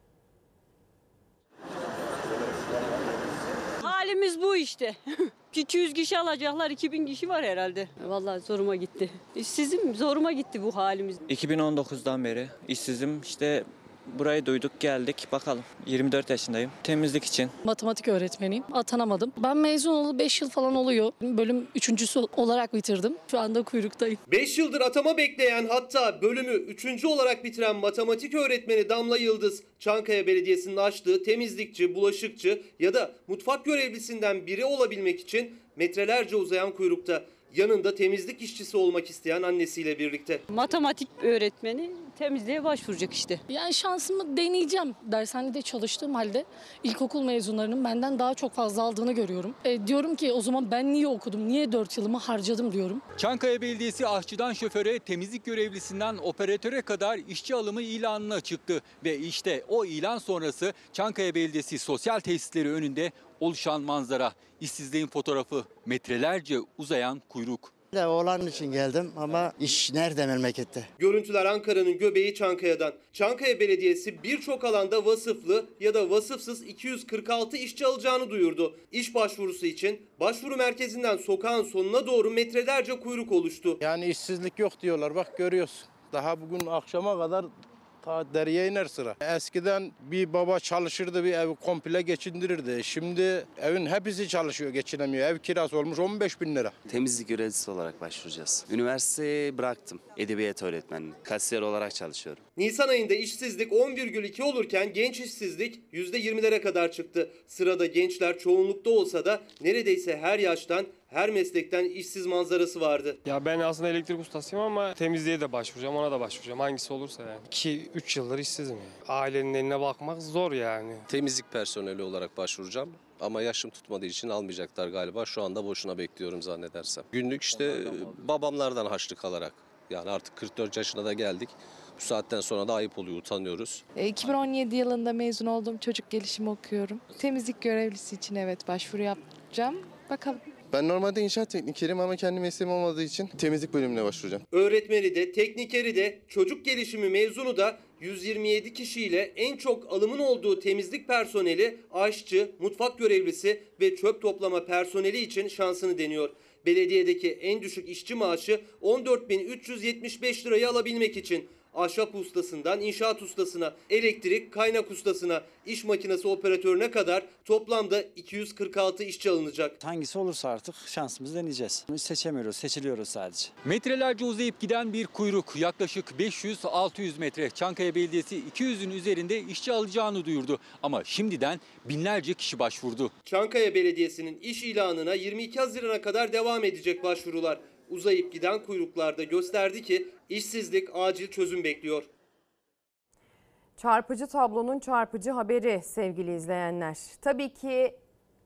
[SPEAKER 73] Halimiz bu işte. *laughs* 200 kişi alacaklar, 2000 kişi var herhalde. Vallahi zoruma gitti. İşsizim, zoruma gitti bu halimiz.
[SPEAKER 74] 2019'dan beri işsizim. İşte burayı duyduk geldik bakalım. 24 yaşındayım. Temizlik için.
[SPEAKER 75] Matematik öğretmeniyim. Atanamadım. Ben mezun olalı 5 yıl falan oluyor. Bölüm üçüncüsü olarak bitirdim. Şu anda kuyruktayım.
[SPEAKER 58] 5 yıldır atama bekleyen hatta bölümü 3. olarak bitiren matematik öğretmeni Damla Yıldız, Çankaya Belediyesi'nin açtığı temizlikçi, bulaşıkçı ya da mutfak görevlisinden biri olabilmek için metrelerce uzayan kuyrukta. Yanında temizlik işçisi olmak isteyen annesiyle birlikte.
[SPEAKER 73] Matematik öğretmeni temizliğe başvuracak işte.
[SPEAKER 75] Yani şansımı deneyeceğim. Dershanede çalıştığım halde ilkokul mezunlarının benden daha çok fazla aldığını görüyorum. E, diyorum ki o zaman ben niye okudum, niye 4 yılımı harcadım diyorum.
[SPEAKER 76] Çankaya Belediyesi aşçıdan şoföre, temizlik görevlisinden operatöre kadar işçi alımı ilanına çıktı. Ve işte o ilan sonrası Çankaya Belediyesi sosyal tesisleri önünde oluşan manzara. İşsizliğin fotoğrafı metrelerce uzayan kuyruk.
[SPEAKER 77] Oğlan için geldim ama iş nerede memlekette?
[SPEAKER 58] Görüntüler Ankara'nın göbeği Çankaya'dan. Çankaya Belediyesi birçok alanda vasıflı ya da vasıfsız 246 işçi alacağını duyurdu. İş başvurusu için başvuru merkezinden sokağın sonuna doğru metrelerce kuyruk oluştu.
[SPEAKER 78] Yani işsizlik yok diyorlar bak görüyorsun. Daha bugün akşama kadar ta deriye iner sıra. Eskiden bir baba çalışırdı bir evi komple geçindirirdi. Şimdi evin hepsi çalışıyor geçinemiyor. Ev kirası olmuş 15 bin lira.
[SPEAKER 79] Temizlik görevlisi olarak başvuracağız. Üniversiteyi bıraktım. Edebiyat öğretmenliği. Kasiyer olarak çalışıyorum.
[SPEAKER 58] Nisan ayında işsizlik 10,2 olurken genç işsizlik %20'lere kadar çıktı. Sırada gençler çoğunlukta olsa da neredeyse her yaştan her meslekten işsiz manzarası vardı.
[SPEAKER 80] Ya ben aslında elektrik ustasıyım ama temizliğe de başvuracağım, ona da başvuracağım. Hangisi olursa yani. 2-3 yıldır işsizim yani. Ailenin eline bakmak zor yani.
[SPEAKER 81] Temizlik personeli olarak başvuracağım. Ama yaşım tutmadığı için almayacaklar galiba. Şu anda boşuna bekliyorum zannedersem. Günlük işte babamlardan harçlık alarak. Yani artık 44 yaşına da geldik. Bu saatten sonra da ayıp oluyor, utanıyoruz.
[SPEAKER 82] 2017 yılında mezun oldum. Çocuk gelişimi okuyorum. Temizlik görevlisi için evet başvuru yapacağım. Bakalım.
[SPEAKER 83] Ben normalde inşaat teknikeriyim ama kendi mesleğim olmadığı için temizlik bölümüne başvuracağım.
[SPEAKER 58] Öğretmeni de, teknikeri de, çocuk gelişimi mezunu da 127 kişiyle en çok alımın olduğu temizlik personeli, aşçı, mutfak görevlisi ve çöp toplama personeli için şansını deniyor. Belediyedeki en düşük işçi maaşı 14.375 lirayı alabilmek için ahşap ustasından inşaat ustasına, elektrik, kaynak ustasına, iş makinesi operatörüne kadar toplamda 246 işçi alınacak.
[SPEAKER 84] Hangisi olursa artık şansımızı deneyeceğiz. Seçemiyoruz, seçiliyoruz sadece.
[SPEAKER 76] Metrelerce uzayıp giden bir kuyruk yaklaşık 500-600 metre. Çankaya Belediyesi 200'ün üzerinde işçi alacağını duyurdu. Ama şimdiden binlerce kişi başvurdu.
[SPEAKER 58] Çankaya Belediyesi'nin iş ilanına 22 Haziran'a kadar devam edecek başvurular. Uzayıp giden kuyruklarda gösterdi ki işsizlik acil çözüm bekliyor.
[SPEAKER 1] Çarpıcı tablonun çarpıcı haberi sevgili izleyenler. Tabii ki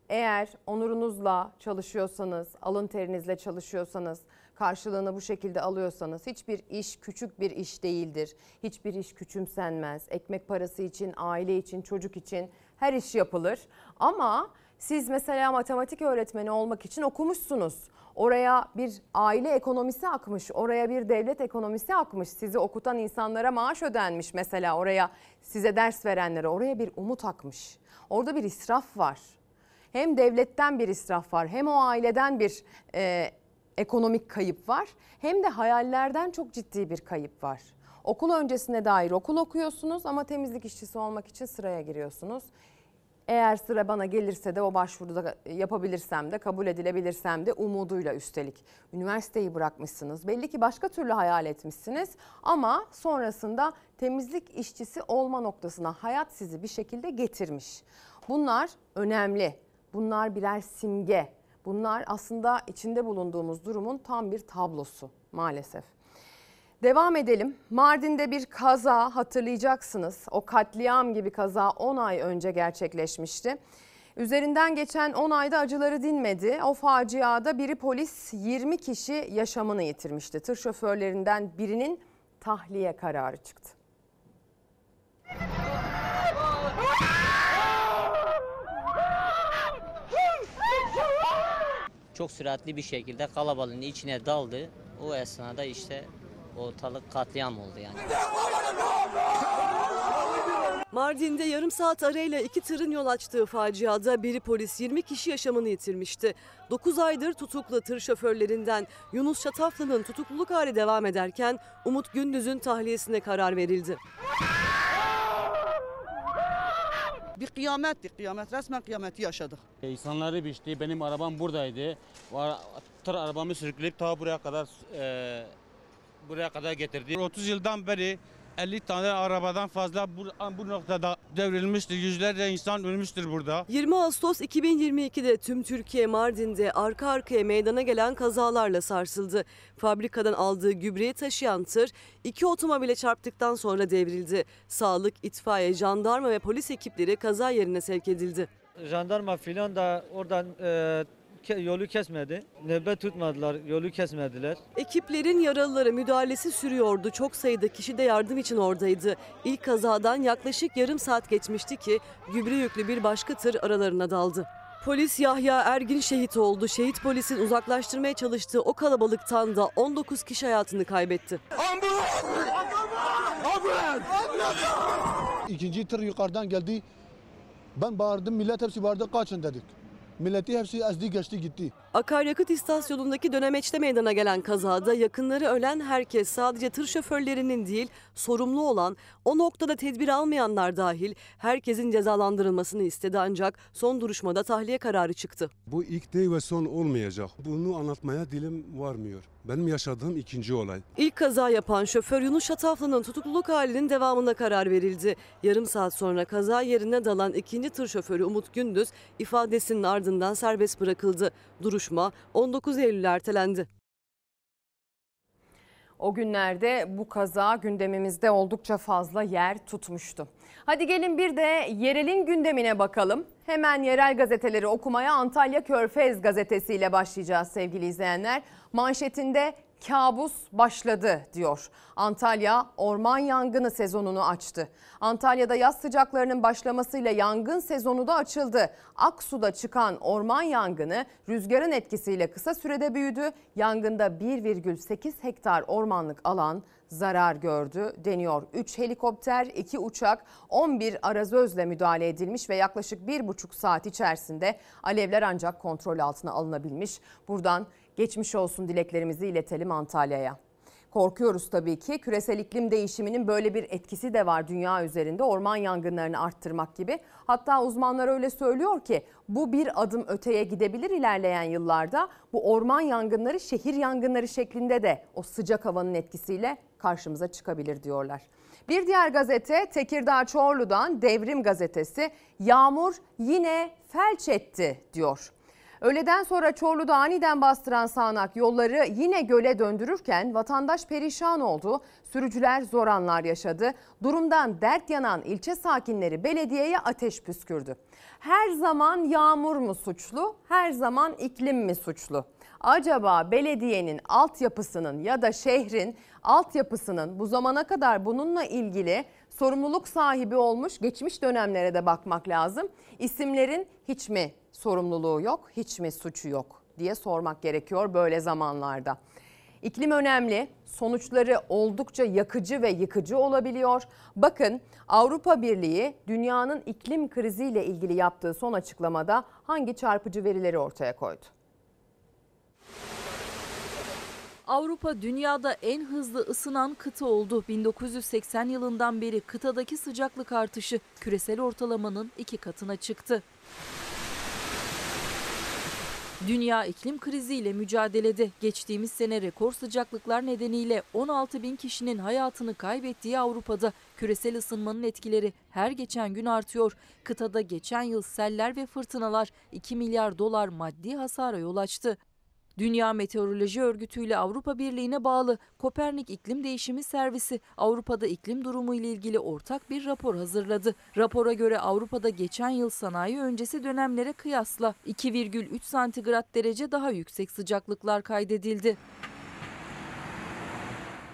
[SPEAKER 1] eğer onurunuzla çalışıyorsanız, alın terinizle çalışıyorsanız, karşılığını bu şekilde alıyorsanız hiçbir iş küçük bir iş değildir. Hiçbir iş küçümsenmez. Ekmek parası için, aile için, çocuk için her iş yapılır. Ama siz mesela matematik öğretmeni olmak için okumuşsunuz. Oraya bir aile ekonomisi akmış, oraya bir devlet ekonomisi akmış. Sizi okutan insanlara maaş ödenmiş mesela oraya size ders verenlere oraya bir umut akmış. Orada bir israf var. Hem devletten bir israf var hem o aileden bir e, ekonomik kayıp var hem de hayallerden çok ciddi bir kayıp var. Okul öncesine dair okul okuyorsunuz ama temizlik işçisi olmak için sıraya giriyorsunuz. Eğer sıra bana gelirse de o başvuruda yapabilirsem de kabul edilebilirsem de umuduyla üstelik. Üniversiteyi bırakmışsınız. Belli ki başka türlü hayal etmişsiniz ama sonrasında temizlik işçisi olma noktasına hayat sizi bir şekilde getirmiş. Bunlar önemli. Bunlar birer simge. Bunlar aslında içinde bulunduğumuz durumun tam bir tablosu maalesef. Devam edelim. Mardin'de bir kaza hatırlayacaksınız. O katliam gibi kaza 10 ay önce gerçekleşmişti. Üzerinden geçen 10 ayda acıları dinmedi. O faciada biri polis 20 kişi yaşamını yitirmişti. Tır şoförlerinden birinin tahliye kararı çıktı.
[SPEAKER 85] Çok süratli bir şekilde kalabalığın içine daldı. O esnada işte ortalık katliam oldu yani.
[SPEAKER 5] Mardin'de yarım saat arayla iki tırın yol açtığı faciada biri polis 20 kişi yaşamını yitirmişti. 9 aydır tutuklu tır şoförlerinden Yunus Şataflı'nın tutukluluk hali devam ederken Umut Gündüz'ün tahliyesine karar verildi.
[SPEAKER 86] Bir kıyametti, kıyamet resmen kıyameti yaşadık.
[SPEAKER 87] İnsanları biçti, benim arabam buradaydı. Tır arabamı sürükleyip ta buraya kadar e, buraya kadar getirdi. 30 yıldan beri 50 tane arabadan fazla bu, bu noktada devrilmiştir. Yüzlerce insan ölmüştür burada.
[SPEAKER 5] 20 Ağustos 2022'de tüm Türkiye Mardin'de arka arkaya meydana gelen kazalarla sarsıldı. Fabrikadan aldığı gübreyi taşıyan tır iki otomobile çarptıktan sonra devrildi. Sağlık, itfaiye, jandarma ve polis ekipleri kaza yerine sevk edildi.
[SPEAKER 84] Jandarma filan da oradan e, yolu kesmedi. Nöbet tutmadılar, yolu kesmediler.
[SPEAKER 5] Ekiplerin yaralılara müdahalesi sürüyordu. Çok sayıda kişi de yardım için oradaydı. İlk kazadan yaklaşık yarım saat geçmişti ki gübre yüklü bir başka tır aralarına daldı. Polis Yahya Ergin şehit oldu. Şehit polisin uzaklaştırmaya çalıştığı o kalabalıktan da 19 kişi hayatını kaybetti.
[SPEAKER 88] İkinci tır yukarıdan geldi. Ben bağırdım millet hepsi bağırdı kaçın dedik. Milleti hepsi ezdi geçti gitti.
[SPEAKER 5] Akaryakıt istasyonundaki dönemeçte meydana gelen kazada yakınları ölen herkes sadece tır şoförlerinin değil sorumlu olan o noktada tedbir almayanlar dahil herkesin cezalandırılmasını istedi ancak son duruşmada tahliye kararı çıktı.
[SPEAKER 89] Bu ilk değil ve son olmayacak. Bunu anlatmaya dilim varmıyor. Benim yaşadığım ikinci olay.
[SPEAKER 5] İlk kaza yapan şoför Yunus Şataflı'nın tutukluluk halinin devamına karar verildi. Yarım saat sonra kaza yerine dalan ikinci tır şoförü Umut Gündüz ifadesinin ardından serbest bırakıldı. Duruşma 19 Eylül ertelendi.
[SPEAKER 1] O günlerde bu kaza gündemimizde oldukça fazla yer tutmuştu. Hadi gelin bir de yerelin gündemine bakalım. Hemen yerel gazeteleri okumaya Antalya Körfez gazetesiyle başlayacağız sevgili izleyenler. Manşetinde kabus başladı diyor. Antalya orman yangını sezonunu açtı. Antalya'da yaz sıcaklarının başlamasıyla yangın sezonu da açıldı. Aksu'da çıkan orman yangını rüzgarın etkisiyle kısa sürede büyüdü. Yangında 1,8 hektar ormanlık alan zarar gördü deniyor. 3 helikopter, 2 uçak, 11 arazözle müdahale edilmiş ve yaklaşık 1,5 saat içerisinde alevler ancak kontrol altına alınabilmiş. Buradan geçmiş olsun dileklerimizi iletelim Antalya'ya. Korkuyoruz tabii ki. Küresel iklim değişiminin böyle bir etkisi de var dünya üzerinde. Orman yangınlarını arttırmak gibi. Hatta uzmanlar öyle söylüyor ki bu bir adım öteye gidebilir ilerleyen yıllarda. Bu orman yangınları şehir yangınları şeklinde de o sıcak havanın etkisiyle karşımıza çıkabilir diyorlar. Bir diğer gazete Tekirdağ Çorlu'dan Devrim gazetesi yağmur yine felç etti diyor. Öğleden sonra Çorlu'da aniden bastıran sağanak yolları yine göle döndürürken vatandaş perişan oldu. Sürücüler zor anlar yaşadı. Durumdan dert yanan ilçe sakinleri belediyeye ateş püskürdü. Her zaman yağmur mu suçlu, her zaman iklim mi suçlu? Acaba belediyenin altyapısının ya da şehrin altyapısının bu zamana kadar bununla ilgili sorumluluk sahibi olmuş geçmiş dönemlere de bakmak lazım. İsimlerin hiç mi sorumluluğu yok, hiç mi suçu yok diye sormak gerekiyor böyle zamanlarda. İklim önemli, sonuçları oldukça yakıcı ve yıkıcı olabiliyor. Bakın Avrupa Birliği dünyanın iklim kriziyle ilgili yaptığı son açıklamada hangi çarpıcı verileri ortaya koydu?
[SPEAKER 3] Avrupa dünyada en hızlı ısınan kıta oldu. 1980 yılından beri kıtadaki sıcaklık artışı küresel ortalamanın iki katına çıktı. Dünya iklim kriziyle mücadelede geçtiğimiz sene rekor sıcaklıklar nedeniyle 16 bin kişinin hayatını kaybettiği Avrupa'da küresel ısınmanın etkileri her geçen gün artıyor. Kıtada geçen yıl seller ve fırtınalar 2 milyar dolar maddi hasara yol açtı. Dünya Meteoroloji Örgütü ile Avrupa Birliği'ne bağlı Kopernik İklim Değişimi Servisi Avrupa'da iklim durumu ile ilgili ortak bir rapor hazırladı. Rapora göre Avrupa'da geçen yıl sanayi öncesi dönemlere kıyasla 2,3 santigrat derece daha yüksek sıcaklıklar kaydedildi.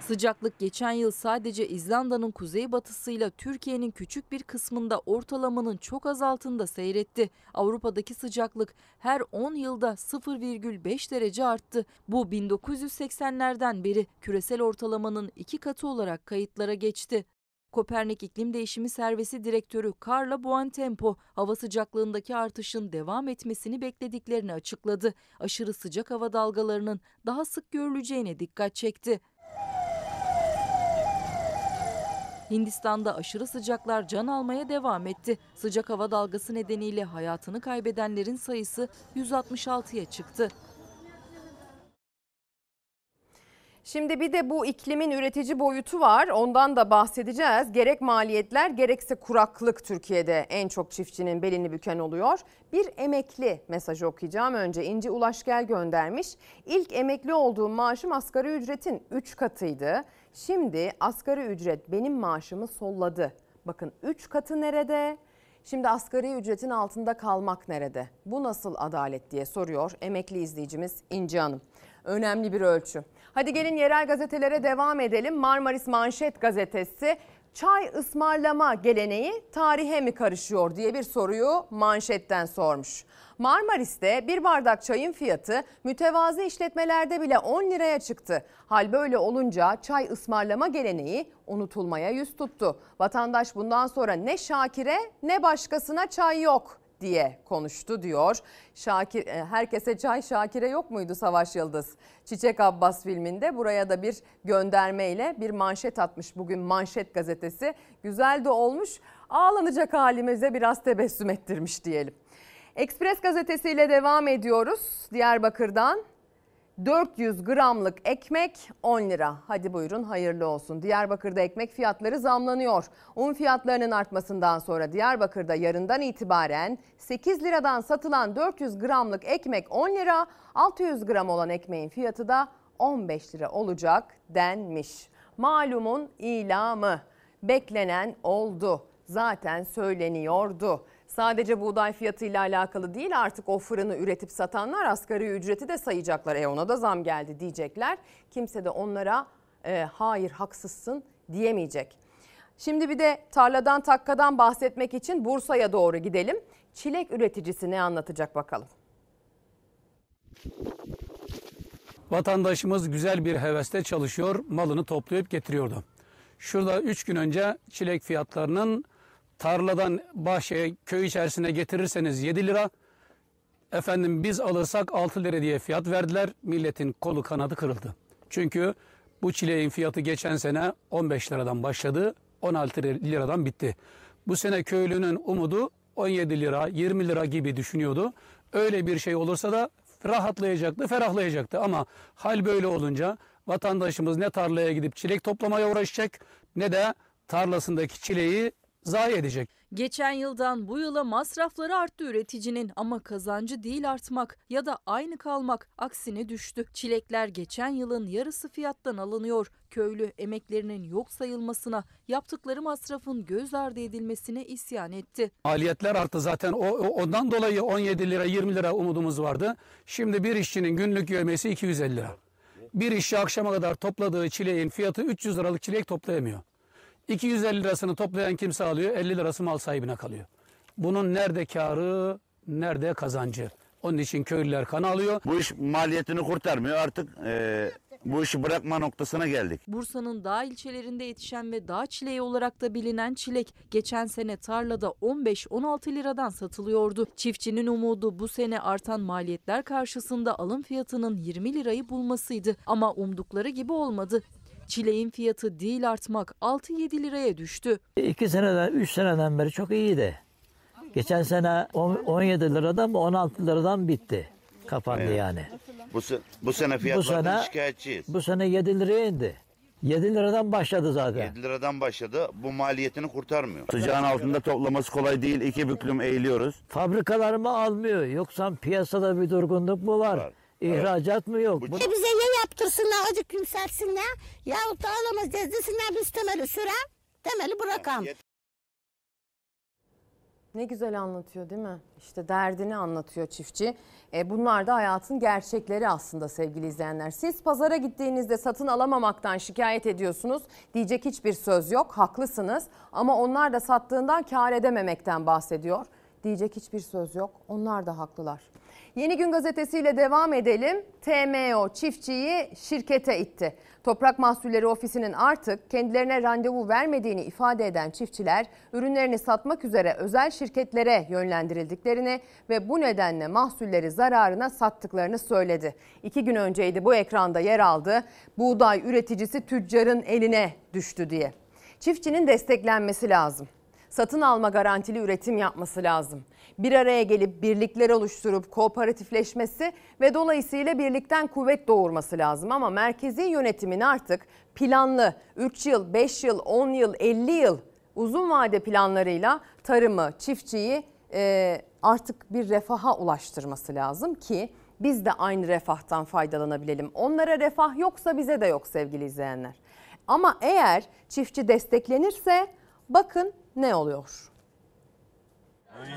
[SPEAKER 3] Sıcaklık geçen yıl sadece İzlanda'nın kuzeybatısıyla Türkiye'nin küçük bir kısmında ortalamanın çok az altında seyretti. Avrupa'daki sıcaklık her 10 yılda 0,5 derece arttı. Bu 1980'lerden beri küresel ortalamanın iki katı olarak kayıtlara geçti. Kopernik İklim Değişimi Servisi Direktörü Carla Buontempo hava sıcaklığındaki artışın devam etmesini beklediklerini açıkladı. Aşırı sıcak hava dalgalarının daha sık görüleceğine dikkat çekti. Hindistan'da aşırı sıcaklar can almaya devam etti. Sıcak hava dalgası nedeniyle hayatını kaybedenlerin sayısı 166'ya çıktı.
[SPEAKER 1] Şimdi bir de bu iklimin üretici boyutu var. Ondan da bahsedeceğiz. Gerek maliyetler gerekse kuraklık Türkiye'de en çok çiftçinin belini büken oluyor. Bir emekli mesajı okuyacağım önce. İnci Ulaşgel göndermiş. İlk emekli olduğum maaşım asgari ücretin 3 katıydı. Şimdi asgari ücret benim maaşımı solladı. Bakın 3 katı nerede? Şimdi asgari ücretin altında kalmak nerede? Bu nasıl adalet diye soruyor emekli izleyicimiz İnci Hanım. Önemli bir ölçü. Hadi gelin yerel gazetelere devam edelim. Marmaris Manşet gazetesi çay ısmarlama geleneği tarihe mi karışıyor diye bir soruyu manşetten sormuş. Marmaris'te bir bardak çayın fiyatı mütevazı işletmelerde bile 10 liraya çıktı. Hal böyle olunca çay ısmarlama geleneği unutulmaya yüz tuttu. Vatandaş bundan sonra ne Şakir'e ne başkasına çay yok diye konuştu diyor. Şakir e, herkese çay Şakir'e yok muydu Savaş Yıldız? Çiçek Abbas filminde buraya da bir göndermeyle bir manşet atmış bugün Manşet gazetesi. Güzel de olmuş. Ağlanacak halimize biraz tebessüm ettirmiş diyelim. Ekspres gazetesiyle devam ediyoruz. Diyarbakır'dan 400 gramlık ekmek 10 lira. Hadi buyurun hayırlı olsun. Diyarbakır'da ekmek fiyatları zamlanıyor. Un fiyatlarının artmasından sonra Diyarbakır'da yarından itibaren 8 liradan satılan 400 gramlık ekmek 10 lira, 600 gram olan ekmeğin fiyatı da 15 lira olacak denmiş. Malumun ilamı beklenen oldu. Zaten söyleniyordu. Sadece buğday fiyatıyla alakalı değil artık o fırını üretip satanlar asgari ücreti de sayacaklar. E ona da zam geldi diyecekler. Kimse de onlara e, hayır haksızsın diyemeyecek. Şimdi bir de tarladan takkadan bahsetmek için Bursa'ya doğru gidelim. Çilek üreticisi ne anlatacak bakalım.
[SPEAKER 90] Vatandaşımız güzel bir heveste çalışıyor, malını toplayıp getiriyordu. Şurada 3 gün önce çilek fiyatlarının tarladan bahçeye, köy içerisine getirirseniz 7 lira, efendim biz alırsak 6 lira diye fiyat verdiler. Milletin kolu kanadı kırıldı. Çünkü bu çileğin fiyatı geçen sene 15 liradan başladı, 16 liradan bitti. Bu sene köylünün umudu 17 lira, 20 lira gibi düşünüyordu. Öyle bir şey olursa da rahatlayacaktı, ferahlayacaktı. Ama hal böyle olunca vatandaşımız ne tarlaya gidip çilek toplamaya uğraşacak ne de tarlasındaki çileği zayi edecek.
[SPEAKER 3] Geçen yıldan bu yıla masrafları arttı üreticinin ama kazancı değil artmak ya da aynı kalmak aksine düştü. Çilekler geçen yılın yarısı fiyattan alınıyor. Köylü emeklerinin yok sayılmasına, yaptıkları masrafın göz ardı edilmesine isyan etti.
[SPEAKER 90] Maliyetler arttı zaten. O, ondan dolayı 17 lira 20 lira umudumuz vardı. Şimdi bir işçinin günlük yövmesi 250 lira. Bir işçi akşama kadar topladığı çileğin fiyatı 300 liralık çilek toplayamıyor. 250 lirasını toplayan kimse alıyor 50 lirası mal sahibine kalıyor. Bunun nerede karı nerede kazancı? Onun için köylüler kan alıyor.
[SPEAKER 91] Bu iş maliyetini kurtarmıyor artık e, bu işi bırakma noktasına geldik.
[SPEAKER 3] Bursa'nın dağ ilçelerinde yetişen ve dağ çileği olarak da bilinen çilek geçen sene tarlada 15-16 liradan satılıyordu. Çiftçinin umudu bu sene artan maliyetler karşısında alım fiyatının 20 lirayı bulmasıydı ama umdukları gibi olmadı. Çileğin fiyatı değil artmak 6-7 liraya düştü.
[SPEAKER 92] İki seneden, üç seneden beri çok iyiydi. Geçen sene on- 17 liradan 16 liradan bitti. Kapandı
[SPEAKER 91] Evet.
[SPEAKER 92] yani.
[SPEAKER 91] Bu, se- bu sene
[SPEAKER 92] Bu
[SPEAKER 91] fiyatlardan
[SPEAKER 92] sene,
[SPEAKER 91] şikayetçiyiz.
[SPEAKER 92] bu sene 7 liraya indi. 7 liradan başladı zaten.
[SPEAKER 91] 7 liradan başladı bu maliyetini kurtarmıyor. Sıcağın altında toplaması kolay değil iki büklüm eğiliyoruz.
[SPEAKER 92] Fabrikalar mı almıyor yoksa piyasada bir durgunluk mu var? İhracat mı yok? Bu-
[SPEAKER 93] E bize ya yaptırsınlar, acık yükseltsinler. Yahut da alamaz desinler biz temeli süren, temeli bırakalım.
[SPEAKER 1] Ne güzel anlatıyor değil mi? İşte derdini anlatıyor çiftçi. E, bunlar da hayatın gerçekleri aslında sevgili izleyenler. Siz pazara gittiğinizde satın alamamaktan şikayet ediyorsunuz. Diyecek hiçbir söz yok. Haklısınız. Ama onlar da sattığından kar edememekten bahsediyor. Diyecek hiçbir söz yok. Onlar da haklılar. Yeni Gün gazetesiyle devam edelim. TMO çiftçiyi şirkete itti. Toprak Mahsulleri Ofisi'nin artık kendilerine randevu vermediğini ifade eden çiftçiler ürünlerini satmak üzere özel şirketlere yönlendirildiklerini ve bu nedenle mahsulleri zararına sattıklarını söyledi. İki gün önceydi bu ekranda yer aldı. Buğday üreticisi tüccarın eline düştü diye. Çiftçinin desteklenmesi lazım. Satın alma garantili üretim yapması lazım. Bir araya gelip birlikler oluşturup kooperatifleşmesi ve dolayısıyla birlikten kuvvet doğurması lazım. Ama merkezi yönetimin artık planlı 3 yıl, 5 yıl, 10 yıl, 50 yıl uzun vade planlarıyla tarımı, çiftçiyi e, artık bir refaha ulaştırması lazım ki biz de aynı refahtan faydalanabilelim. Onlara refah yoksa bize de yok sevgili izleyenler. Ama eğer çiftçi desteklenirse bakın ne oluyor.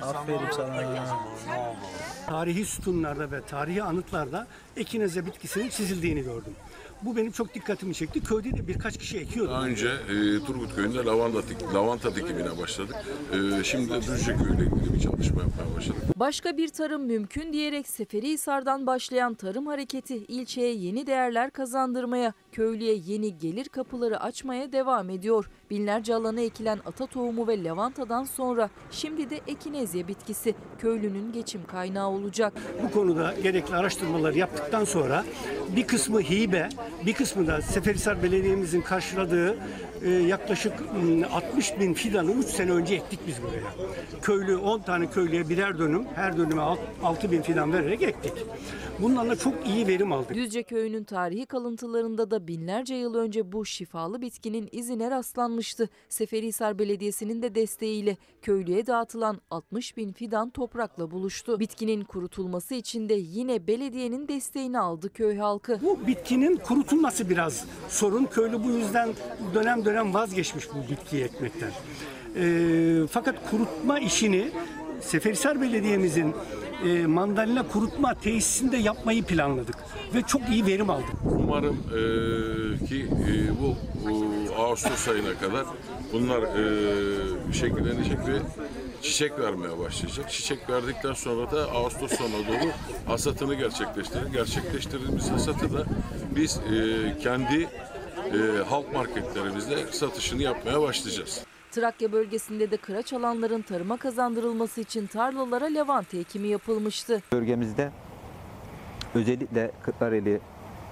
[SPEAKER 7] Aferin sana. Tarihi sütunlarda ve tarihi anıtlarda ekineze bitkisinin çizildiğini gördüm. Bu benim çok dikkatimi çekti. Köyde de birkaç kişi ekiyordu.
[SPEAKER 94] Daha önce e, Turgut Köyü'nde lavanta, dik- lavanta dikimine başladık. E, şimdi de Düzce Köyü'yle ilgili bir çalışma yapmaya başladık.
[SPEAKER 3] Başka bir tarım mümkün diyerek Seferihisar'dan başlayan tarım hareketi ilçeye yeni değerler kazandırmaya, köylüye yeni gelir kapıları açmaya devam ediyor. Binlerce alana ekilen ata tohumu ve lavantadan sonra şimdi de ekinezya bitkisi köylünün geçim kaynağı olacak.
[SPEAKER 7] Bu konuda gerekli araştırmaları yaptıktan sonra bir kısmı hibe, bir kısmı da Seferihisar Belediye'mizin karşıladığı e, yaklaşık mm, 60 bin fidanı 3 sene önce ektik biz buraya. Köylü 10 tane köylüye birer dönüm, her dönüme 6 bin fidan vererek ektik. Bunlarla çok iyi verim aldık.
[SPEAKER 3] Düzce köyünün tarihi kalıntılarında da binlerce yıl önce bu şifalı bitkinin izine rastlanmıştı. Seferihisar Belediyesi'nin de desteğiyle köylüye dağıtılan 60 bin fidan toprakla buluştu. Bitkinin kurutulması için de yine belediyenin desteğini aldı köy halkı.
[SPEAKER 7] Bu bitkinin kurutulması biraz sorun. Köylü bu yüzden dönem dönem vazgeçmiş bu bitkiyi ekmekten. Ee, fakat kurutma işini Seferihisar Belediye'mizin e, mandalina kurutma tesisinde yapmayı planladık ve çok iyi verim aldık.
[SPEAKER 94] Umarım e, ki e, bu e, Ağustos ayına kadar bunlar e, şekillenecek ve çiçek vermeye başlayacak. Çiçek verdikten sonra da Ağustos sonuna doğru hasatını gerçekleştirir. Gerçekleştirdiğimiz hasatı da biz e, kendi e, halk marketlerimizde satışını yapmaya başlayacağız.
[SPEAKER 3] Trakya bölgesinde de kıraç alanların tarıma kazandırılması için tarlalara lavanta ekimi yapılmıştı.
[SPEAKER 95] Bölgemizde özellikle Kırklareli,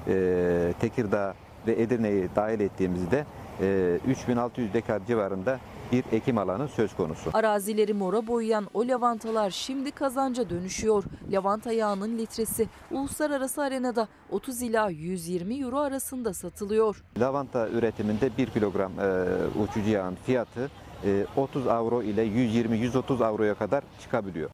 [SPEAKER 95] e, Tekirdağ ve Edirne'yi dahil ettiğimizde e, 3600 dekar civarında bir ekim alanı söz konusu.
[SPEAKER 3] Arazileri mora boyayan o lavantalar şimdi kazanca dönüşüyor. Lavanta yağının litresi uluslararası arenada 30 ila 120 euro arasında satılıyor.
[SPEAKER 95] Lavanta üretiminde 1 kilogram e, uçucu yağın fiyatı
[SPEAKER 96] e, 30 avro ile 120-130 avroya kadar çıkabiliyor.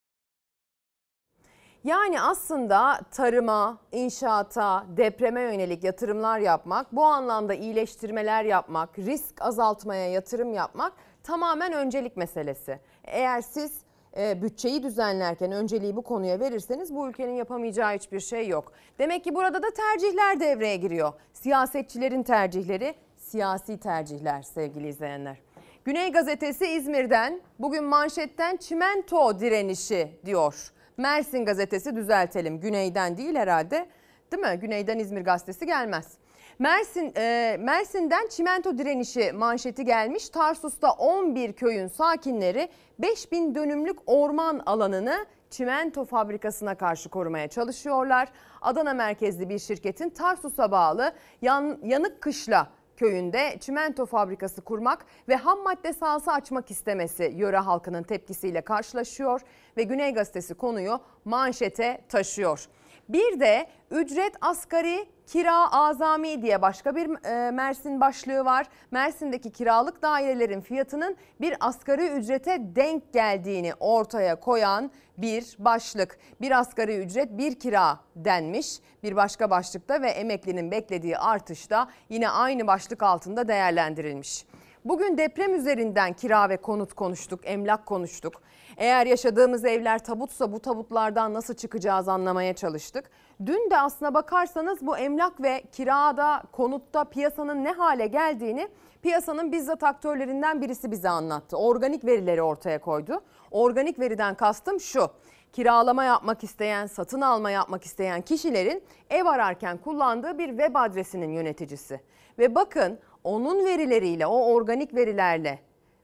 [SPEAKER 1] Yani aslında tarıma, inşaata, depreme yönelik yatırımlar yapmak, bu anlamda iyileştirmeler yapmak, risk azaltmaya yatırım yapmak tamamen öncelik meselesi. Eğer siz e, bütçeyi düzenlerken önceliği bu konuya verirseniz bu ülkenin yapamayacağı hiçbir şey yok. Demek ki burada da tercihler devreye giriyor. Siyasetçilerin tercihleri, siyasi tercihler sevgili izleyenler. Güney Gazetesi İzmir'den bugün manşetten çimento direnişi diyor. Mersin gazetesi düzeltelim. Güneyden değil herhalde. Değil mi? Güneyden İzmir gazetesi gelmez. Mersin e, Mersin'den çimento direnişi manşeti gelmiş. Tarsus'ta 11 köyün sakinleri 5000 dönümlük orman alanını çimento fabrikasına karşı korumaya çalışıyorlar. Adana merkezli bir şirketin Tarsus'a bağlı Yan, Yanık Kışla köyünde çimento fabrikası kurmak ve ham madde sahası açmak istemesi yöre halkının tepkisiyle karşılaşıyor ve Güney Gazetesi konuyu manşete taşıyor. Bir de ücret asgari kira azami diye başka bir e, Mersin başlığı var. Mersin'deki kiralık dairelerin fiyatının bir asgari ücrete denk geldiğini ortaya koyan bir başlık. Bir asgari ücret bir kira denmiş. Bir başka başlıkta ve emeklinin beklediği artışta yine aynı başlık altında değerlendirilmiş. Bugün deprem üzerinden kira ve konut konuştuk, emlak konuştuk. Eğer yaşadığımız evler tabutsa bu tabutlardan nasıl çıkacağız anlamaya çalıştık. Dün de aslına bakarsanız bu emlak ve kirada, konutta piyasanın ne hale geldiğini piyasanın bizzat aktörlerinden birisi bize anlattı. Organik verileri ortaya koydu. Organik veriden kastım şu. Kiralama yapmak isteyen, satın alma yapmak isteyen kişilerin ev ararken kullandığı bir web adresinin yöneticisi. Ve bakın onun verileriyle, o organik verilerle,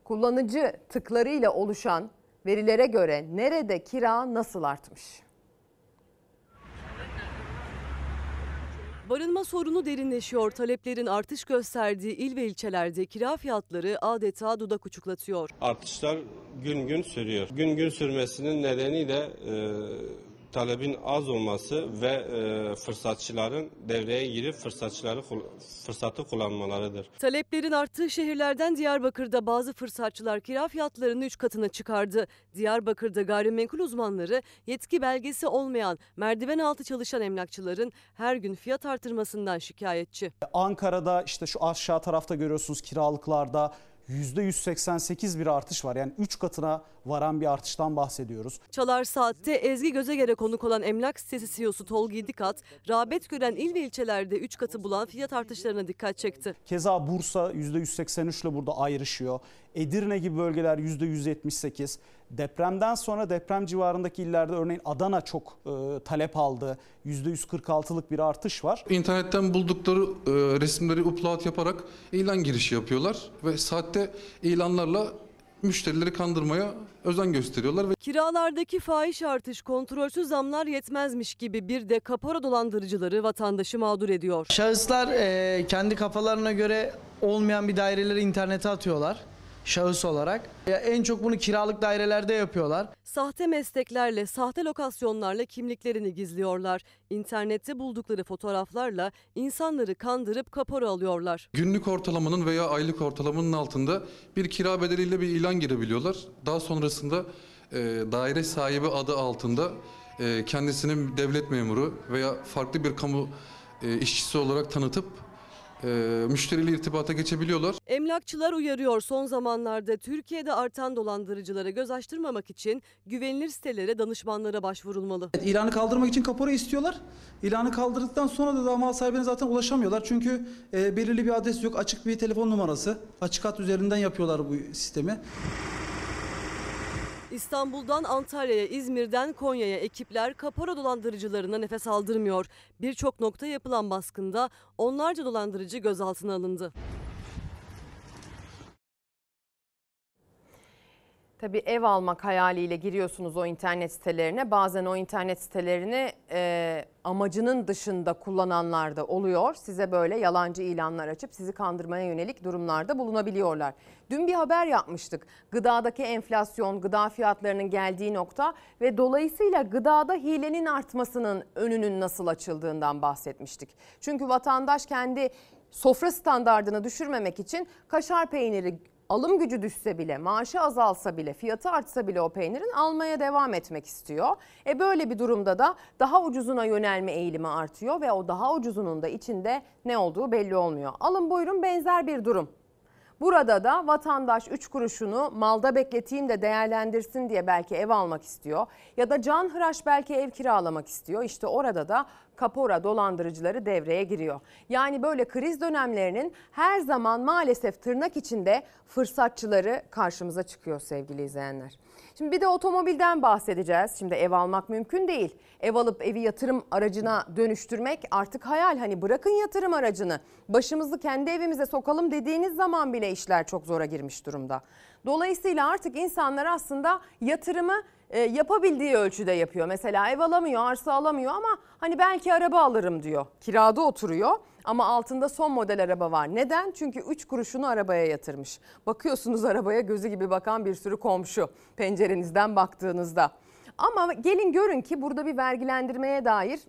[SPEAKER 1] kullanıcı tıklarıyla oluşan verilere göre nerede kira nasıl artmış?
[SPEAKER 5] Barınma sorunu derinleşiyor. Taleplerin artış gösterdiği il ve ilçelerde kira fiyatları adeta dudak uçuklatıyor.
[SPEAKER 97] Artışlar gün gün sürüyor. Gün gün sürmesinin nedeni de e, talebin az olması ve e, fırsatçıların devreye girip fırsatçıları fırsatı kullanmalarıdır.
[SPEAKER 5] Taleplerin arttığı şehirlerden Diyarbakır'da bazı fırsatçılar kira fiyatlarını 3 katına çıkardı. Diyarbakır'da gayrimenkul uzmanları yetki belgesi olmayan merdiven altı çalışan emlakçıların her gün fiyat artırmasından şikayetçi.
[SPEAKER 98] Ankara'da işte şu aşağı tarafta görüyorsunuz kiralıklarda %188 bir artış var. Yani 3 katına varan bir artıştan bahsediyoruz.
[SPEAKER 5] Çalar Saat'te Ezgi Gözeger'e konuk olan emlak sitesi CEO'su Tolgi Dikat, rağbet gören il ve ilçelerde 3 katı bulan fiyat artışlarına dikkat çekti.
[SPEAKER 98] Keza Bursa %183 ile burada ayrışıyor. Edirne gibi bölgeler %178. Depremden sonra deprem civarındaki illerde örneğin Adana çok e, talep aldı. %146'lık bir artış var.
[SPEAKER 99] İnternetten buldukları e, resimleri upload yaparak ilan girişi yapıyorlar ve saatte ilanlarla müşterileri kandırmaya özen gösteriyorlar. ve
[SPEAKER 5] Kiralardaki fahiş artış, kontrolsüz zamlar yetmezmiş gibi bir de kapora dolandırıcıları vatandaşı mağdur ediyor.
[SPEAKER 100] Şahıslar e, kendi kafalarına göre olmayan bir daireleri internete atıyorlar şahıs olarak. Ya en çok bunu kiralık dairelerde yapıyorlar.
[SPEAKER 5] Sahte mesleklerle, sahte lokasyonlarla kimliklerini gizliyorlar. İnternette buldukları fotoğraflarla insanları kandırıp kapora alıyorlar.
[SPEAKER 99] Günlük ortalamanın veya aylık ortalamanın altında bir kira bedeliyle bir ilan girebiliyorlar. Daha sonrasında e, daire sahibi adı altında e, kendisinin devlet memuru veya farklı bir kamu e, işçisi olarak tanıtıp e, müşteriyle irtibata geçebiliyorlar.
[SPEAKER 5] Emlakçılar uyarıyor son zamanlarda Türkiye'de artan dolandırıcılara göz açtırmamak için güvenilir sitelere danışmanlara başvurulmalı.
[SPEAKER 101] İlanı kaldırmak için kapora istiyorlar. İlanı kaldırdıktan sonra da, da mal sahibine zaten ulaşamıyorlar. Çünkü e, belirli bir adres yok, açık bir telefon numarası. Açık hat üzerinden yapıyorlar bu sistemi.
[SPEAKER 5] İstanbul'dan Antalya'ya, İzmir'den Konya'ya ekipler kapora dolandırıcılarına nefes aldırmıyor. Birçok nokta yapılan baskında onlarca dolandırıcı gözaltına alındı.
[SPEAKER 1] Tabii ev almak hayaliyle giriyorsunuz o internet sitelerine. Bazen o internet sitelerini e, amacının dışında kullananlar da oluyor. Size böyle yalancı ilanlar açıp sizi kandırmaya yönelik durumlarda bulunabiliyorlar. Dün bir haber yapmıştık. Gıdadaki enflasyon, gıda fiyatlarının geldiği nokta ve dolayısıyla gıdada hilenin artmasının önünün nasıl açıldığından bahsetmiştik. Çünkü vatandaş kendi sofra standardını düşürmemek için kaşar peyniri alım gücü düşse bile, maaşı azalsa bile, fiyatı artsa bile o peynirin almaya devam etmek istiyor. E böyle bir durumda da daha ucuzuna yönelme eğilimi artıyor ve o daha ucuzunun da içinde ne olduğu belli olmuyor. Alın buyurun benzer bir durum. Burada da vatandaş 3 kuruşunu malda bekleteyim de değerlendirsin diye belki ev almak istiyor. Ya da can hıraş belki ev kiralamak istiyor. İşte orada da kapora dolandırıcıları devreye giriyor. Yani böyle kriz dönemlerinin her zaman maalesef tırnak içinde fırsatçıları karşımıza çıkıyor sevgili izleyenler. Şimdi bir de otomobilden bahsedeceğiz. Şimdi ev almak mümkün değil. Ev alıp evi yatırım aracına dönüştürmek artık hayal. Hani bırakın yatırım aracını. Başımızı kendi evimize sokalım dediğiniz zaman bile işler çok zora girmiş durumda. Dolayısıyla artık insanlar aslında yatırımı e, yapabildiği ölçüde yapıyor. Mesela ev alamıyor, arsa alamıyor ama hani belki araba alırım diyor. Kirada oturuyor ama altında son model araba var. Neden? Çünkü 3 kuruşunu arabaya yatırmış. Bakıyorsunuz arabaya gözü gibi bakan bir sürü komşu pencerenizden baktığınızda. Ama gelin görün ki burada bir vergilendirmeye dair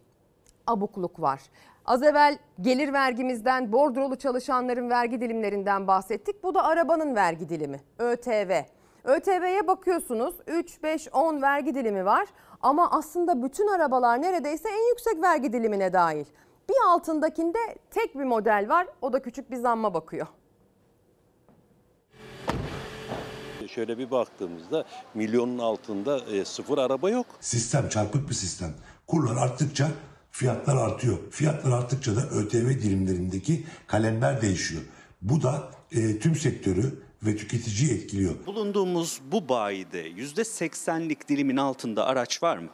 [SPEAKER 1] abukluk var. Az evvel gelir vergimizden, bordrolu çalışanların vergi dilimlerinden bahsettik. Bu da arabanın vergi dilimi, ÖTV. ÖTV'ye bakıyorsunuz 3, 5, 10 vergi dilimi var ama aslında bütün arabalar neredeyse en yüksek vergi dilimine dahil. Bir altındakinde tek bir model var o da küçük bir zamma bakıyor.
[SPEAKER 102] Şöyle bir baktığımızda milyonun altında e, sıfır araba yok.
[SPEAKER 95] Sistem çarpık bir sistem. Kurlar arttıkça fiyatlar artıyor. Fiyatlar arttıkça da ÖTV dilimlerindeki kalemler değişiyor. Bu da e, tüm sektörü ve tüketiciyi etkiliyor.
[SPEAKER 103] Bulunduğumuz bu bayide %80'lik dilimin altında araç var mı?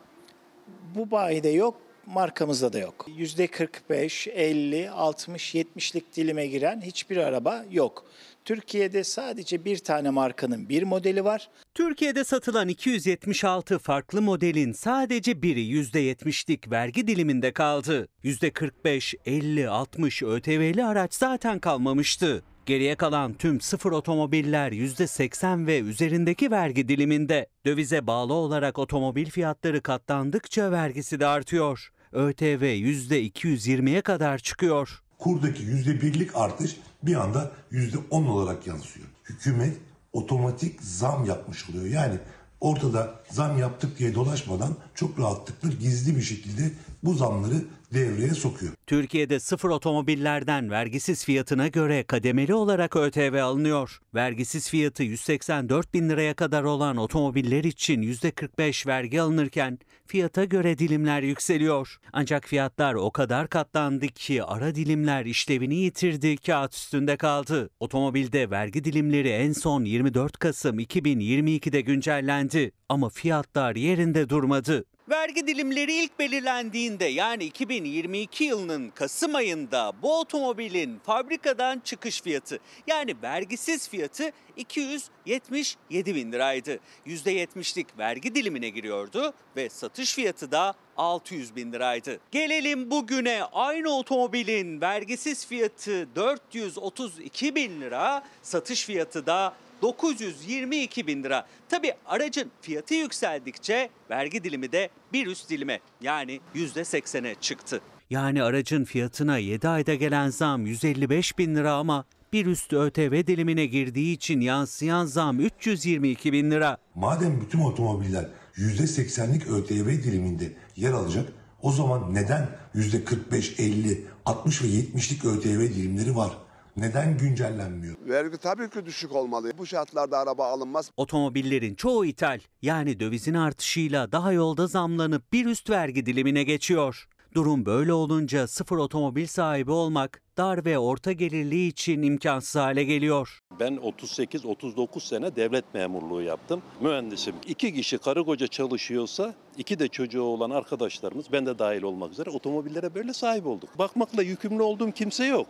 [SPEAKER 104] Bu bayide yok, markamızda da yok. %45, 50, 60, 70'lik dilime giren hiçbir araba yok. Türkiye'de sadece bir tane markanın bir modeli var.
[SPEAKER 105] Türkiye'de satılan 276 farklı modelin sadece biri %70'lik vergi diliminde kaldı. %45, 50, 60 ÖTV'li araç zaten kalmamıştı. Geriye kalan tüm sıfır otomobiller %80 ve üzerindeki vergi diliminde. Dövize bağlı olarak otomobil fiyatları katlandıkça vergisi de artıyor. ÖTV %220'ye kadar çıkıyor.
[SPEAKER 95] Kurdaki %1'lik artış bir anda %10 olarak yansıyor. Hükümet otomatik zam yapmış oluyor. Yani ortada zam yaptık diye dolaşmadan çok rahatlıkla gizli bir şekilde bu zamları devreye sokuyor.
[SPEAKER 105] Türkiye'de sıfır otomobillerden vergisiz fiyatına göre kademeli olarak ÖTV alınıyor. Vergisiz fiyatı 184 bin liraya kadar olan otomobiller için %45 vergi alınırken fiyata göre dilimler yükseliyor. Ancak fiyatlar o kadar katlandı ki ara dilimler işlevini yitirdi, kağıt üstünde kaldı. Otomobilde vergi dilimleri en son 24 Kasım 2022'de güncellendi ama fiyatlar yerinde durmadı. Vergi dilimleri ilk belirlendiğinde yani 2022 yılının Kasım ayında bu otomobilin fabrikadan çıkış fiyatı yani vergisiz fiyatı 277 bin liraydı. %70'lik vergi dilimine giriyordu ve satış fiyatı da 600 bin liraydı. Gelelim bugüne aynı otomobilin vergisiz fiyatı 432 bin lira, satış fiyatı da 922 bin lira. Tabi aracın fiyatı yükseldikçe vergi dilimi de bir üst dilime yani %80'e çıktı. Yani aracın fiyatına 7 ayda gelen zam 155 bin lira ama bir üst ÖTV dilimine girdiği için yansıyan zam 322 bin lira.
[SPEAKER 95] Madem bütün otomobiller %80'lik ÖTV diliminde yer alacak o zaman neden %45, 50, 60 ve 70'lik ÖTV dilimleri var? Neden güncellenmiyor?
[SPEAKER 106] Vergi tabii ki düşük olmalı. Bu şartlarda araba alınmaz.
[SPEAKER 105] Otomobillerin çoğu ithal yani dövizin artışıyla daha yolda zamlanıp bir üst vergi dilimine geçiyor. Durum böyle olunca sıfır otomobil sahibi olmak dar ve orta gelirli için imkansız hale geliyor.
[SPEAKER 102] Ben 38-39 sene devlet memurluğu yaptım. Mühendisim. İki kişi karı koca çalışıyorsa iki de çocuğu olan arkadaşlarımız ben de dahil olmak üzere otomobillere böyle sahip olduk. Bakmakla yükümlü olduğum kimse yok.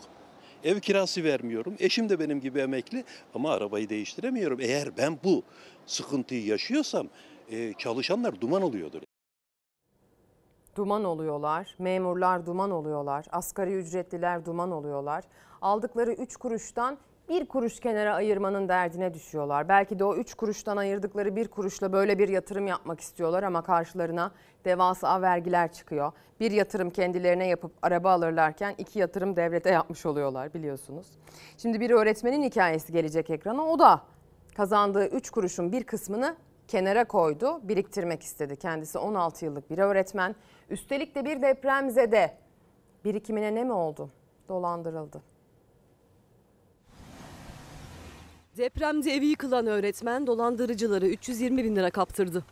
[SPEAKER 102] Ev kirası vermiyorum. Eşim de benim gibi emekli ama arabayı değiştiremiyorum. Eğer ben bu sıkıntıyı yaşıyorsam e, çalışanlar duman oluyordur.
[SPEAKER 1] Duman oluyorlar, memurlar duman oluyorlar, asgari ücretliler duman oluyorlar. Aldıkları 3 kuruştan bir kuruş kenara ayırmanın derdine düşüyorlar. Belki de o üç kuruştan ayırdıkları bir kuruşla böyle bir yatırım yapmak istiyorlar ama karşılarına devasa vergiler çıkıyor. Bir yatırım kendilerine yapıp araba alırlarken iki yatırım devlete yapmış oluyorlar biliyorsunuz. Şimdi bir öğretmenin hikayesi gelecek ekrana. O da kazandığı 3 kuruşun bir kısmını kenara koydu, biriktirmek istedi. Kendisi 16 yıllık bir öğretmen. Üstelik de bir depremzede. Birikimine ne mi oldu? Dolandırıldı.
[SPEAKER 5] Depremde evi yıkılan öğretmen dolandırıcıları 320 bin lira kaptırdı.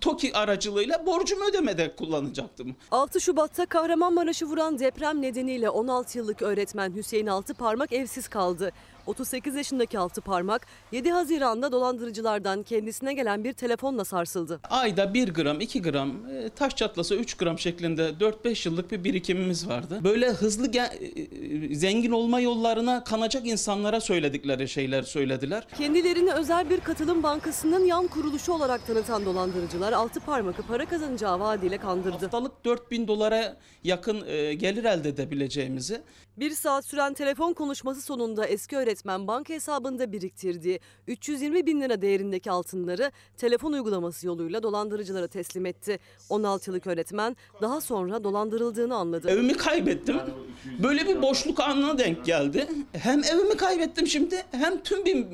[SPEAKER 107] TOKİ aracılığıyla borcumu ödemede kullanacaktım.
[SPEAKER 5] 6 Şubat'ta Kahramanmaraş'ı vuran deprem nedeniyle 16 yıllık öğretmen Hüseyin Altıparmak evsiz kaldı. 38 yaşındaki Altıparmak 7 Haziran'da dolandırıcılardan kendisine gelen bir telefonla sarsıldı.
[SPEAKER 107] Ayda 1 gram, 2 gram, e, taş çatlasa 3 gram şeklinde 4-5 yıllık bir birikimimiz vardı. Böyle hızlı ge- e, zengin olma yollarına kanacak insanlara söyledikleri şeyler söylediler.
[SPEAKER 5] Kendilerini özel bir katılım bankasının yan kuruluşu olarak tanıtan dolandırıcılar Altıparmak'ı para kazanacağı vaadiyle kandırdı.
[SPEAKER 107] Haftalık 4000 dolara yakın e, gelir elde edebileceğimizi
[SPEAKER 5] Bir saat süren telefon konuşması sonunda eski öğretmen banka hesabında biriktirdiği 320 bin lira değerindeki altınları telefon uygulaması yoluyla dolandırıcılara teslim etti. 16 yıllık öğretmen daha sonra dolandırıldığını anladı.
[SPEAKER 107] Evimi kaybettim. Böyle bir boşluk anına denk geldi. Hem evimi kaybettim şimdi hem tüm bir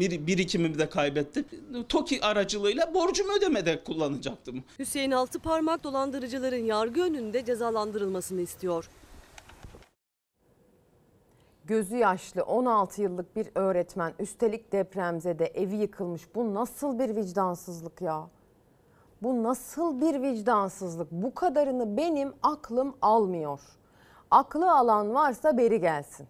[SPEAKER 107] bir- birikimimi de kaybettim. TOKİ aracılığıyla borcumu ödemede kullanacaktım.
[SPEAKER 5] Hüseyin Altıparmak dolandırıcıların yargı önünde cezalandırılmasını istiyor.
[SPEAKER 1] Gözü yaşlı 16 yıllık bir öğretmen üstelik depremzede evi yıkılmış. Bu nasıl bir vicdansızlık ya? Bu nasıl bir vicdansızlık? Bu kadarını benim aklım almıyor. Aklı alan varsa beri gelsin.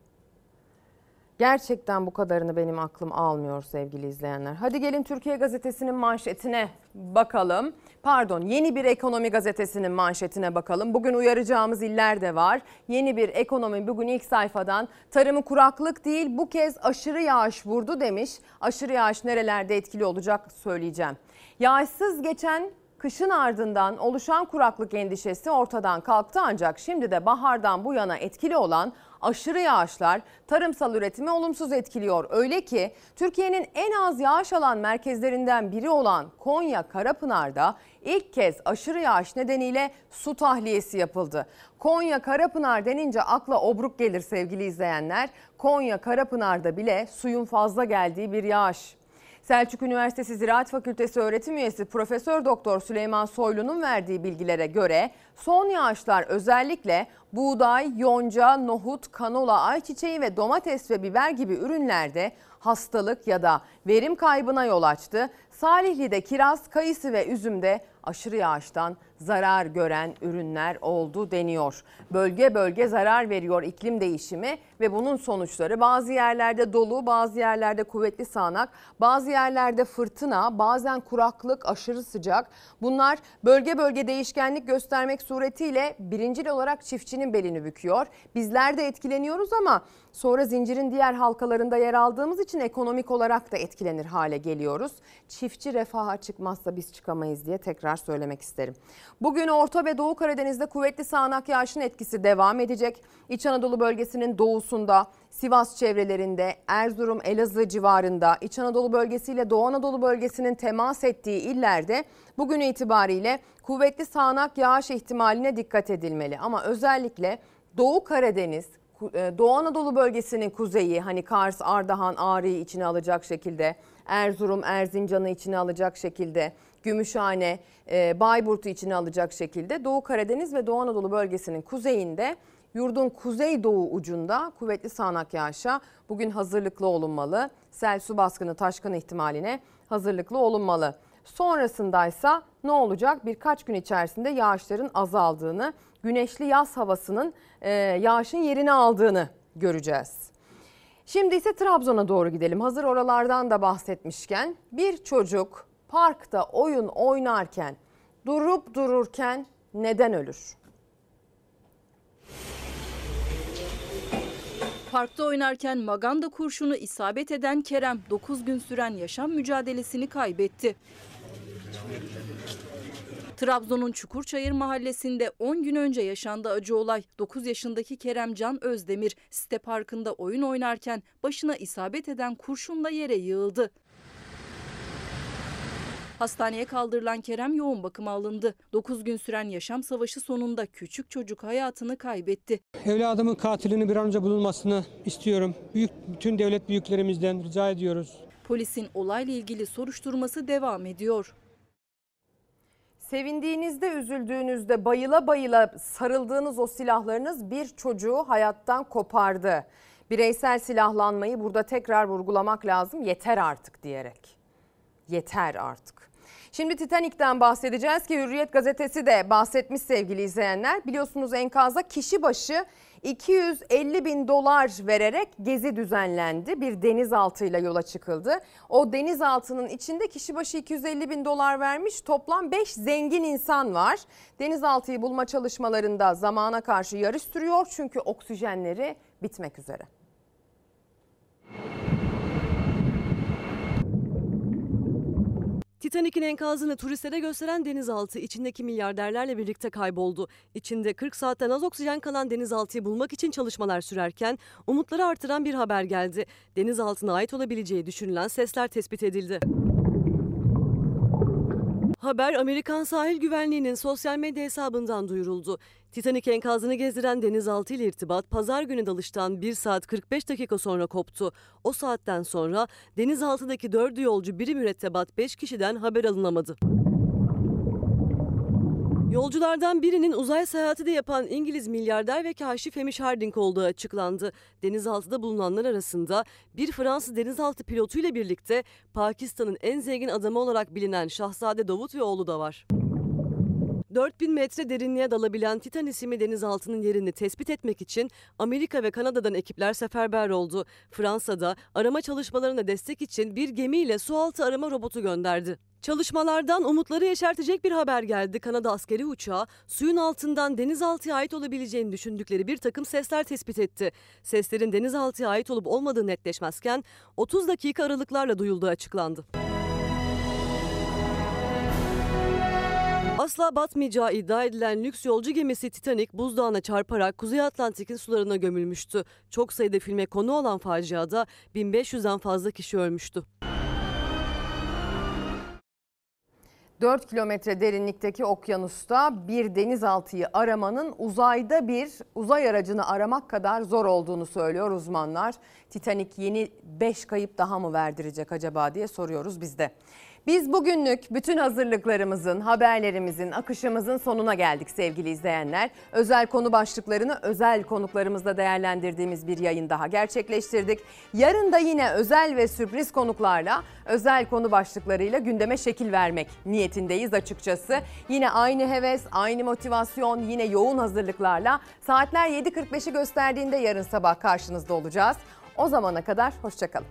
[SPEAKER 1] Gerçekten bu kadarını benim aklım almıyor sevgili izleyenler. Hadi gelin Türkiye Gazetesi'nin manşetine bakalım. Pardon yeni bir ekonomi gazetesinin manşetine bakalım. Bugün uyaracağımız iller de var. Yeni bir ekonomi bugün ilk sayfadan tarımı kuraklık değil bu kez aşırı yağış vurdu demiş. Aşırı yağış nerelerde etkili olacak söyleyeceğim. Yağışsız geçen Kışın ardından oluşan kuraklık endişesi ortadan kalktı ancak şimdi de bahardan bu yana etkili olan aşırı yağışlar tarımsal üretimi olumsuz etkiliyor. Öyle ki Türkiye'nin en az yağış alan merkezlerinden biri olan Konya Karapınar'da ilk kez aşırı yağış nedeniyle su tahliyesi yapıldı. Konya Karapınar denince akla obruk gelir sevgili izleyenler. Konya Karapınar'da bile suyun fazla geldiği bir yağış. Selçuk Üniversitesi Ziraat Fakültesi öğretim üyesi Profesör Doktor Süleyman Soylu'nun verdiği bilgilere göre son yağışlar özellikle buğday, yonca, nohut, kanola, ayçiçeği ve domates ve biber gibi ürünlerde hastalık ya da verim kaybına yol açtı. Salihli'de kiraz, kayısı ve üzümde aşırı yağıştan zarar gören ürünler oldu deniyor. Bölge bölge zarar veriyor iklim değişimi ve bunun sonuçları bazı yerlerde dolu, bazı yerlerde kuvvetli sağanak, bazı yerlerde fırtına, bazen kuraklık, aşırı sıcak. Bunlar bölge bölge değişkenlik göstermek suretiyle birincil olarak çiftçinin belini büküyor. Bizler de etkileniyoruz ama sonra zincirin diğer halkalarında yer aldığımız için ekonomik olarak da etkilenir hale geliyoruz. Çiftçi refaha çıkmazsa biz çıkamayız diye tekrar söylemek isterim. Bugün Orta ve Doğu Karadeniz'de kuvvetli sağanak yağışın etkisi devam edecek. İç Anadolu bölgesinin doğusunda, Sivas çevrelerinde, Erzurum, Elazığ civarında, İç Anadolu bölgesiyle Doğu Anadolu bölgesinin temas ettiği illerde bugün itibariyle kuvvetli sağanak yağış ihtimaline dikkat edilmeli. Ama özellikle Doğu Karadeniz, e, Doğu Anadolu bölgesinin kuzeyi hani Kars, Ardahan, Ağrı'yı içine alacak şekilde, Erzurum, Erzincan'ı içine alacak şekilde, Gümüşhane, e, Bayburt'u içine alacak şekilde Doğu Karadeniz ve Doğu Anadolu bölgesinin kuzeyinde yurdun kuzeydoğu ucunda kuvvetli sağanak yağışa bugün hazırlıklı olunmalı. Sel su baskını taşkın ihtimaline hazırlıklı olunmalı. Sonrasındaysa ne olacak? Birkaç gün içerisinde yağışların azaldığını, güneşli yaz havasının e, yağışın yerini aldığını göreceğiz. Şimdi ise Trabzon'a doğru gidelim. Hazır oralardan da bahsetmişken bir çocuk parkta oyun oynarken durup dururken neden ölür?
[SPEAKER 3] Parkta oynarken maganda kurşunu isabet eden Kerem 9 gün süren yaşam mücadelesini kaybetti. Trabzon'un Çukurçayır mahallesinde 10 gün önce yaşandı acı olay. 9 yaşındaki Keremcan Özdemir site parkında oyun oynarken başına isabet eden kurşunla yere yığıldı. Hastaneye kaldırılan Kerem yoğun bakıma alındı. 9 gün süren yaşam savaşı sonunda küçük çocuk hayatını kaybetti.
[SPEAKER 108] Evladımın katilinin bir an önce bulunmasını istiyorum. Büyük bütün devlet büyüklerimizden rica ediyoruz.
[SPEAKER 3] Polisin olayla ilgili soruşturması devam ediyor.
[SPEAKER 1] Sevindiğinizde, üzüldüğünüzde bayıla bayıla sarıldığınız o silahlarınız bir çocuğu hayattan kopardı. Bireysel silahlanmayı burada tekrar vurgulamak lazım. Yeter artık diyerek. Yeter artık. Şimdi Titanik'ten bahsedeceğiz ki Hürriyet gazetesi de bahsetmiş sevgili izleyenler. Biliyorsunuz enkaza kişi başı 250 bin dolar vererek gezi düzenlendi. Bir denizaltıyla yola çıkıldı. O denizaltının içinde kişi başı 250 bin dolar vermiş toplam 5 zengin insan var. Denizaltıyı bulma çalışmalarında zamana karşı yarış sürüyor çünkü oksijenleri bitmek üzere.
[SPEAKER 5] Titanik'in enkazını turistlere gösteren denizaltı içindeki milyarderlerle birlikte kayboldu. İçinde 40 saatten az oksijen kalan denizaltıyı bulmak için çalışmalar sürerken umutları artıran bir haber geldi. Denizaltına ait olabileceği düşünülen sesler tespit edildi. Haber Amerikan Sahil Güvenliği'nin sosyal medya hesabından duyuruldu. Titanic enkazını gezdiren denizaltı ile irtibat pazar günü dalıştan 1 saat 45 dakika sonra koptu. O saatten sonra denizaltıdaki 4 yolcu biri mürettebat 5 kişiden haber alınamadı. Yolculardan birinin uzay seyahati de yapan İngiliz milyarder ve kaşif Hamish Harding olduğu açıklandı. Denizaltıda bulunanlar arasında bir Fransız denizaltı pilotuyla birlikte Pakistan'ın en zengin adamı olarak bilinen Şahzade Davut ve oğlu da var. 4000 metre derinliğe dalabilen Titan isimli denizaltının yerini tespit etmek için Amerika ve Kanada'dan ekipler seferber oldu. Fransa'da arama çalışmalarına destek için bir gemiyle sualtı arama robotu gönderdi. Çalışmalardan umutları yeşertecek bir haber geldi. Kanada askeri uçağı suyun altından denizaltıya ait olabileceğini düşündükleri bir takım sesler tespit etti. Seslerin denizaltıya ait olup olmadığı netleşmezken 30 dakika aralıklarla duyulduğu açıklandı. Asla batmayacağı iddia edilen lüks yolcu gemisi Titanic buzdağına çarparak Kuzey Atlantik'in sularına gömülmüştü. Çok sayıda filme konu olan faciada 1500'den fazla kişi ölmüştü.
[SPEAKER 1] 4 kilometre derinlikteki okyanusta bir denizaltıyı aramanın uzayda bir uzay aracını aramak kadar zor olduğunu söylüyor uzmanlar. Titanic yeni 5 kayıp daha mı verdirecek acaba diye soruyoruz biz de. Biz bugünlük bütün hazırlıklarımızın, haberlerimizin, akışımızın sonuna geldik sevgili izleyenler. Özel konu başlıklarını özel konuklarımızla değerlendirdiğimiz bir yayın daha gerçekleştirdik. Yarın da yine özel ve sürpriz konuklarla, özel konu başlıklarıyla gündeme şekil vermek niyetindeyiz açıkçası. Yine aynı heves, aynı motivasyon, yine yoğun hazırlıklarla saatler 7.45'i gösterdiğinde yarın sabah karşınızda olacağız. O zamana kadar hoşçakalın.